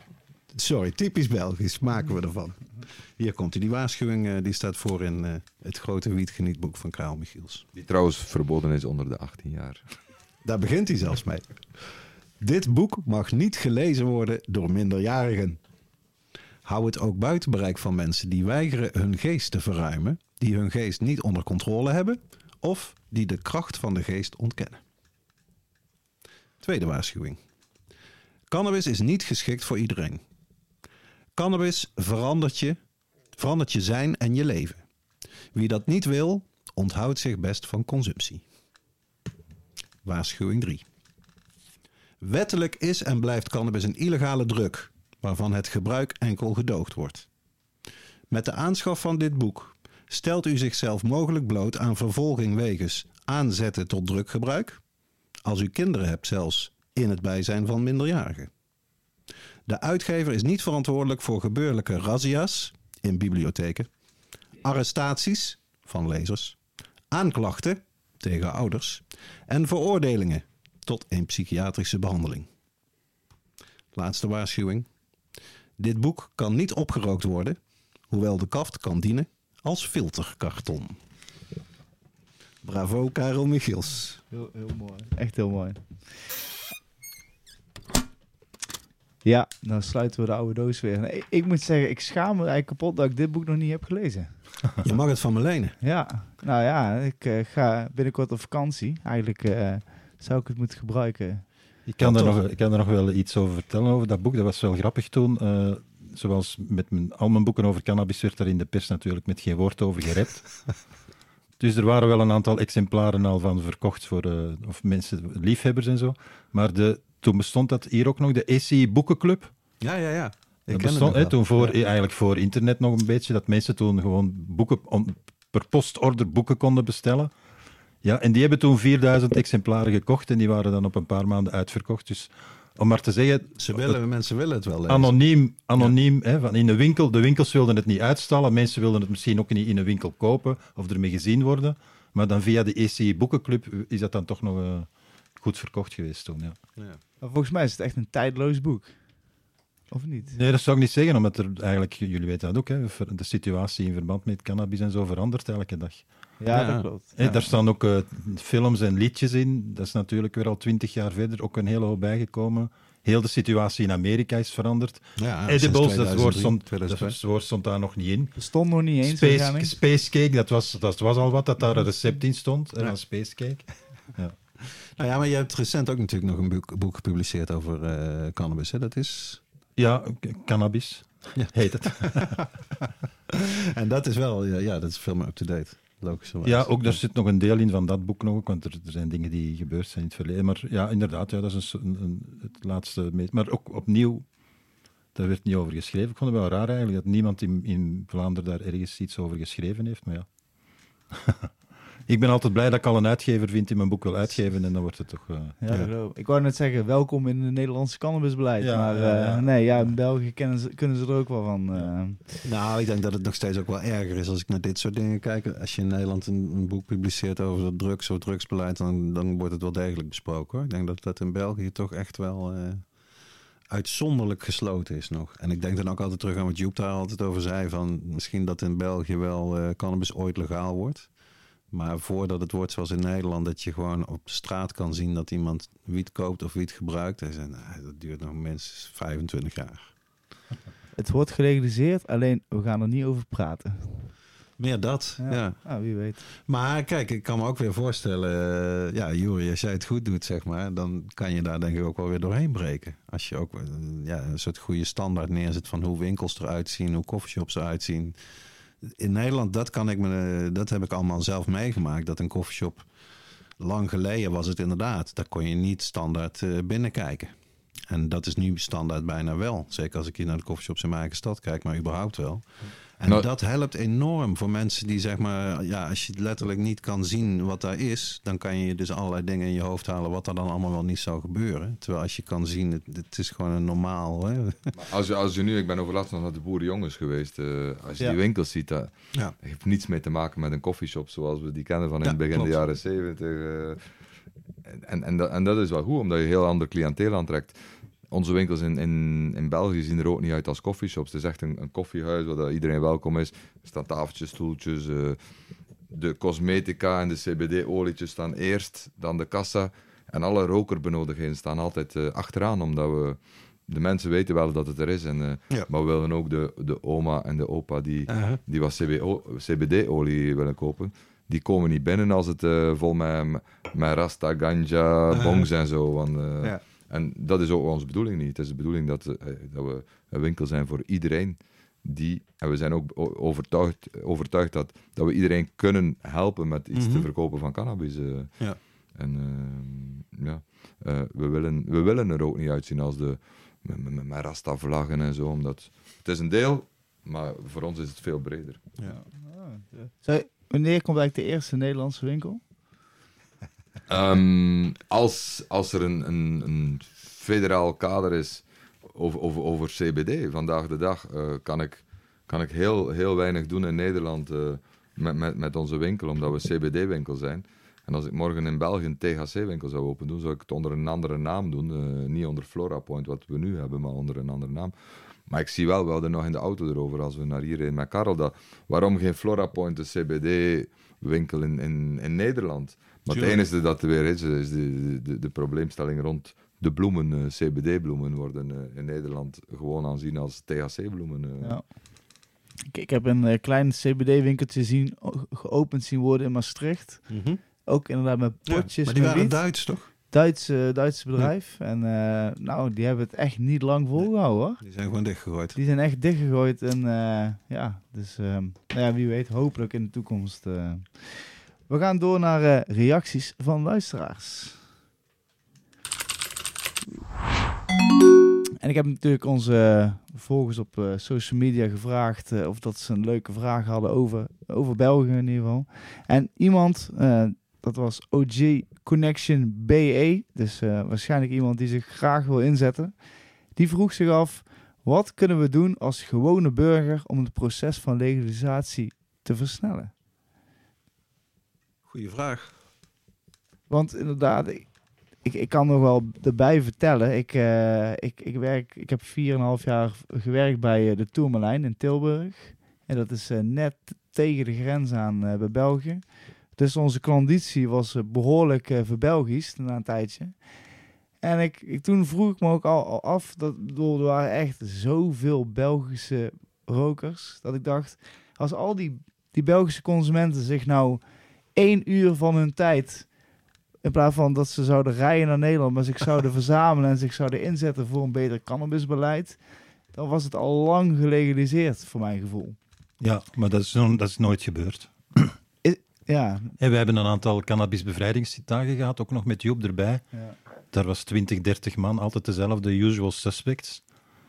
S1: Sorry, typisch Belgisch maken we ervan. Hier komt hij. Die waarschuwing die staat voor in eh, het grote wietgenietboek van Karel Michiels.
S4: Die trouwens verboden is onder de 18 jaar.
S1: Daar begint hij zelfs mee. Dit boek mag niet gelezen worden door minderjarigen. Hou het ook buiten bereik van mensen die weigeren hun geest te verruimen, die hun geest niet onder controle hebben of die de kracht van de geest ontkennen. Tweede waarschuwing. Cannabis is niet geschikt voor iedereen. Cannabis verandert je, verandert je zijn en je leven. Wie dat niet wil, onthoudt zich best van consumptie. Waarschuwing 3. Wettelijk is en blijft cannabis een illegale drug, waarvan het gebruik enkel gedoogd wordt. Met de aanschaf van dit boek stelt u zichzelf mogelijk bloot aan vervolging wegens aanzetten tot druggebruik, als u kinderen hebt zelfs in het bijzijn van minderjarigen. De uitgever is niet verantwoordelijk voor gebeurlijke razzia's in bibliotheken, arrestaties van lezers, aanklachten tegen ouders en veroordelingen tot een psychiatrische behandeling. Laatste waarschuwing. Dit boek kan niet opgerookt worden, hoewel de kaft kan dienen als filterkarton. Bravo, Karel Michiels.
S2: Heel, heel mooi. Echt heel mooi. Ja, dan sluiten we de oude doos weer. Nee, ik moet zeggen, ik schaam me eigenlijk kapot dat ik dit boek nog niet heb gelezen.
S1: Je mag het van me lenen.
S2: Ja, nou ja, ik eh, ga binnenkort op vakantie. Eigenlijk eh, zou ik het moeten gebruiken.
S3: Ik kan, er nog, ik kan er nog wel iets over vertellen over dat boek. Dat was wel grappig toen. Eh, zoals met mijn, al mijn boeken over cannabis werd er in de pers natuurlijk met geen woord over gerept. (laughs) dus er waren wel een aantal exemplaren al van verkocht voor eh, of mensen, liefhebbers en zo. Maar de, toen bestond dat hier ook nog, de ECI Boekenclub.
S1: Ja, ja, ja. Ik
S3: Dat bestond, hè, toen voor,
S1: Ja.
S3: eigenlijk voor internet nog een beetje, dat mensen toen gewoon boeken, on- per postorder boeken konden bestellen. Ja, en die hebben toen 4000 exemplaren gekocht en die waren dan op een paar maanden uitverkocht. Dus om maar te zeggen,
S1: Ze willen, mensen willen het wel lezen.
S3: anoniem, anoniem hè, van in de winkel. De winkels wilden het niet uitstallen, mensen wilden het misschien ook niet in een winkel kopen of ermee gezien worden. Maar dan via de ECI Boekenclub is dat dan toch nog eh, goed verkocht geweest toen. Ja.
S1: Ja.
S2: Maar volgens mij is het echt een tijdloos boek. Of niet?
S3: Nee, dat zou ik niet zeggen, omdat er eigenlijk, jullie weten dat ook, hè, de situatie in verband met cannabis en zo verandert elke dag.
S2: Ja,
S1: Ja.
S2: dat klopt.
S3: Hè,
S2: Ja.
S3: Daar staan ook eh, films en liedjes in. Dat is natuurlijk weer al twintig jaar verder ook een hele hoop bijgekomen. Heel de situatie in Amerika is veranderd.
S1: Ja,
S3: Edibles, dat woord,
S1: 2003,
S3: stond, dat
S1: 2002.
S3: woord stond daar nog niet in.
S2: Er stond nog niet eens
S3: Space,
S2: waarschijnlijk.
S3: space Cake, dat was, dat was al wat, dat daar een recept in stond. En dan Space Cake. (laughs)
S1: Nou ja, maar je hebt recent ook natuurlijk nog een boek, boek gepubliceerd over eh, cannabis. Hè? Dat is...
S3: Ja, cannabis
S1: Ja.
S3: heet het. (laughs)
S1: En dat is wel, ja, ja dat is veel meer up-to-date. Logischerwijs.
S3: Ja, ook daar zit nog een deel in van dat boek nog, want er, er zijn dingen die gebeurd zijn in het verleden. Maar ja, inderdaad, ja, dat is een, een, het laatste. Maar ook opnieuw, daar werd niet over geschreven. Ik vond het wel raar eigenlijk dat niemand in, in Vlaanderen daar ergens iets over geschreven heeft. Maar ja. (laughs) ik ben altijd blij dat ik al een uitgever vind die mijn boek wil uitgeven en dan wordt het toch. eh,
S2: Ja, ik. Wou net zeggen, welkom in het Nederlandse cannabisbeleid.
S3: Ja,
S2: maar
S3: ja,
S2: eh,
S3: ja.
S2: nee, ja, in België kennen ze, kunnen ze er ook wel van. eh.
S1: Nou, ik denk dat het nog steeds ook wel erger is als ik naar dit soort dingen kijk. Als je in Nederland een, een boek publiceert over drugs of drugsbeleid, dan, dan wordt het wel degelijk besproken. Hoor. Ik denk dat dat in België toch echt wel eh, uitzonderlijk gesloten is nog. En ik denk dan ook altijd terug aan wat Joep daar altijd over zei, van misschien dat in België wel eh, cannabis ooit legaal wordt. Maar voordat het wordt zoals in Nederland, dat je gewoon op straat kan zien dat iemand wiet koopt of wiet gebruikt. Zei, nou, dat duurt nog minstens 25 jaar. (laughs)
S2: Het wordt gelegaliseerd, alleen we gaan er niet over praten.
S1: Meer dat,
S2: Ja.
S1: ja.
S2: Nou, wie weet.
S1: Maar kijk, ik kan me ook weer voorstellen, eh, ja, Juri, als jij het goed doet, zeg maar, dan kan je daar denk ik ook wel weer doorheen breken. Als je ook eh, ja, een soort goede standaard neerzet van hoe winkels eruit zien, hoe coffeeshops eruit zien. In Nederland, dat kan ik me, eh, dat heb ik allemaal zelf meegemaakt. Dat een coffeeshop lang geleden was het inderdaad. Daar kon je niet standaard eh, binnenkijken. En dat is nu standaard bijna wel. Zeker als ik hier naar de coffeeshops in mijn eigen stad kijk, maar überhaupt wel. En
S4: Nou-
S1: dat helpt enorm voor mensen die zeg maar, ja, als je letterlijk niet kan zien wat daar is, dan kan je dus allerlei dingen in je hoofd halen wat er dan allemaal wel niet zou gebeuren. Terwijl als je kan zien, het, het is gewoon een normaal. Hè?
S4: Maar Als je, als je nu, ik ben overlaatst nog naar de boerenjongens geweest. eh, als je
S2: Ja.
S4: die winkels ziet, dat,
S1: Ja.
S4: heeft niets mee te maken met een koffieshop zoals we die kennen van in
S1: Ja,
S4: het begin
S1: klopt.
S4: de jaren zeventig. eh. en, en, dat, en dat is wel goed, omdat je heel ander cliënteel aantrekt. Onze winkels in, in, in België zien er ook niet uit als koffieshops. Het is echt een, een koffiehuis waar iedereen welkom is. Er staan tafeltjes, stoeltjes. eh, de cosmetica en de CBD-olietjes staan eerst, dan de kassa. En alle rokerbenodigingen staan altijd eh, achteraan, omdat we... De mensen weten wel dat het er is. En, eh,
S1: Ja.
S4: Maar we willen ook de, de oma en de opa die, die wat CBD-olie willen kopen. Die komen niet binnen als het vol met, met rasta, ganja, bongs en zo. Want,
S1: Ja.
S4: En dat is ook onze bedoeling niet. Het is de bedoeling dat, eh, dat we een winkel zijn voor iedereen. Die, en we zijn ook overtuigd, overtuigd dat, dat we iedereen kunnen helpen met iets te
S1: Mhm.
S4: verkopen van cannabis. eh.
S1: Ja.
S4: En eh, ja, eh, we, willen, we willen er ook niet uitzien als de met, met, met rasta-vlaggen en zo. Omdat het is een deel, maar voor ons is het veel breder.
S1: Ja.
S2: Wanneer komt eigenlijk de eerste Nederlandse winkel?
S4: Ehm, als, als er een, een, federaal kader is over, over, over CBD vandaag de dag, eh, kan, ik, kan ik heel, heel weinig doen in Nederland eh, met, met, met onze winkel, omdat we CBD-winkel zijn. En als ik morgen in België een THC-winkel zou open doen, zou ik het onder een andere naam doen. eh, niet onder Flora Point, wat we nu hebben, maar onder een andere naam. Maar ik zie wel, we hadden nog in de auto erover als we naar hier reden met dat, waarom geen Flora Point, een CBD-winkel in, in, in Nederland? Maar het
S1: Tuurlijk.
S4: enige dat er weer is, is de, de, de probleemstelling rond de bloemen, eh, CBD-bloemen, worden eh, in Nederland gewoon aanzien als THC-bloemen. eh.
S2: Ja. Ik, ik heb een eh, klein CBD-winkeltje zien, geopend zien worden in Maastricht.
S1: Mhm.
S2: Ook inderdaad met
S1: Ja,
S2: potjes
S1: maar die waren
S2: wiet.
S1: Duits, toch?
S2: Duitse, Duitse bedrijf. En eh, nou, die hebben het echt niet lang volgehouden hoor.
S1: Die zijn gewoon dichtgegooid.
S2: Die zijn echt dichtgegooid. En eh, ja, dus ehm, nou ja, wie weet, hopelijk in de toekomst. Eh. We gaan door naar eh, reacties van luisteraars. En ik heb natuurlijk onze volgers op eh, social media gevraagd eh, of dat ze een leuke vraag hadden over, over België in ieder geval. En iemand, eh, dat was OG Connection BE, dus eh, waarschijnlijk iemand die zich graag wil inzetten, die vroeg zich af, wat kunnen we doen als gewone burger om het proces van legalisatie te versnellen?
S1: Goeie vraag.
S2: Want inderdaad, ik, ik, kan nog wel erbij vertellen. Ik, eh, ik, ik, werk, ik heb 4,5 jaar gewerkt bij eh, de Tourmalijn in Tilburg. En dat is eh, net tegen de grens aan eh, bij België. Dus onze klanditie was eh, behoorlijk uh, verbelgisch na een tijdje. En ik, ik, toen vroeg ik me ook al, af, dat, bedoel, er waren echt zoveel Belgische rokers, dat ik dacht, als al die, die Belgische consumenten zich nou één uur van hun tijd, in plaats van dat ze zouden rijden naar Nederland, maar zich (laughs) zouden verzamelen en zich zouden inzetten voor een beter cannabisbeleid, dan was het al lang gelegaliseerd, voor mijn gevoel.
S3: Ja, maar dat is, dat is nooit gebeurd. (clears throat)
S2: Ja,
S3: En we hebben een aantal cannabisbevrijdingsdagen gehad, ook nog met Joep erbij.
S2: ja.
S3: Daar was 20, 30 man, altijd dezelfde usual suspects.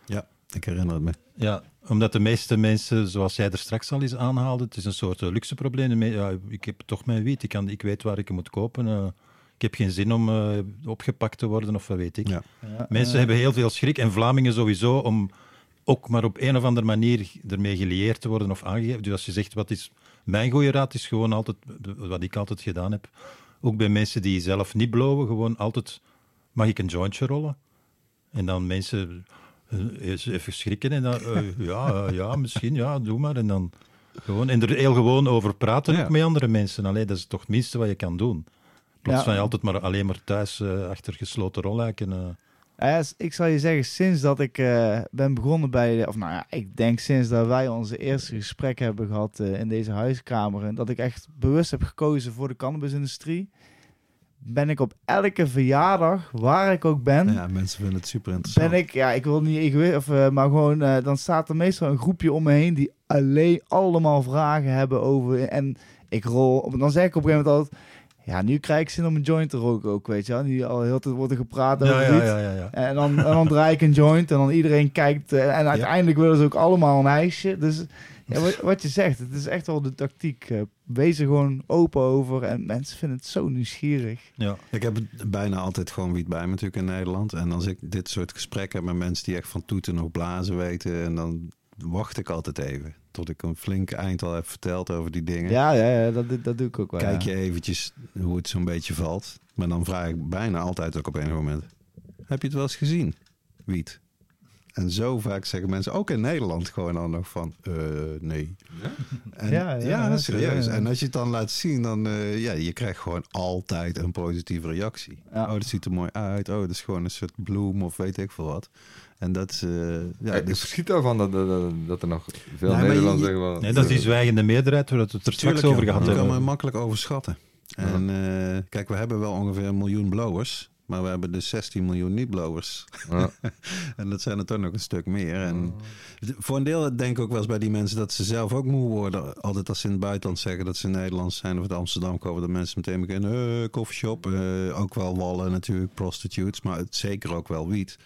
S1: Ja, ik herinner het me.
S3: Ja, omdat de meeste mensen, zoals jij er straks al eens aanhaalde, het is een soort luxe probleem. De me- Ja, ik heb toch mijn wiet, ik, kan, ik weet waar ik hem moet kopen. eh, ik heb geen zin om eh, opgepakt te worden of wat weet ik.
S1: Ja.
S2: Ja,
S3: Mensen
S2: eh,
S3: hebben heel veel schrik en Vlamingen sowieso om ook maar op een of andere manier ermee gelieerd te worden of aangegeven. Dus als je zegt wat is mijn goede raad, is gewoon altijd wat ik altijd gedaan heb. Ook bij mensen die zelf niet blowen, gewoon altijd mag ik een jointje rollen. En dan mensen eens even schrikken en dan eh, (laughs) ja, eh, ja, misschien, ja, doe maar. En dan gewoon, en er heel gewoon over praten ook met andere mensen. Allee, dat is toch het minste wat je kan doen. In plaats van je altijd maar alleen maar thuis eh, achter gesloten rolluiken. eh,
S2: s- ik zal je zeggen, sinds dat ik eh, ben begonnen bij, of nou ja, ik denk sinds dat wij onze eerste gesprek hebben gehad eh, in deze huiskamer, en dat ik echt bewust heb gekozen voor de cannabisindustrie, ben ik op elke verjaardag, waar ik ook ben,
S1: Ja, mensen vinden het super interessant.
S2: ben ik, ja, ik wil niet of, eh, maar gewoon, eh, dan staat er meestal een groepje om me heen die alleen allemaal vragen hebben over, en ik rol, dan zeg ik op een gegeven moment altijd, ja, nu krijg ik zin om een joint te roken ook, weet je wel. Nu al heel tijd wordt er gepraat over
S3: ja, ja, ja, ja.
S2: En dan, en dan draai ik een joint en dan iedereen kijkt. eh, en uiteindelijk willen ze ook allemaal een ijsje. Dus ja, wat, wat je zegt, het is echt wel de tactiek. eh, wees er gewoon open over. En mensen vinden het zo nieuwsgierig.
S3: ja.
S1: Ik heb bijna altijd gewoon wiet bij me natuurlijk in Nederland. En als ik dit soort gesprekken heb met mensen die echt van toeten nog blazen weten... en dan wacht ik altijd even tot ik een flink eind al heb verteld over die dingen.
S2: Ja, ja, ja dat, dat doe ik ook wel.
S1: Kijk
S2: ja.
S1: je eventjes hoe het zo'n beetje valt. Maar dan vraag ik bijna altijd ook op een moment... Heb je het wel eens gezien, wiet? En zo vaak zeggen mensen, ook in Nederland, gewoon dan nog van... eh, nee. En,
S2: Ja,
S1: ja,
S2: ja,
S1: serieus. En als je het dan laat zien, dan... eh, ja, je krijgt gewoon altijd een positieve reactie.
S2: Ja.
S1: Oh, dat ziet er mooi uit. Oh, dat is gewoon een soort bloem of weet ik veel wat. En dat is... eh, ja,
S4: ik
S1: dus,
S4: verschiet daarvan dat, dat, dat, dat er nog veel
S1: Nee,
S4: Nederlanders zeggen van...
S3: Nee, dat is die zwijgende meerderheid waar we het er straks over gehad
S1: Dat kan
S3: hebben.
S1: men makkelijk overschatten. En eh, kijk, we hebben wel ongeveer een miljoen blowers. Maar we hebben dus 16 miljoen niet-blowers.
S4: Ja. (laughs)
S1: En dat zijn er toch nog een stuk meer. En voor een deel denk ik ook wel eens bij die mensen dat ze zelf ook moe worden. Altijd als ze in het buitenland zeggen dat ze Nederlands zijn of uit Amsterdam komen, dat mensen meteen beginnen. Uh, koffieshop, eh, ook wel wallen natuurlijk, prostitutes, maar het, zeker ook wel wiet.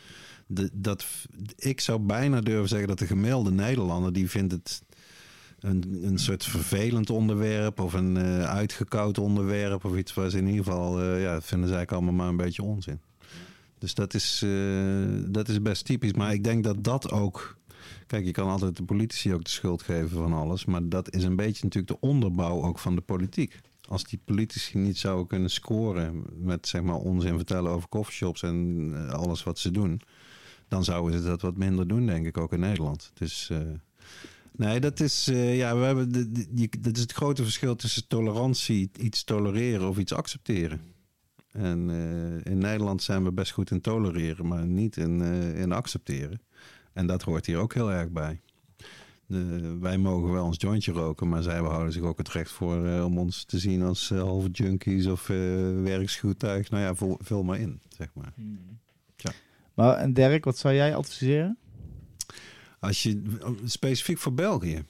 S1: De, dat, ik zou bijna durven zeggen dat de gemiddelde Nederlander die vindt het een, een soort vervelend onderwerp of een eh uitgekoud onderwerp of iets waar ze in ieder geval, eh, ja, dat vinden ze eigenlijk allemaal maar een beetje onzin. Dus dat is, eh, dat is best typisch. Maar ik denk dat dat ook. Kijk, je kan altijd de politici ook de schuld geven van alles. Maar dat is een beetje natuurlijk de onderbouw ook van de politiek. Als die politici niet zouden kunnen scoren met zeg maar onzin vertellen over coffeeshops en alles wat ze doen. Dan zouden ze dat wat minder doen, denk ik, ook in Nederland. Dus eh, nee, dat is, eh, ja, we hebben de, de- je- dat is het grote verschil tussen tolerantie, iets tolereren of iets accepteren. En eh, in Nederland zijn we best goed in tolereren, maar niet in, eh, in accepteren. En dat hoort hier ook heel erg bij. De, wij mogen wel ons jointje roken, maar zij houden zich ook het recht voor om ons te zien als eh, halve junkies of eh werkschoetuig. Nou ja, vul, vul maar in, zeg maar.
S2: Maar en Dirk, wat zou jij adviseren?
S1: Als je specifiek voor België.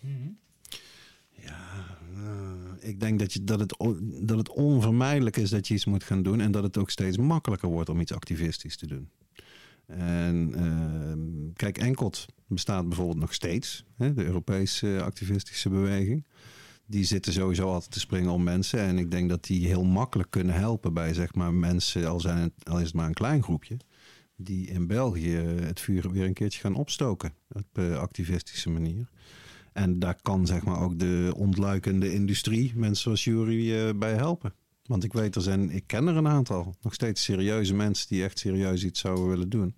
S1: Ja, eh, ik denk dat, je, dat, het, dat het onvermijdelijk is dat je iets moet gaan doen. En dat het ook steeds makkelijker wordt om iets activistisch te doen. En ehm, kijk, Enkelt bestaat bijvoorbeeld nog steeds. Hè, de Europese activistische beweging. Die zitten sowieso altijd te springen om mensen. En ik denk dat die heel makkelijk kunnen helpen bij zeg maar, mensen, al, zijn het, al is het maar een klein groepje die in België het vuur weer een keertje gaan opstoken. Op eh, activistische manier. En daar kan zeg maar ook de ontluikende industrie, mensen zoals Jury, eh, bij helpen. Want ik weet, er zijn, ik ken er een aantal. Nog steeds serieuze mensen die echt serieus iets zouden willen doen.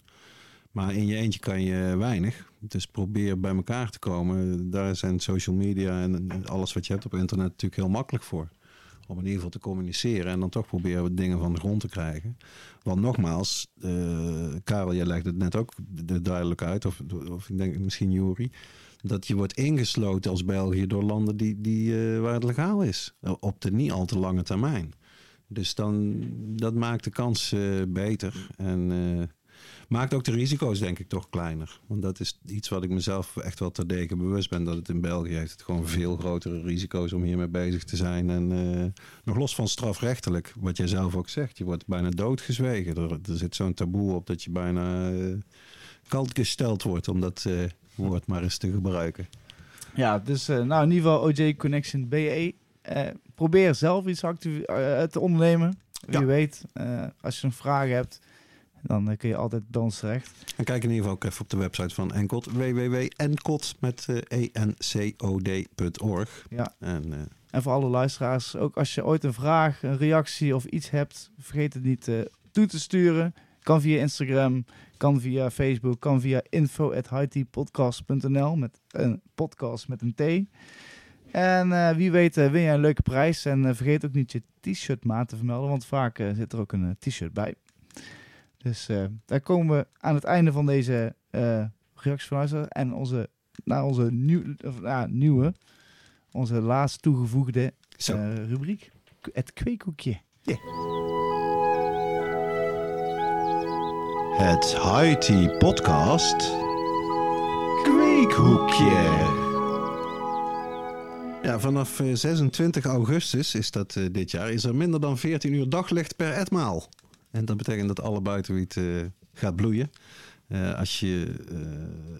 S1: Maar in je eentje kan je weinig. Dus probeer bij elkaar te komen. Daar zijn social media en en alles wat je hebt op internet natuurlijk heel makkelijk voor. Om in ieder geval te communiceren en dan toch proberen we dingen van de grond te krijgen. Want nogmaals, eh, Karel, jij legde het net ook duidelijk uit, of, of ik denk misschien Juri, dat je wordt ingesloten als België door landen die, die, eh, waar het legaal is. Op de niet al te lange termijn. Dus dan, dat maakt de kans eh, beter. En eh, maakt ook de risico's denk ik toch kleiner. Want dat is iets wat ik mezelf echt wel ter degen bewust ben. Dat het in België heeft het gewoon veel grotere risico's om hiermee bezig te zijn. En eh, nog los van strafrechtelijk, wat jij zelf ook zegt. Je wordt bijna doodgezwegen. Er, er zit zo'n taboe op dat je bijna kalt gesteld wordt om dat eh, woord maar eens te gebruiken.
S2: Ja, dus nou in ieder geval OJ Connection BE. Probeer zelf iets te ondernemen. Wie
S1: Ja.
S2: weet, als je een vraag hebt, dan eh, kun je altijd bij ons terecht.
S1: En kijk in ieder geval ook even op de website van Encod. www.encod met eh, encod.org.
S2: Ja.
S1: En eh,
S2: En voor alle luisteraars, ook als je ooit een vraag, een reactie of iets hebt, vergeet het niet toe te sturen. Kan via Instagram, kan via Facebook, kan via info.hightpodcast.nl met een podcast met een T. En wie weet win je een leuke prijs. En vergeet ook niet je t-shirt maat te vermelden, want vaak zit er ook een t-shirt bij. Dus eh, daar komen we aan het einde van deze eh reactie van luisteraars. En onze, naar onze nieuw, of, ja, nieuwe, onze laatst toegevoegde eh, rubriek. Het kweekhoekje.
S1: Het Haiti Podcast. Kweekhoekje. Ja, vanaf eh, 26 augustus is dat dit jaar, is er minder dan 14 uur daglicht per etmaal. En dat betekent dat alle buitenwiet eh, gaat bloeien. Eh, als je eh,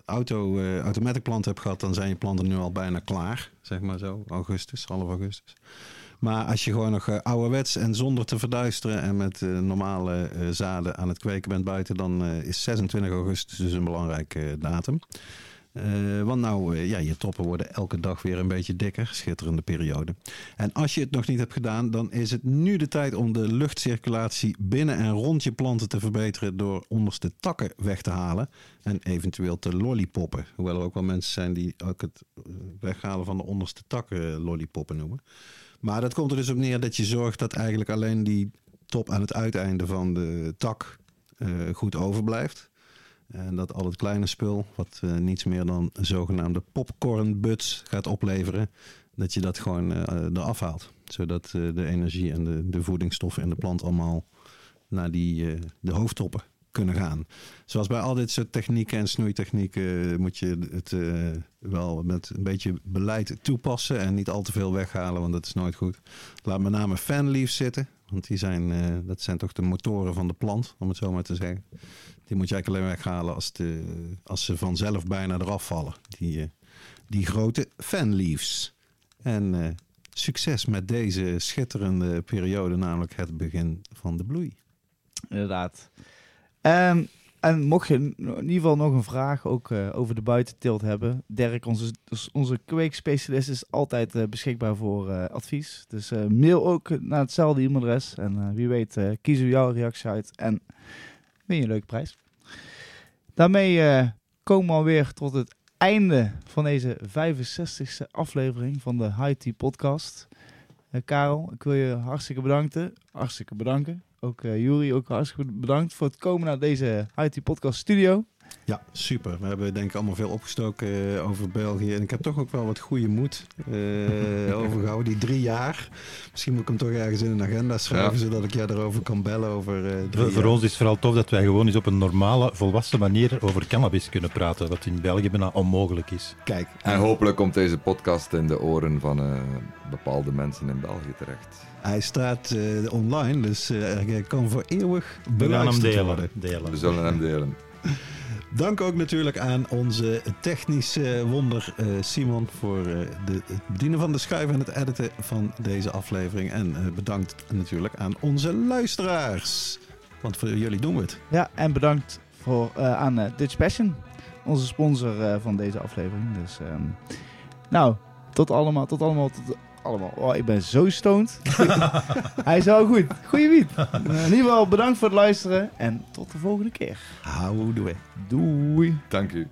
S1: auto, eh automatic planten hebt gehad, dan zijn je planten nu al bijna klaar. Zeg maar zo, augustus, half augustus. Maar als je gewoon nog ouderwets en zonder te verduisteren en met normale zaden aan het kweken bent buiten, dan is 26 augustus dus een belangrijke datum. Eh, want nou, eh, ja, je toppen worden elke dag weer een beetje dikker. Schitterende periode. En als je het nog niet hebt gedaan, dan is het nu de tijd om de luchtcirculatie binnen en rond je planten te verbeteren door onderste takken weg te halen en eventueel te lollipoppen. Hoewel er ook wel mensen zijn die ook het eh, weghalen van de onderste takken lollipoppen noemen. Maar dat komt er dus op neer dat je zorgt dat eigenlijk alleen die top aan het uiteinde van de tak goed overblijft. En dat al het kleine spul, wat eh, niets meer dan zogenaamde popcornbuds gaat opleveren, dat je dat gewoon eh, eraf haalt. Zodat eh, de energie en de, de voedingsstoffen in de plant allemaal naar die, de hoofdtoppen kunnen gaan. Zoals bij al dit soort technieken en snoeitechnieken moet je het wel met een beetje beleid toepassen en niet al te veel weghalen, want dat is nooit goed. Laat met name fanleaves zitten, want die zijn, dat zijn toch de motoren van de plant, om het zo maar te zeggen. Die moet je eigenlijk alleen weghalen als, de, als ze vanzelf bijna eraf vallen. Die, eh, die grote fanleaves. En eh, succes met deze schitterende periode, namelijk het begin van de bloei.
S2: Inderdaad. Ehm, en mocht je in ieder geval nog een vraag ook eh, over de buitenteelt hebben, Dirk, onze, dus onze kweekspecialist, is altijd beschikbaar voor advies. Dus mail ook naar hetzelfde e-mailadres. En wie weet kiezen we jouw reactie uit en win je een leuke prijs. Daarmee eh, komen we alweer tot het einde van deze 65e aflevering van de High Tea Podcast. Eh, Karel, ik wil je hartstikke bedanken. Hartstikke bedanken. Ook eh Juri, ook hartstikke bedankt voor het komen naar deze High Tea Podcast studio.
S1: Ja, super. We hebben denk ik allemaal veel opgestoken eh, over België. En ik heb toch ook wel wat goede moed eh, (laughs) overgehouden. Die drie jaar. Misschien moet ik hem toch ergens in een agenda schrijven,
S4: Ja.
S1: zodat ik jij erover kan bellen over eh, drie
S3: Voor, voor
S1: jaar.
S3: ons is het vooral tof dat wij gewoon eens op een normale, volwassen manier over cannabis kunnen praten. Wat in België bijna onmogelijk is.
S1: Kijk,
S4: En hopelijk komt deze podcast in de oren van eh, bepaalde mensen in België terecht.
S1: hij staat eh, online, dus eh, hij kan voor eeuwig
S3: We gaan hem
S1: beluisterd
S3: delen.
S1: worden.
S3: delen.
S4: We zullen hem delen. (laughs)
S1: Dank ook natuurlijk aan onze technische wonder eh, Simon voor eh, het bedienen van de schuif en het editen van deze aflevering. En eh, bedankt natuurlijk aan onze luisteraars. Want voor jullie doen we het.
S2: Ja, en bedankt voor, aan Dutch Passion, onze sponsor van deze aflevering. Dus, ehm, nou, tot allemaal, tot allemaal, tot allemaal. Oh, ik ben zo stoned. (laughs) Hij is wel goed. Goeie wiet. In ieder geval bedankt voor het luisteren en tot de volgende keer.
S1: Houdoe.
S2: Doei.
S4: Dank u.